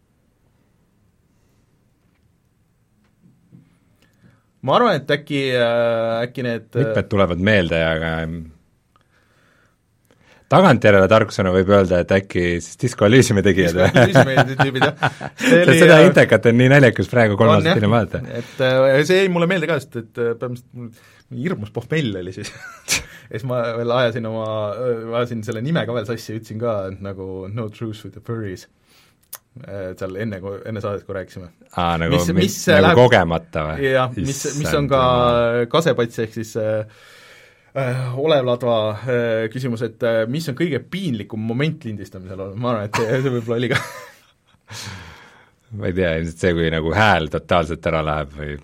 ma arvan, et äkki, äkki need mitmed tulevad meelde, aga tagantjärele tarkusena võib öelda, et äkki siis Disco Elysiumi tegijad või? tüübid, jah. seda intekat on nii naljakas praegu kolm aastat hiljem vaadata. et äh, see jäi mulle meelde ka, sest et äh, põhimõtteliselt hirmus pohmell oli siis ja siis ma veel ajasin oma, äh, ajasin selle nime ka veel sassi, ütlesin ka, nagu no truth with the furries seal enne, enne saadet, kui rääkisime. aa, nagu mis, mis nagu läheb, kogemata või? jah, mis, mis on ka kasepats, ehk siis äh, äh, Olev Ladva äh, küsimus, et äh, mis on kõige piinlikum moment lindistamisel olnud, ma arvan, et see, see võib-olla oli ka ma ei tea, ilmselt see, kui nagu hääl totaalselt ära läheb või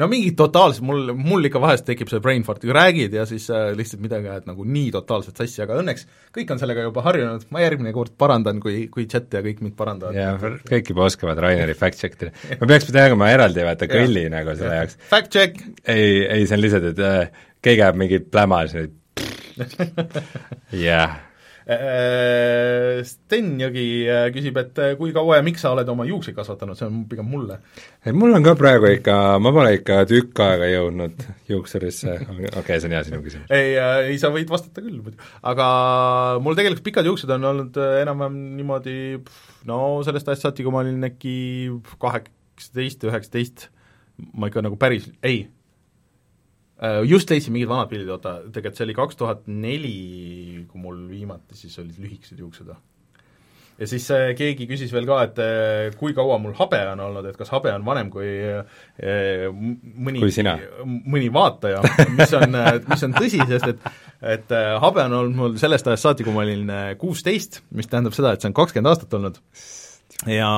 no mingi totaalselt, mul, mul ikka vahest tekib see brain fart, kui räägid ja siis äh, lihtsalt midagi ajad nagu nii totaalselt sassi, aga õnneks kõik on sellega juba harjunud, ma järgmine kord parandan, kui, kui chat ja kõik mind parandavad. jaa, kõik juba oskavad Raineri fact check ida. ma peaks tegema eraldi vaata kõlli ja. nagu selle jaoks. Fact check! ei, ei see on lihtsalt, et äh, keegi ajab mingi pläma, siis jah Äh, Sten Jõgi äh, küsib, et äh, kui kaua ja miks sa oled oma juukseid kasvatanud, see on pigem mulle. ei, mul on ka praegu ikka, ma pole ikka tükk aega jõudnud juuksurisse, okei okay,, see on hea sinu küsimus. ei, ei sa võid vastata küll muidu, aga mul tegelikult pikad juuksed on olnud enam-vähem niimoodi no sellest ajast saati, kui ma olin äkki kaheksateist, üheksateist, ma ikka nagu päris, ei Äh, just leidsin mingid vanad pildid, oota, tegelikult see oli kaks tuhat neli, kui mul viimati siis olid lühikesed juuksed ja siis äh, keegi küsis veel ka, et äh, kui kaua mul habe on olnud, et kas habe on vanem kui mõni, mõni vaataja, mis on, mis on tõsi, sest et et habe on olnud mul sellest ajast saati, kui ma olin kuusteist, mis tähendab seda, et see on kakskümmend aastat olnud ja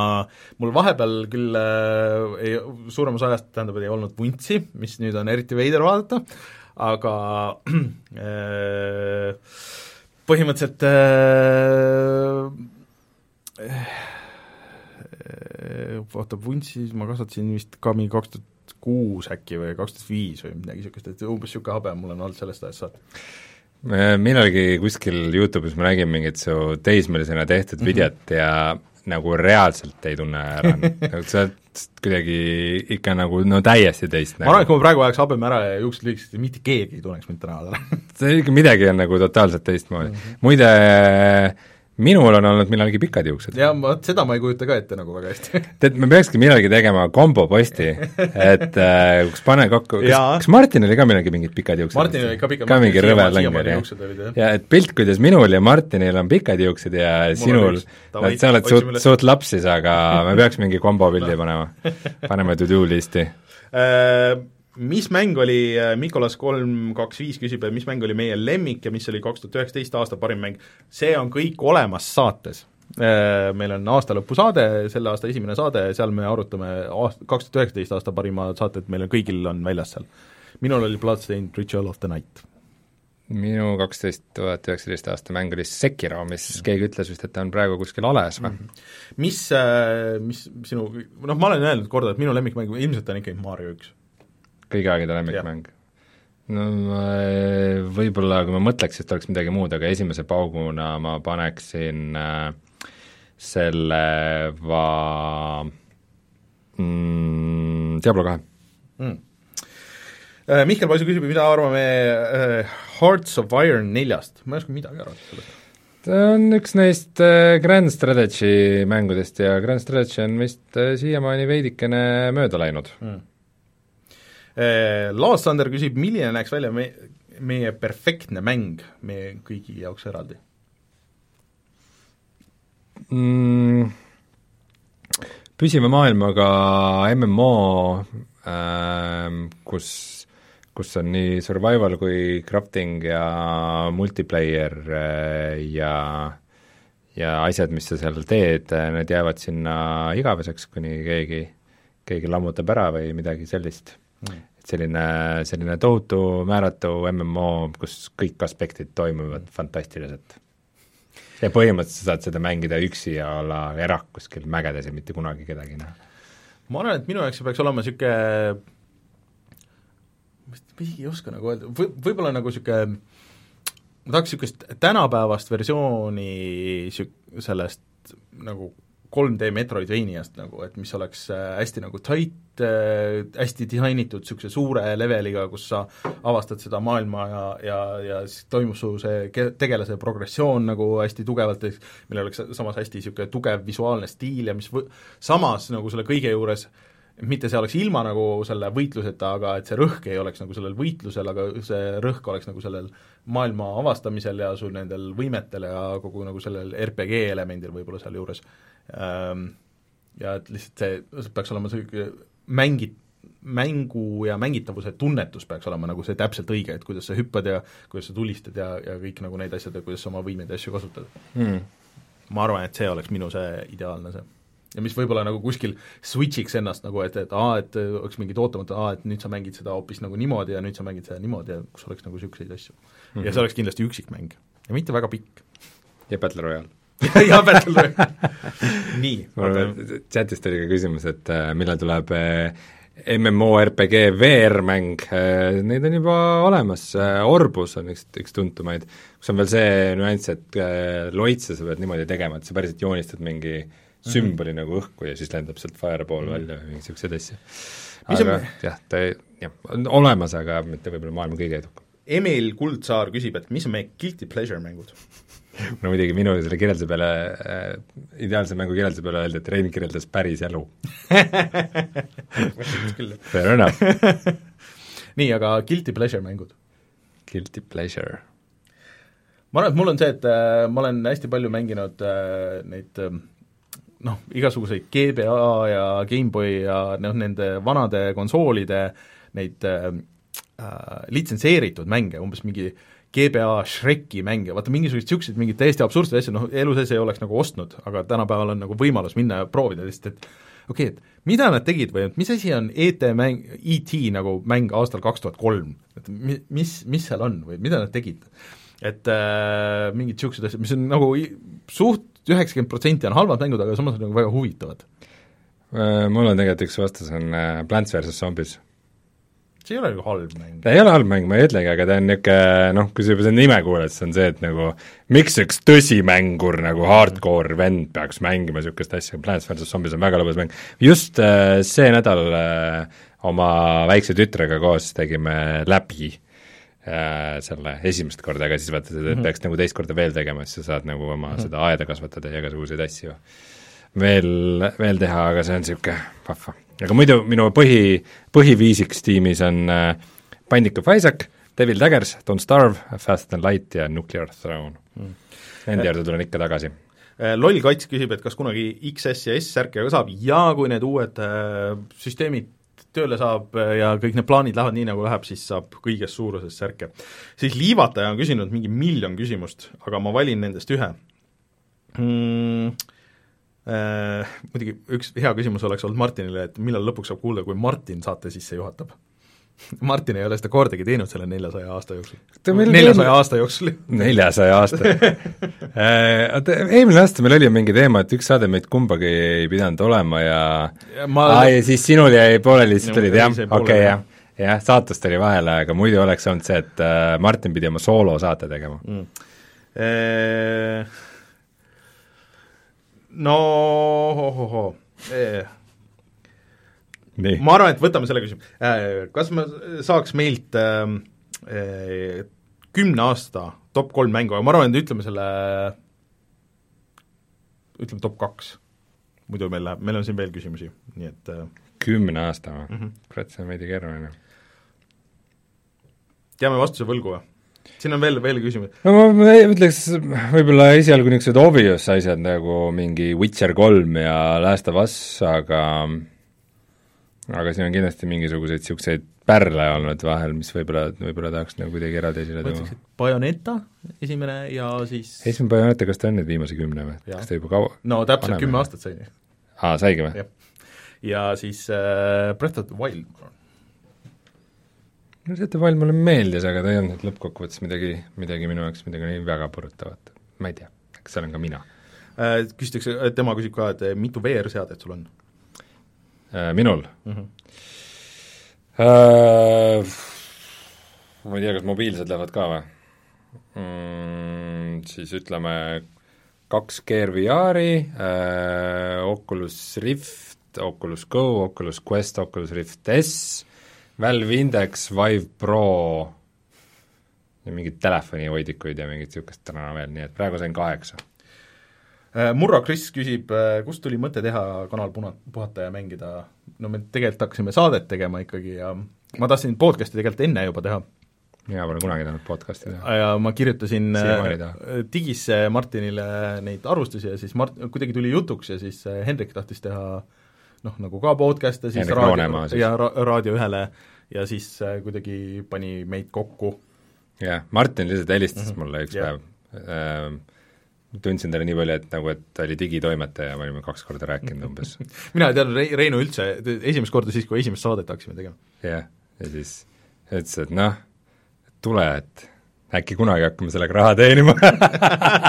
mul vahepeal küll äh, ei, suurem osa ajast tähendab, ei olnud vuntsi, mis nüüd on eriti veider vaadata, aga äh, põhimõtteliselt äh, äh, oota, vuntsi ma kasvatasin vist ka mingi kaks tuhat kuus äkki või kaks tuhat viis või midagi niisugust, et umbes niisugune habe mul on olnud sellest ajast saati millalgi kuskil YouTube'is ma nägin mingit su teismelisena tehtud mm -hmm. videot ja nagu reaalselt ei tunne ära nagu sa oled kuidagi ikka nagu no täiesti teist ma arvan, et kui ma praegu ajaks habeme ära ja juuksed lühikesed, mitte keegi ei tunneks mind täna ära see ikka midagi on nagu totaalselt teistmoodi mm. -hmm. muide minul on olnud millalgi pikad juuksed. jaa, vot seda ma ei kujuta ka ette nagu väga hästi. Tead, me peakski millalgi tegema komboposti, et äh, kus pane kokku, kas, kas Martinil oli ka millalgi mingid pikad juuksed? Martinil oli ka pikad, ka mingi rõve länger, jah? ja et pilt, kuidas minul ja Martinil on pikad juuksed ja Mul sinul, no sa oled suht, suht laps siis, aga me peaks mingi kombopildi panema, paneme to-do listi. Äh, mis mäng oli, äh, Mikolas kolm kaks viis küsib, et mis mäng oli meie lemmik ja mis oli kaks tuhat üheksateist aasta parim mäng, see on kõik olemas saates. Äh, meil on aastalõpusaade, selle aasta esimene saade, seal me arutame aast-, kaks tuhat üheksateist aasta parimad saated, meil on kõigil on väljas seal. minul oli Bloodstained Ritual of the Night minu kaksteist tuhat üheksateist aasta mäng oli Sekiro, mis mm. keegi ütles vist, et ta on praegu kuskil ales või mm? -hmm. mis, äh, mis sinu, noh, ma olen öelnud korda, et minu lemmikmäng ilmselt on ikkagi Mario üks kõigi aegade lemmikmäng? no võib-olla kui ma mõtleks, siis ta oleks midagi muud, aga esimese pauguna ma paneksin äh, selle va- mm, Diablo kahe. Mm.. Äh, Mihkel Paisu küsib, mida arvame äh, Hearts of Iron neljast, ma ei oska midagi arvata sellest. Ta on üks neist äh, Grand Strategy mängudest ja Grand Strategy on vist äh, siiamaani veidikene mööda läinud. Mm. Äh, Laas Sander küsib, milline näeks välja me, meie perfektne mäng meie kõigi jaoks eraldi mm,? Püsiva maailmaga MMO äh,, kus, kus on nii survival kui crafting ja multiplayer äh, ja ja asjad, mis sa seal teed, äh, need jäävad sinna igaveseks, kuni keegi, keegi lammutab ära või midagi sellist. Et selline, selline tohutu määratu MMO, kus kõik aspektid toimuvad fantastiliselt. ja põhimõtteliselt sa saad seda mängida üksi ja olla erak kuskil mägedes ja mitte kunagi kedagi näha. ma arvan, et minu jaoks see peaks olema niisugune ma isegi ei oska nagu öelda, või, võib-olla nagu niisugune ma tahaks niisugust tänapäevast versiooni siuk-, sellest nagu 3D Metroidvaniast nagu, et mis oleks äh, hästi nagu tight, äh, hästi disainitud niisuguse suure leveliga, kus sa avastad seda maailma ja, ja, ja siis toimub su see tegelase progressioon nagu hästi tugevalt, millel oleks samas hästi niisugune tugev visuaalne stiil ja mis võ-, samas nagu selle kõige juures mitte see oleks ilma nagu selle võitluseta, aga et see rõhk ei oleks nagu sellel võitlusel, aga see rõhk oleks nagu sellel maailma avastamisel ja sul nendel võimetel ja kogu nagu sellel RPG elemendil võib-olla sealjuures. Ehm, ja et lihtsalt see, see peaks olema selline mängit-, mängu ja mängitavuse tunnetus peaks olema nagu see täpselt õige, et kuidas sa hüppad ja kuidas sa tulistad ja, ja kõik nagu need asjad ja kuidas sa oma võimeid ja asju kasutad. Mm.. ma arvan, et see oleks minu see ideaalne see. Ja mis võib-olla nagu kuskil switch'iks ennast nagu, et, et aa, et oleks mingid ootamatud, aa, et nüüd sa mängid seda hoopis nagu niimoodi ja nüüd sa mängid seda niimoodi ja kus oleks nagu niisuguseid asju. Mm. -hmm. ja see oleks kindlasti üksikmäng ja mitte väga pikk. Ja Battle Royale. Ja Battle Royale. Nii, chatist oli ka küsimus, et äh, millal tuleb äh, MMORPG VR-mäng, äh, neid on juba olemas, Orbus on üks, üks tuntumaid, kus on veel see nüanss, et loitse sa pead niimoodi tegema, et sa päriselt joonistad mingi sümboli mm -hmm. nagu õhku ja siis lendab sealt fireball mm -hmm. välja või mingeid niisuguseid asju. aga on... jah, ta jah, on olemas, aga mitte võib-olla maailma kõige edukam. Emil Kuldsaar küsib, et mis on meie guilty pleasure mängud no muidugi minu selle kirjelduse peale äh,, ideaalse mängu kirjelduse peale öeldi, et Rein kirjeldas päris elu Fair enough nii, aga guilty pleasure mängud? Guilty pleasure? ma arvan, et mul on see, et äh, ma olen hästi palju mänginud äh, neid äh, noh, igasuguseid GBA ja GameBoy ja noh, nende vanade konsoolide neid äh, äh, litsenseeritud mänge, umbes mingi GBA Shreki mänge, vaata mingisuguseid niisuguseid mingeid täiesti absurdseid asju, noh elu sees ei oleks nagu ostnud, aga tänapäeval on nagu võimalus minna ja proovida lihtsalt, et okei okay,, et mida nad tegid või et mis asi on ET mäng, ET nagu mäng aastal kaks tuhat kolm, et mi-, mis, mis seal on või mida nad tegid? et äh, mingid niisugused asjad, mis on nagu suht üheksakümmend protsenti on halvad mängud, aga samas on nagu väga huvitavad. Äh, mul on tegelikult üks vastus, on äh, Plants versus Zombies see ei ole ju halb mäng. ta ei ole halb mäng, ma ei ütlegi, aga ta on niisugune noh, kui sa juba seda nime kuuled, siis on see, et nagu miks üks tõsimängur nagu hardcore vend peaks mängima niisugust asja, Plants vs Zombies on väga lõbus mäng. just äh, see nädal oma väikse tütrega koos tegime läbi äh, selle esimest korda, aga siis vaata, et mm -hmm. peaks nagu teist korda veel tegema, siis sa saad nagu oma mm -hmm. seda aeda kasvatada ja igasuguseid asju veel, veel teha, aga see on niisugune vahva aga muidu minu põhi, põhiviisiks tiimis on äh, of Isaac, Devil Daggers, Don't Starve, Fast and Light ja Nuclear Throne mm.. Nende juurde tulen ikka tagasi. Äh, loll Kats küsib, et kas kunagi XS ja S-särke ka saab ja kui need uued äh, süsteemid tööle saab äh, ja kõik need plaanid lähevad nii, nagu läheb, siis saab kõiges suuruses särke. siis Liivataja on küsinud mingi miljon küsimust, aga ma valin nendest ühe mm,. Äh, muidugi üks hea küsimus oleks olnud Martinile, et millal lõpuks saab kuulda, kui Martin saate sisse juhatab Martin ei ole seda kordagi teinud selle neljasaja aasta jooksul. neljasaja aasta jooksul. neljasaja aasta äh, Oota, eelmine aasta meil oli mingi teema, et üks saade meid kumbagi ei pidanud olema ja, ja ma... aa, ja siis sinul jäi pooleli, siis tulid jah, okei jah, jah, saatust oli vahele, aga muidu oleks olnud see, et äh, Martin pidi oma soolosaate tegema mm. Eee no ohohoo Nii. Ma arvan, et võtame selle küsimuse. Äh, kas ma saaks meilt äh, äh, kümne aasta top kolm mängu, aga ma arvan, et ütleme selle, ütleme top kaks. muidu meil läheb, meil on siin veel küsimusi, nii et äh, kümne aasta või mm -hmm.? kurat, see on veidi keeruline. jääme vastuse võlgu või? siin on veel, veel küsimusi. no ma ütleks võib-olla esialgu niisugused obvious asjad nagu mingi Witcher kolm ja Last of Us, aga aga siin on kindlasti mingisuguseid niisuguseid pärle olnud vahel, mis võib-olla, võib-olla tahaks nagu kuidagi eraldi esile tuua. Bayoneta esimene ja siis esimene Bayoneta, kas ta on nüüd viimase kümne või? kas ta juba kaua no täpselt kümme aastat sai. aa, saigi või? ja siis äh, Breath of the Wild, ma arvan no see Val mulle meeldis, aga ta ei olnud lõppkokkuvõttes midagi, midagi minu jaoks midagi nii väga purutavat. ma ei tea, eks see olen ka mina äh,. Küsitakse, tema küsib ka, et mitu VR-seadet sul on? Minul mm? -hmm. Äh, ma ei tea, kas mobiilsed lähevad ka või mm,? Siis ütleme kaks Gear VR-i äh,, Oculus Rift, Oculus Go, Oculus Quest, Oculus Rift S, Valve Index, Vive Pro ja mingeid telefonihoidikuid ja mingit niisugust täna veel, nii et praegu sain kaheksa. Äh, Murro Kris küsib, äh, kust tuli mõte teha kanal puna-, puhata ja mängida, no me tegelikult hakkasime saadet tegema ikkagi ja ma tahtsin podcast'i tegelikult enne juba teha. mina pole kunagi tahtnud podcast'i teha. ja ma kirjutasin äh, digisse Martinile neid arvustusi ja siis Mart-, kuidagi tuli jutuks ja siis Hendrik tahtis teha noh, nagu ka podcast'e, siis Hendrik raadio, siis. ja ra-, Raadio ühele ja siis äh, kuidagi pani meid kokku. jah, Martin lihtsalt helistas mm -hmm. mulle üks Jah. päev ähm, tundsin talle nii palju, et nagu, et ta oli digitoimetaja ja me olime kaks korda rääkinud umbes. mina ei teadnud Rei-, Reinu üldse, esimest korda siis, kui esimest saadet hakkasime tegema. jah, ja siis ütles, et noh, tule, et äkki kunagi hakkame sellega raha teenima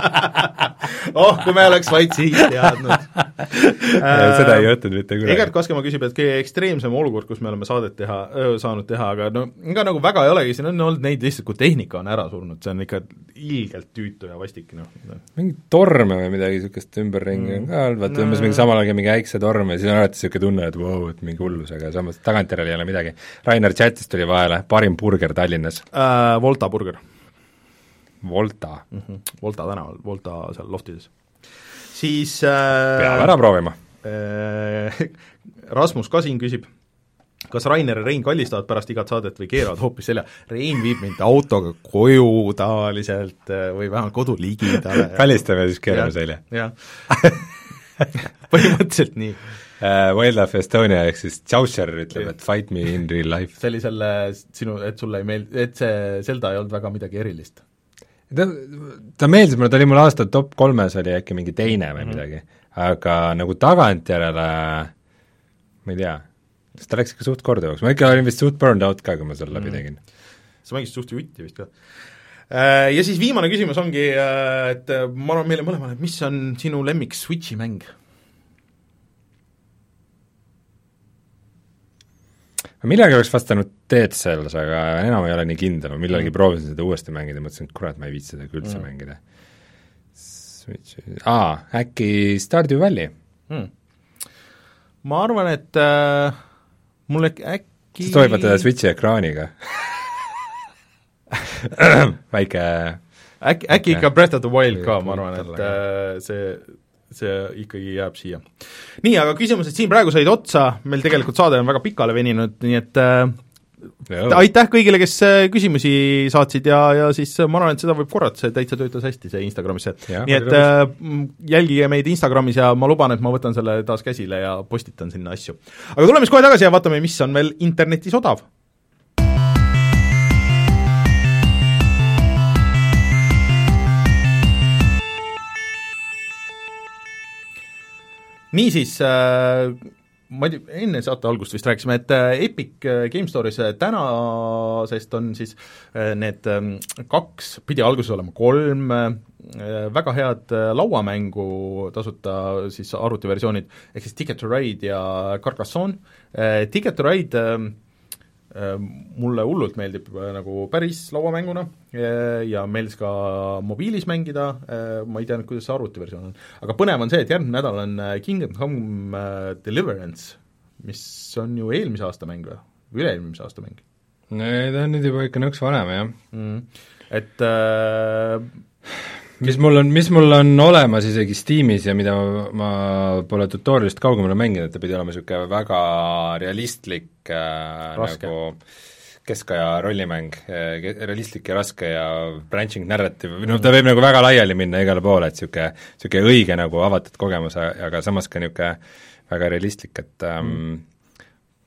oh, kui me oleks vaid siis teadnud seda ei juhtunud mitte Egert kunagi. Kaskemaa küsib, et kõige ekstreemsem olukord, kus me oleme saadet teha, saanud teha, aga no ega nagu väga ei olegi, siin on olnud neid lihtsalt, kui tehnika on ära surnud, see on ikka ilgelt tüütu ja vastik, noh. mingi torme või midagi niisugust ümberringi on ka olnud, vaata No. umbes mingi samal ajal mingi äiksetorm ja siis on alati niisugune tunne, et vau, et mingi hullus, aga samas tagantjärele ei ole midagi. Rainer chatist tuli vahele, parim burger Tallinnas, Äh, Volta burger Volta, mm. -hmm. Volta tänaval, Volta seal loftides. Siis äh, peab ära proovima. äh, Rasmus Kasin küsib, kas Rainer ja Rein kallistavad pärast igat saadet või keeravad hoopis selja. Rein viib mind autoga koju tavaliselt äh, või vähemalt kodu ligidale. kallistame siis keerame selja. jah põhimõtteliselt nii. Uh, Wildlife Estonia ehk siis Chaucer ütleb, et fight me in real life. see oli selle sinu, et sulle ei meeldi, et see Zelda ei olnud väga midagi erilist. Ta, ta meeldis mulle, ta oli mul aasta top kolmes, oli äkki mingi teine või mm -hmm. midagi, aga nagu tagantjärele ma ei tea, sest ta läks ikka suht korduvaks, ma ikka olin vist suht burned out ka, kui ma selle läbi tegin. sa mängisid suht jutti vist ka. Äh, Ja siis viimane küsimus ongi, äh, et äh, ma arvan meile mõlemale, et mis on sinu lemmik Switchi mäng? ma millalgi oleks vastanud Dead Cells, aga enam ei ole nii kindel, ma millalgi Mm. proovisin seda uuesti mängida, mõtlesin, et kurat, ma ei viitsi seda ikka üldse Mm. mängida. Aa, äkki Stardew Valley? Hmm. ma arvan, et äh, mul äk- äkki siis tohib vaata Switchi ekraaniga väike äkki, äkki ikka Breath of the Wild ka, ma arvan, et äh, see, see ikkagi jääb siia. nii, aga küsimused siin praegu said otsa, meil tegelikult saade on väga pikale veninud, nii et äh, aitäh kõigile, kes äh, küsimusi saatsid ja, ja siis äh, ma arvan, et seda võib korrata, see täitsa töötas hästi, see Instagramis, Jah, nii et äh, jälgige meid Instagramis ja ma luban, et ma võtan selle taas käsile ja postitan sinna asju. aga tuleme siis kohe tagasi ja vaatame, mis on veel internetis odav. niisiis äh, ma ei tea, enne saate algust vist rääkisime, et äh, Epic äh, Game Store'is äh, tänasest on siis need ähm, kaks, pidi alguses olema kolm väga head lauamängu tasuta siis arvutiversioonid, ehk siis Ticket to Ride ja Carcassonne. Ticket to Ride ähm, äh, mulle hullult meeldib äh, nagu päris lauamänguna äh, ja meeldis ka mobiilis mängida, ma ei tea nüüd, kuidas see arvutiversioon on. aga põnev on see, et järgmine nädal on äh, Kingdom Come äh, Deliverance, mis on ju eelmise aasta mäng või? üle-eelmise aasta mäng no ta on nüüd juba ikka nõks vanem, jah. mm.. Et äh, mis mul on, mis mul on olemas isegi Steamis ja mida ma, pole tutorialist kaugemale mänginud, ta pidi olema niisugune väga realistlik äh, Raske. nagu keskaja rollimäng, realistlik ja raske ja branching narrative, või noh, ta võib nagu väga laiali minna igale poole, et niisugune, niisugune õige nagu avatud kogemus, aga samas ka niisugune väga realistlik, et ähm, mm.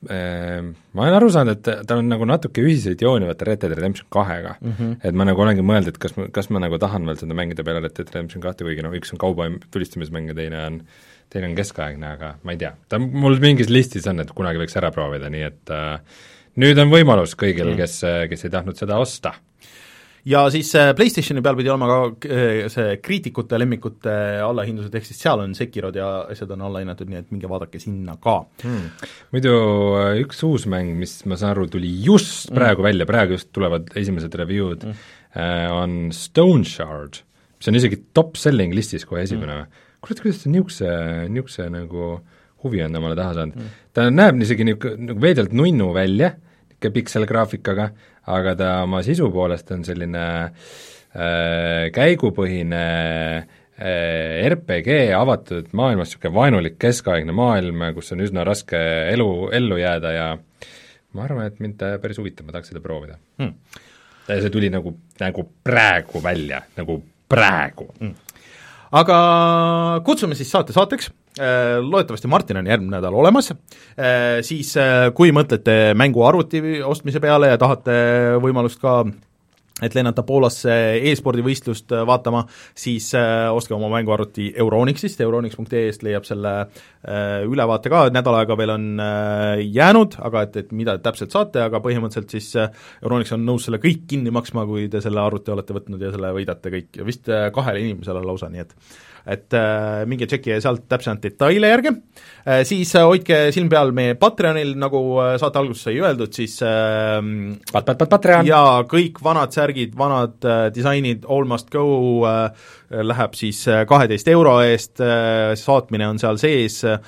Äh, ma olen aru saanud, et tal on nagu natuke ühiseid jooni vaata Red Dead Redemption kahega mm. -hmm. et ma nagu olengi mõelnud, et kas ma, kas ma nagu tahan veel seda mängida peale Red Dead Redemption kahte, kuigi noh, üks on kauba tulistamismäng ja teine on teine on keskaegne, aga ma ei tea, ta mul mingis listis on, et kunagi võiks ära proovida, nii et äh, nüüd on võimalus kõigil mm., kes, kes ei tahtnud seda osta. Ja siis äh, PlayStationi peal pidi olema ka äh, see kriitikute lemmikute allahindlused, ehk siis seal on Sekirod ja asjad on allahinnatud, nii et minge vaadake sinna ka hmm.. muidu äh, üks uus mäng, mis ma saan aru, tuli just praegu mm. välja, praegu just tulevad esimesed review'd mm., on Stone Shard, mis on isegi top-selling listis kohe esimene mm. kurat, kuidas ta niisuguse, niisuguse nagu huvi on omale taha saanud mm.. ta näeb isegi niisugune nagu veidelt nunnu välja, niisugune pikselgraafikaga, aga ta oma sisu poolest on selline äh, käigupõhine äh, RPG avatud maailmas, niisugune vaenulik keskaegne maailm, kus on üsna raske elu, ellu jääda ja ma arvan, et mind ta päris huvitab, ma tahaks seda proovida. Hmm.. see tuli nagu, nagu praegu välja, nagu praegu. Hmm. Aga kutsume siis saate saateks, loodetavasti Martin on järgmine nädal olemas, siis kui mõtlete mänguarvuti ostmise peale ja tahate võimalust ka et lennata Poolasse e-spordivõistlust äh, vaatama, siis äh, ostke oma mänguarvuti Euronixist, euronix.ee-st leiab selle äh, ülevaate ka, nädal aega veel on äh, jäänud, aga et, et mida täpselt saate, aga põhimõtteliselt siis äh, Euronix on nõus selle kõik kinni maksma, kui te selle arvuti olete võtnud ja selle võidate kõik, vist äh, kahele inimesele lausa, nii et et äh, minge tšekkige sealt täpsemalt detaile järgi äh,, siis äh, hoidke silm peal meie Patreonil, nagu äh, saate alguses sai öeldud, siis äh, Pat-, pat-, pat-, Patreon! ja kõik vanad särgid, vanad äh, disainid, all must go äh, läheb siis äh, kaheteist euro eest äh,, saatmine on seal sees äh,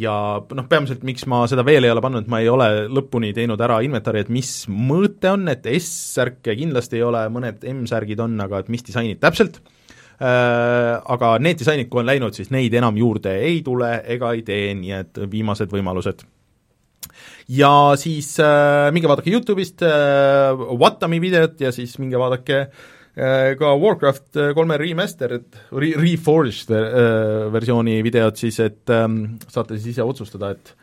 ja noh, peamiselt miks ma seda veel ei ole pannud, ma ei ole lõpuni teinud ära inventari, et mis mõõte on, et S-särke kindlasti ei ole, mõned M-särgid on, aga et mis disainid täpselt Äh, aga need disainid, kui on läinud, siis neid enam juurde ei tule ega ei tee, nii et viimased võimalused. Ja siis äh, minge vaadake Youtube'ist äh, Watami videot ja siis minge vaadake äh, ka Warcraft kolme remastered re, reforged äh, versiooni videot siis, et ähm, saate siis ise otsustada, et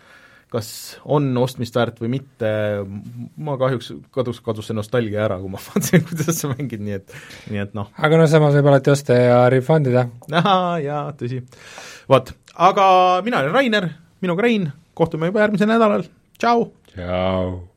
kas on ostmist väärt või mitte, ma kahjuks kadus, kadus see nostalgia ära, kui ma vaatasin, kuidas sa mängid, nii et, nii et noh. aga no samas võib alati osta ja refund ida. ahah, jaa, tõsi. vot, aga mina olen Rainer, minuga Rein, kohtume juba järgmisel nädalal, tšau! tšau!